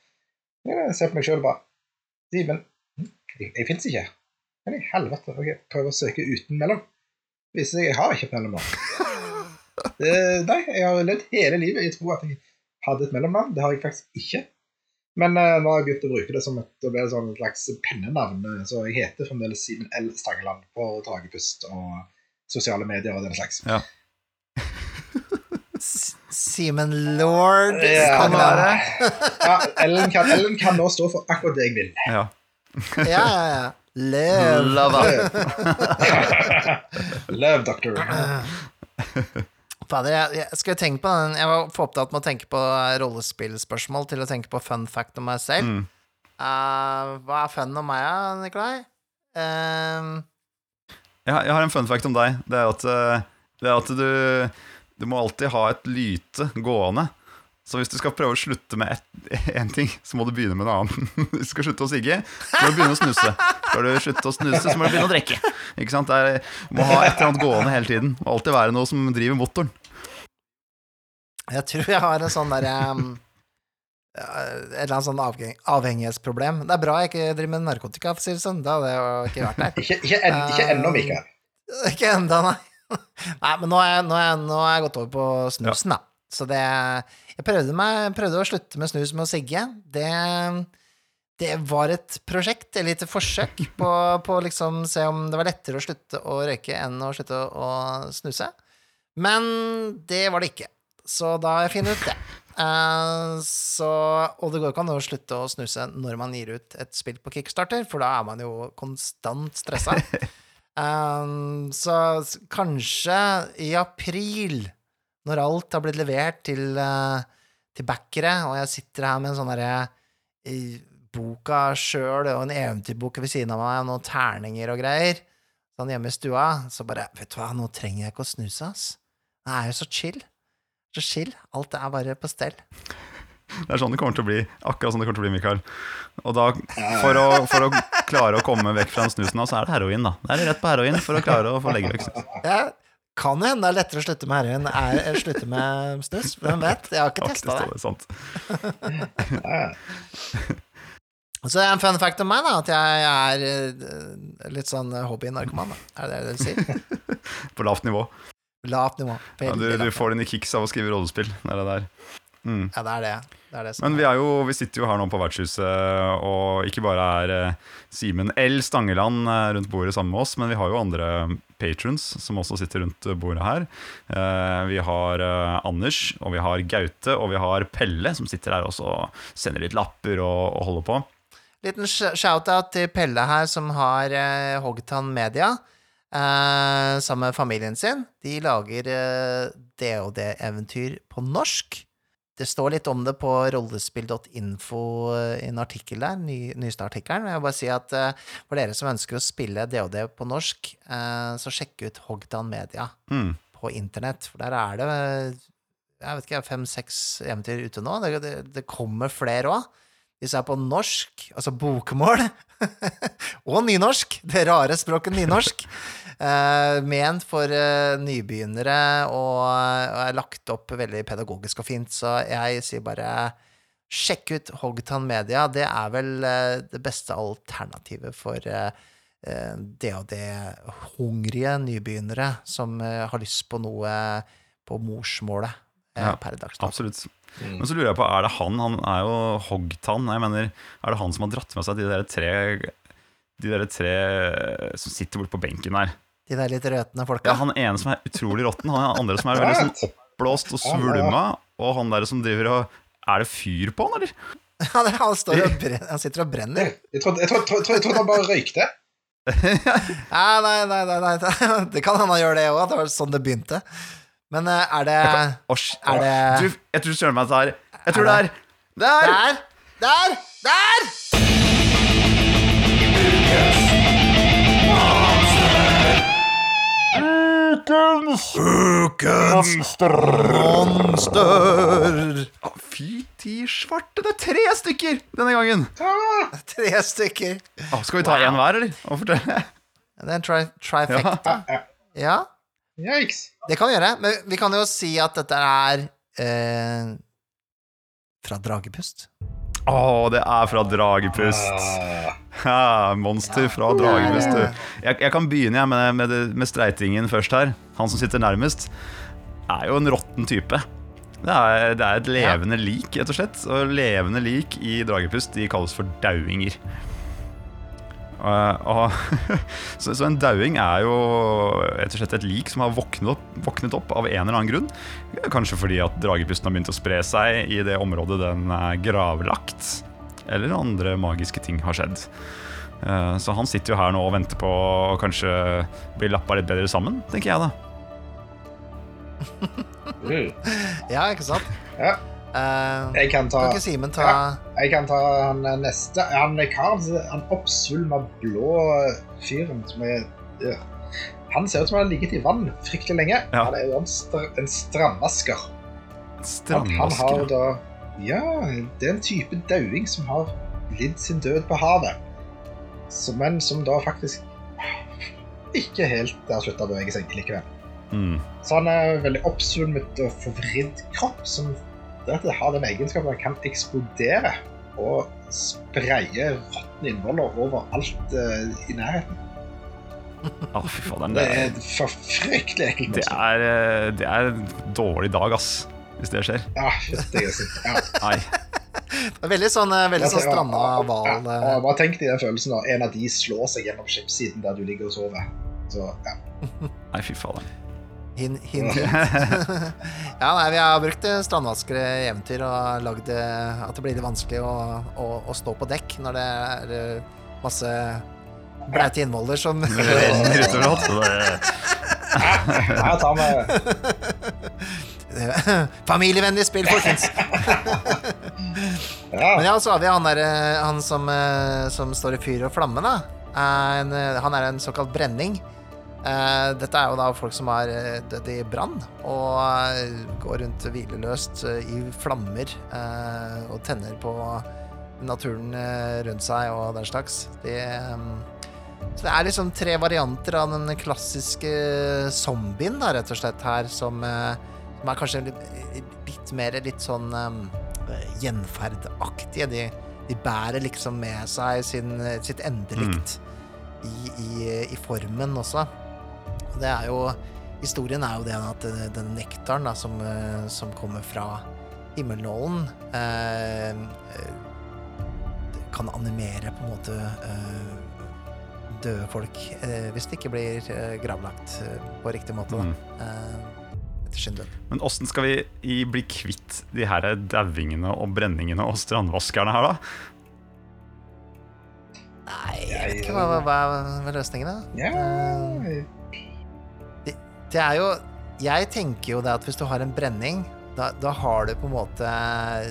Jeg ser på meg sjøl bare Simen, hm, jeg, jeg fins ikke. Men i helvete, jeg prøver å søke uten mellom. Det viser seg jeg har ikke mellomnavn. <laughs> Det- Nei, jeg har levd hele livet i tro at jeg hadde et mellomnavn. Det har jeg faktisk ikke. Men uh, nå har jeg begynt å bruke det som et, det sånn et slags pennenavn. eh, Så jeg heter fremdeles Simen L. Stangeland på Dragepust og sosiale medier og den slags. Ja. Simen Lord Ja, Stangeland. ja, Ellen, kan, Ellen kan nå stå for akkurat det jeg vil. Ja. Ja, ja, ja. Lev. Lava. Love <laughs> Doctor. Fader, jeg, jeg skulle tenkt på den Jeg var for opptatt med å tenke på rollespillspørsmål til å tenke på fun fact om meg selv. Mm. Uh, hva er fun om meg, da, Nikolai? Uh, Jeg, har- jeg har en fun fact om deg. Det er at, eh, det er at du, du må alltid ha et lyte gående. Så hvis du skal prøve å slutte med én <laughs> ting, så må du begynne med en annen. <laughs> Hvis du skal slutte å sigge, så må du begynne å snuse. Skal du slutte å snuse, så må du begynne å drikke. Ikke sant? Det er, du må ha et eller annet gående hele tiden. Det må alltid være noe som driver motoren. jeg tror jeg har en sånn derre um, Et eller annet sånn avheng avhengighetsproblem. Det er bra jeg ikke driver med narkotika, for å si det sånn. Da hadde jeg jo ikke vært der. Ikke, ikke, en, ikke ennå, Mikael. Ikke enda, nei. <laughs> Nei, men nå har jeg, jeg, jeg gått over på snusen, da. Så det Jeg prøvde, meg, prøvde å slutte med snus med å sigge. Det, det var et prosjekt, et lite forsøk, på, på liksom se om det var lettere å slutte å røyke enn å slutte å snuse. Men det var det ikke. Så da har jeg funnet ut det. Uh, så, og det går ikke an å slutte å snuse når man gir ut et spill på Kickstarter, for da er man jo konstant stressa. <laughs> Um, så kanskje i april, når alt har blitt levert til, eh, til backere, og jeg sitter her med en sånn derre i boka sjøl og en eventyrbok ved siden av meg, og noen terninger og greier, sånn hjemme i stua, så bare Vet du hva, nå trenger jeg ikke å snuse, ass. Det er jo så chill. Så chill. Alt er bare på stell. Det er sånn det kommer til å bli. Akkurat sånn det kommer til å bli, Mikael. Og da, for å, for å klare å komme vekk fra den snusen, så er det heroin, da. Det er rett på heroin for å klare å få legge vekk snus. Det kan hende det er lettere å slutte med heroin enn å slutte med snus. Hvem vet? Jeg har ikke testa det. <laughs> Så det er en fun fact om meg, da, at jeg er eh, litt sånn hobbynarkoman. Er det det du sier? <laughs> På lavt nivå. Lavt nivå. Ja, du, du får dine kicks av å skrive rollespill. Det er det der. Mm. Ja, det er det. det, er det som Men vi, er jo, vi sitter jo her nå på vertshuset, og ikke bare er eh, Simen L. Stangeland eh, rundt bordet sammen med oss, men vi har jo andre patrons som også sitter rundt bordet her. Eh, vi har eh, Anders, og vi har Gaute, og vi har Pelle, som sitter her også og sender litt lapper og, holder på. Liten sh- shout-out til Pelle her, som har uh, Hogtann Media. eh, sammen med familien sin. De lager uh, DOD-eventyr på norsk. Det står litt om det på rollespill.info eh, i en artikkel der, ny, nyeste artikkelen. Jeg vil bare si at uh, for dere som ønsker å spille DOD på norsk, uh, så sjekk ut Hogdan Media Mm. på internett, for der er det jeg vet ikke, fem-seks eventyr ute nå. Det, det, det kommer flere òg. Hvis jeg er på norsk, altså bokmål, <laughs> og nynorsk, det rare språket nynorsk, eh, <laughs> ment for eh, nybegynnere og, og er lagt opp veldig pedagogisk og fint, så jeg sier bare sjekk ut Hogtan Media. Det er vel eh, det beste alternativet for det og det Hungrige nybegynnere som eh, har lyst på noe på morsmålet eh, Ja, per dags dato. Absolutt. Mm. Men så lurer jeg på, er det han? Han er jo Hogtan. Jeg mener, er det han som har dratt med seg de der tre De der tre som sitter borte på benken her? De der litt røtne folka. Ja, Han ene som er utrolig råtten, han er andre som er veldig sånn oppblåst og svulma, og han der som driver og Er det fyr på han, eller? <laughs> Han, han, står og brenner, han sitter og brenner. Jeg trodde, han bare røykte. <laughs> Nei, nei, nei, nei, nei. <laughs> Det kan hende han gjør det òg, at det var sånn det begynte. Men eh, er det. Er det Du, jeg tror søren meg det er Jeg tror det er Der! Der! Der! Der! Ukens monster! Fy, ti svarte, det er tre stykker denne gangen! Tre stykker. Å, skal vi ta én hver, eller? Og fortelle? Det er en tri trifecta. Ja. Ja, Yikes. det kan vi gjøre. Men vi kan jo si at dette er eh, fra Dragepust. Å, det er fra Dragepust. Ah, Ja, monster fra Dragepust, du. Jeg, jeg kan begynne jeg, med, med, med streitingen først her. Han som sitter nærmest, er jo en råtten type. Det er, det er et levende lik, rett og slett. Og levende lik i Dragepust de kalles for dauinger. Og, og, <laughs> så, så en dauing er jo rett og slett et lik som har våknet opp, våknet opp av en eller annen grunn. Kanskje fordi at dragepusten har begynt å spre seg i det området den er gravlagt. Eller andre magiske ting har skjedd. Eh, Så han sitter jo her nå og venter på å kanskje bli lappa litt bedre sammen, tenker jeg da. mm. <laughs> Ja, ikke sant? Ja, Eh, jeg kan ta kan ikke ta Ja. Jeg kan ta han neste. Han karen, han oppsvulma blå fyren som er ja. Han ser ut som han har ligget i vann fryktelig lenge. Ja. Han er jo en, str en strandvasker. Han, han har da Ja, det er en type dauing som har lidd sin død på havet. Så, men som da faktisk ikke helt har slutta å bevege seg likevel. Mm. Så han er veldig oppsvulmet og forvridd kropp som det at det har den egenskapen at det kan eksplodere og spreie råtne innvoller overalt uh, i nærheten. <laughs> Å, fy faen, Det Det, er for fryktelig ekkelt. det, er, eh, det er en dårlig dag, ass. Hvis det skjer. Ja, fytti grisen. Ja. <laughs> Nei. Det er Veldig sånn, eh, veldig sånn stranda hval Ja, bare tenk deg den følelsen da. en av de slår seg gjennom skipssiden der du ligger og sover. Så, ja. Nei, fy faderen. Hin, hin, <laughs> Ja, nei, vi har brukt eh, strandvaskere i eventyr og lagd eh, at det blir litt vanskelig å, å, å stå på dekk når det er eh, masse blaute innvoller som renner utover tar Familievennlig spill, folkens! Men ja, så har vi han der Han som, som står i fyr og flamme, da. Er en, han er en såkalt brenning. Eh, dette er jo da folk som har eh, dødd i brann og eh, går rundt hvileløst i flammer eh, og tenner på naturen rundt seg og den slags. De, eh, så det er liksom tre varianter av den klassiske zombien, da, rett og slett, her, som, som er kanskje litt, litt mer litt sånn eh, gjenferdaktige. De, de bærer liksom med seg sin, sitt endelikt i, i, i formen også. Det er jo Historien er jo det at den- den nektaren da, som, eh, som kommer fra himmelnålen, eh, eh, kan animere på en måte eh, døde folk eh, hvis det ikke blir eh, gravlagt eh, på riktig måte. Da. Mm. Eh, etter sin død. Men åssen skal vi bli kvitt de her dauingene og brenningene og strandvaskerne her, da? Nei, jeg vet ikke hva, hva hva er løsningen, da? ja. Det er jo Jeg tenker jo det at hvis du har en brenning, da, da har du på en måte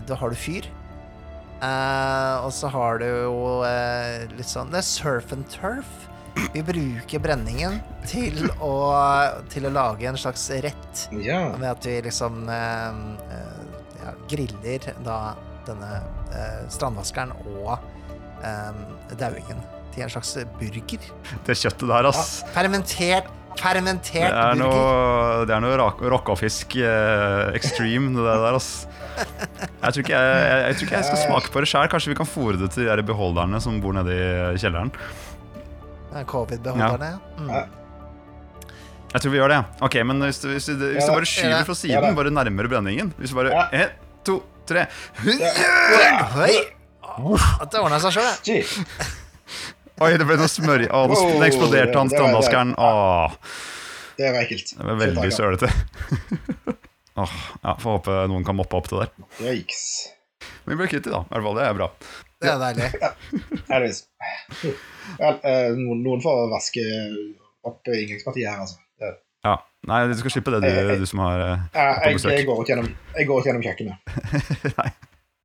Da har du fyr. Uh, og så har du jo uh, litt sånn Det er surf and turf. Vi bruker brenningen til å, til å lage en slags rett ja. ved at vi liksom uh, eh, ja, griller da denne strandvaskeren og dauingen til en slags burger. Det kjøttet der, ass. Fermentert, Det er noe, det er noe rak- rockafisk eh, extreme, det der, ass. Jeg tror, ikke jeg, jeg, jeg tror ikke jeg skal smake på det sjøl. Kanskje vi kan fòre det til de der beholderne som bor nede i kjelleren. Eh, Covid-beholderne. Ja. Mm. Jeg tror vi gjør det. Ok, men hvis du, hvis du, hvis du bare skyver fra siden, bare nærmere brenningen Hvis du bare Én, to, tre Oi! At det ordna seg sjøl, det. Oi, det ble noe smør i Å, oh, nå eksploderte han det. Åh, Det var ekkelt. det var veldig sølete. <laughs> oh, ja, Får håpe noen kan moppe opp det der. Yikes. Men vi ble kvitt det, da. I hvert fall, det er bra. Det er deilig. Heldigvis. Vel, eh, noen, noen får vaske opp inngangspartiet her, altså. Det- Ja. Nei, du skal slippe det, du, du som har eh, på jeg, besøk. jeg, går ut gjennom, jeg går ut gjennom kjøkkenet. <laughs> Nei.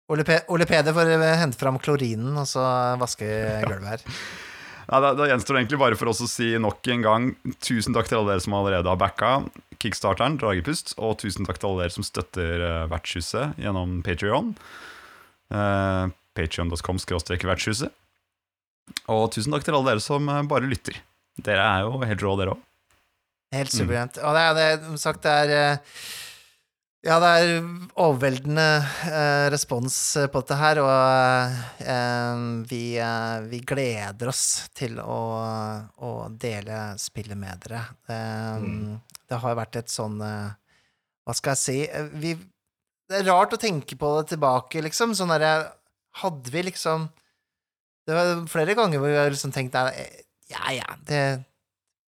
Ole, Pe Ole Peder får eh, hente fram klorinen og så vaske gulvet her. Ja, da, da gjenstår det egentlig bare for oss å si nok en gang tusen takk til alle dere som allerede har backa kickstarteren, Dragepust, og tusen takk til alle dere som støtter uh, Vertshuset gjennom Patrion. Uh, Patrion.com skråstrek vertshuset. Og tusen takk til alle dere som eh, bare lytter. Dere er jo helt rå, dere òg. Helt suverent. Og det er det, som sagt, det er eh, Ja, det er overveldende eh, respons på dette her, og eh, vi, eh, vi gleder oss til å, å dele spillet med dere. Eh, Det har vært et sånn eh, Hva skal jeg si eh, vi, Det er rart å tenke på det tilbake, liksom. Sånn derre Hadde vi liksom Det var flere ganger hvor vi har liksom tenkt Ja, ja, det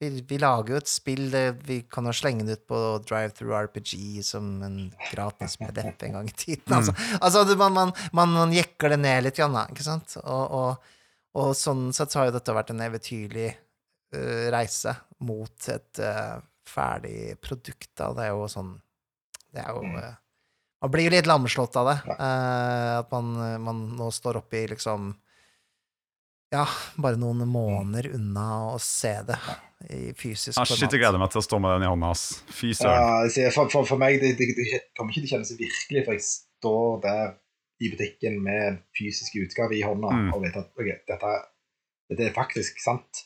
vi, vi lager jo et spill, det, vi kan jo slenge det ut på Drive-Through RPG som en gratis PDF en gang i tiden. Altså, altså man, man, man, man jekker det ned litt, Janne, ikke sant? Og, og, og sånn sett så har jo dette vært en eventyrlig uh, reise mot et uh, ferdig produkt, da. Det er jo sånn Det er jo uh, Man blir jo litt lamslått av det. at man, man nå står oppi i liksom ja, bare noen måneder unna å se det i fysisk format. shit, jeg gleder meg til å stå med den i hånda, ass. Fy søren. Ja, for, for, for meg det, det, det kommer ikke til å kjennes virkelig, for jeg står der i butikken med en fysisk utgave i hånda Mm. og vet at okay, dette, dette er faktisk sant.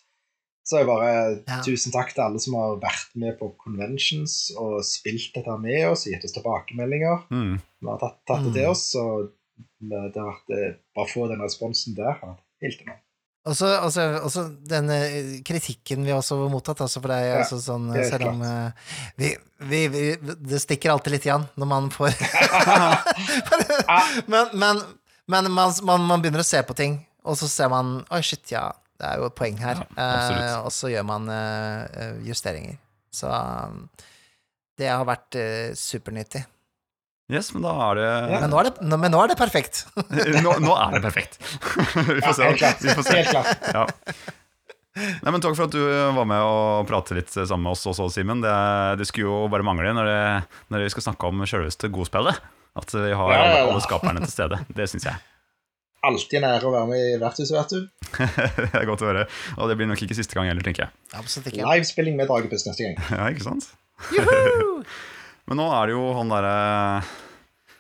Så er bare Ja. tusen takk til alle som har vært med på conventions og spilt dette med oss, gitt oss tilbakemeldinger. Mm. Vi har tatt, tatt det Mm. til oss, og det har vært bare Bare få den responsen der helt enormt. Og så også, også den eh, kritikken vi også har mottatt, altså for det er Ja, altså sånn det er Selv om eh, vi, vi, vi Det stikker alltid litt igjen når man får <laughs> <laughs> Men, men, men man, man, man begynner å se på ting, og så ser man Oi, shit, ja, det er jo et poeng her. Ja, eh, og så gjør man uh, justeringer. Så um, det har vært eh, supernyttig. Yes, men da er det Men nå er det, nå, men nå er det perfekt. <laughs> nå, nå er det perfekt. <laughs> vi får se. helt klart. Vi får se. Helt klart. Ja. Nei, men Takk for at du var med og pratet litt sammen med oss også, Simen. Det, det skulle jo bare mangle når, det, når vi skal snakke om sjølveste godspillet. At vi har Ja, ja, alle, ja. alle skaperne til stede. Det syns jeg. Alltid en ære å være med i vertshuset, vet du. <laughs> det er godt å høre. Og det blir nok ikke siste gang heller, tenker jeg. Absolutt ikke. Livespilling med Dragepust neste gang. Ja, ikke sant? Men nå er det jo han derre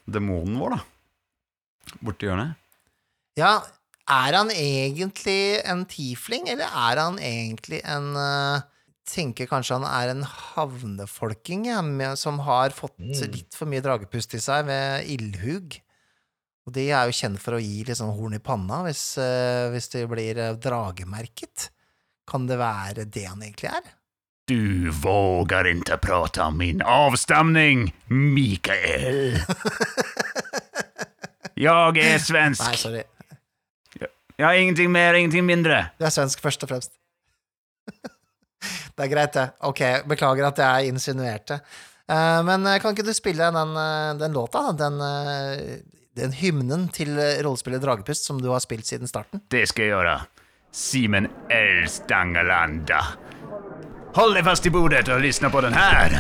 demonen vår, da. Borti hjørnet. Ja, er han egentlig en tiefling, eller er han egentlig en uh, Tenker kanskje han er en havnefolking ja, med, som har fått Mm. litt for mye dragepust i seg ved ildhug. Og de er jo kjent for å gi litt sånn horn i panna hvis, uh, hvis de blir eh, dragemerket. Kan det være det han egentlig er? Du vågar inte prata om min avstamning, Mikael. <laughs> Jag är svensk. Nei, sorry. Jag har ingenting mer, ingenting mindre. Du er svensk, først og fremst. <laughs> det er greit, det. Ok, beklager at jeg insinuerte. Eh, men eh, kan ikke du spille den, eh, den låta. Den, den hymnen til rollespillet Dragepust som du har spilt siden starten? Det ska jag göra. Simen L. Håll dig fast i bordet och lyssna på den här.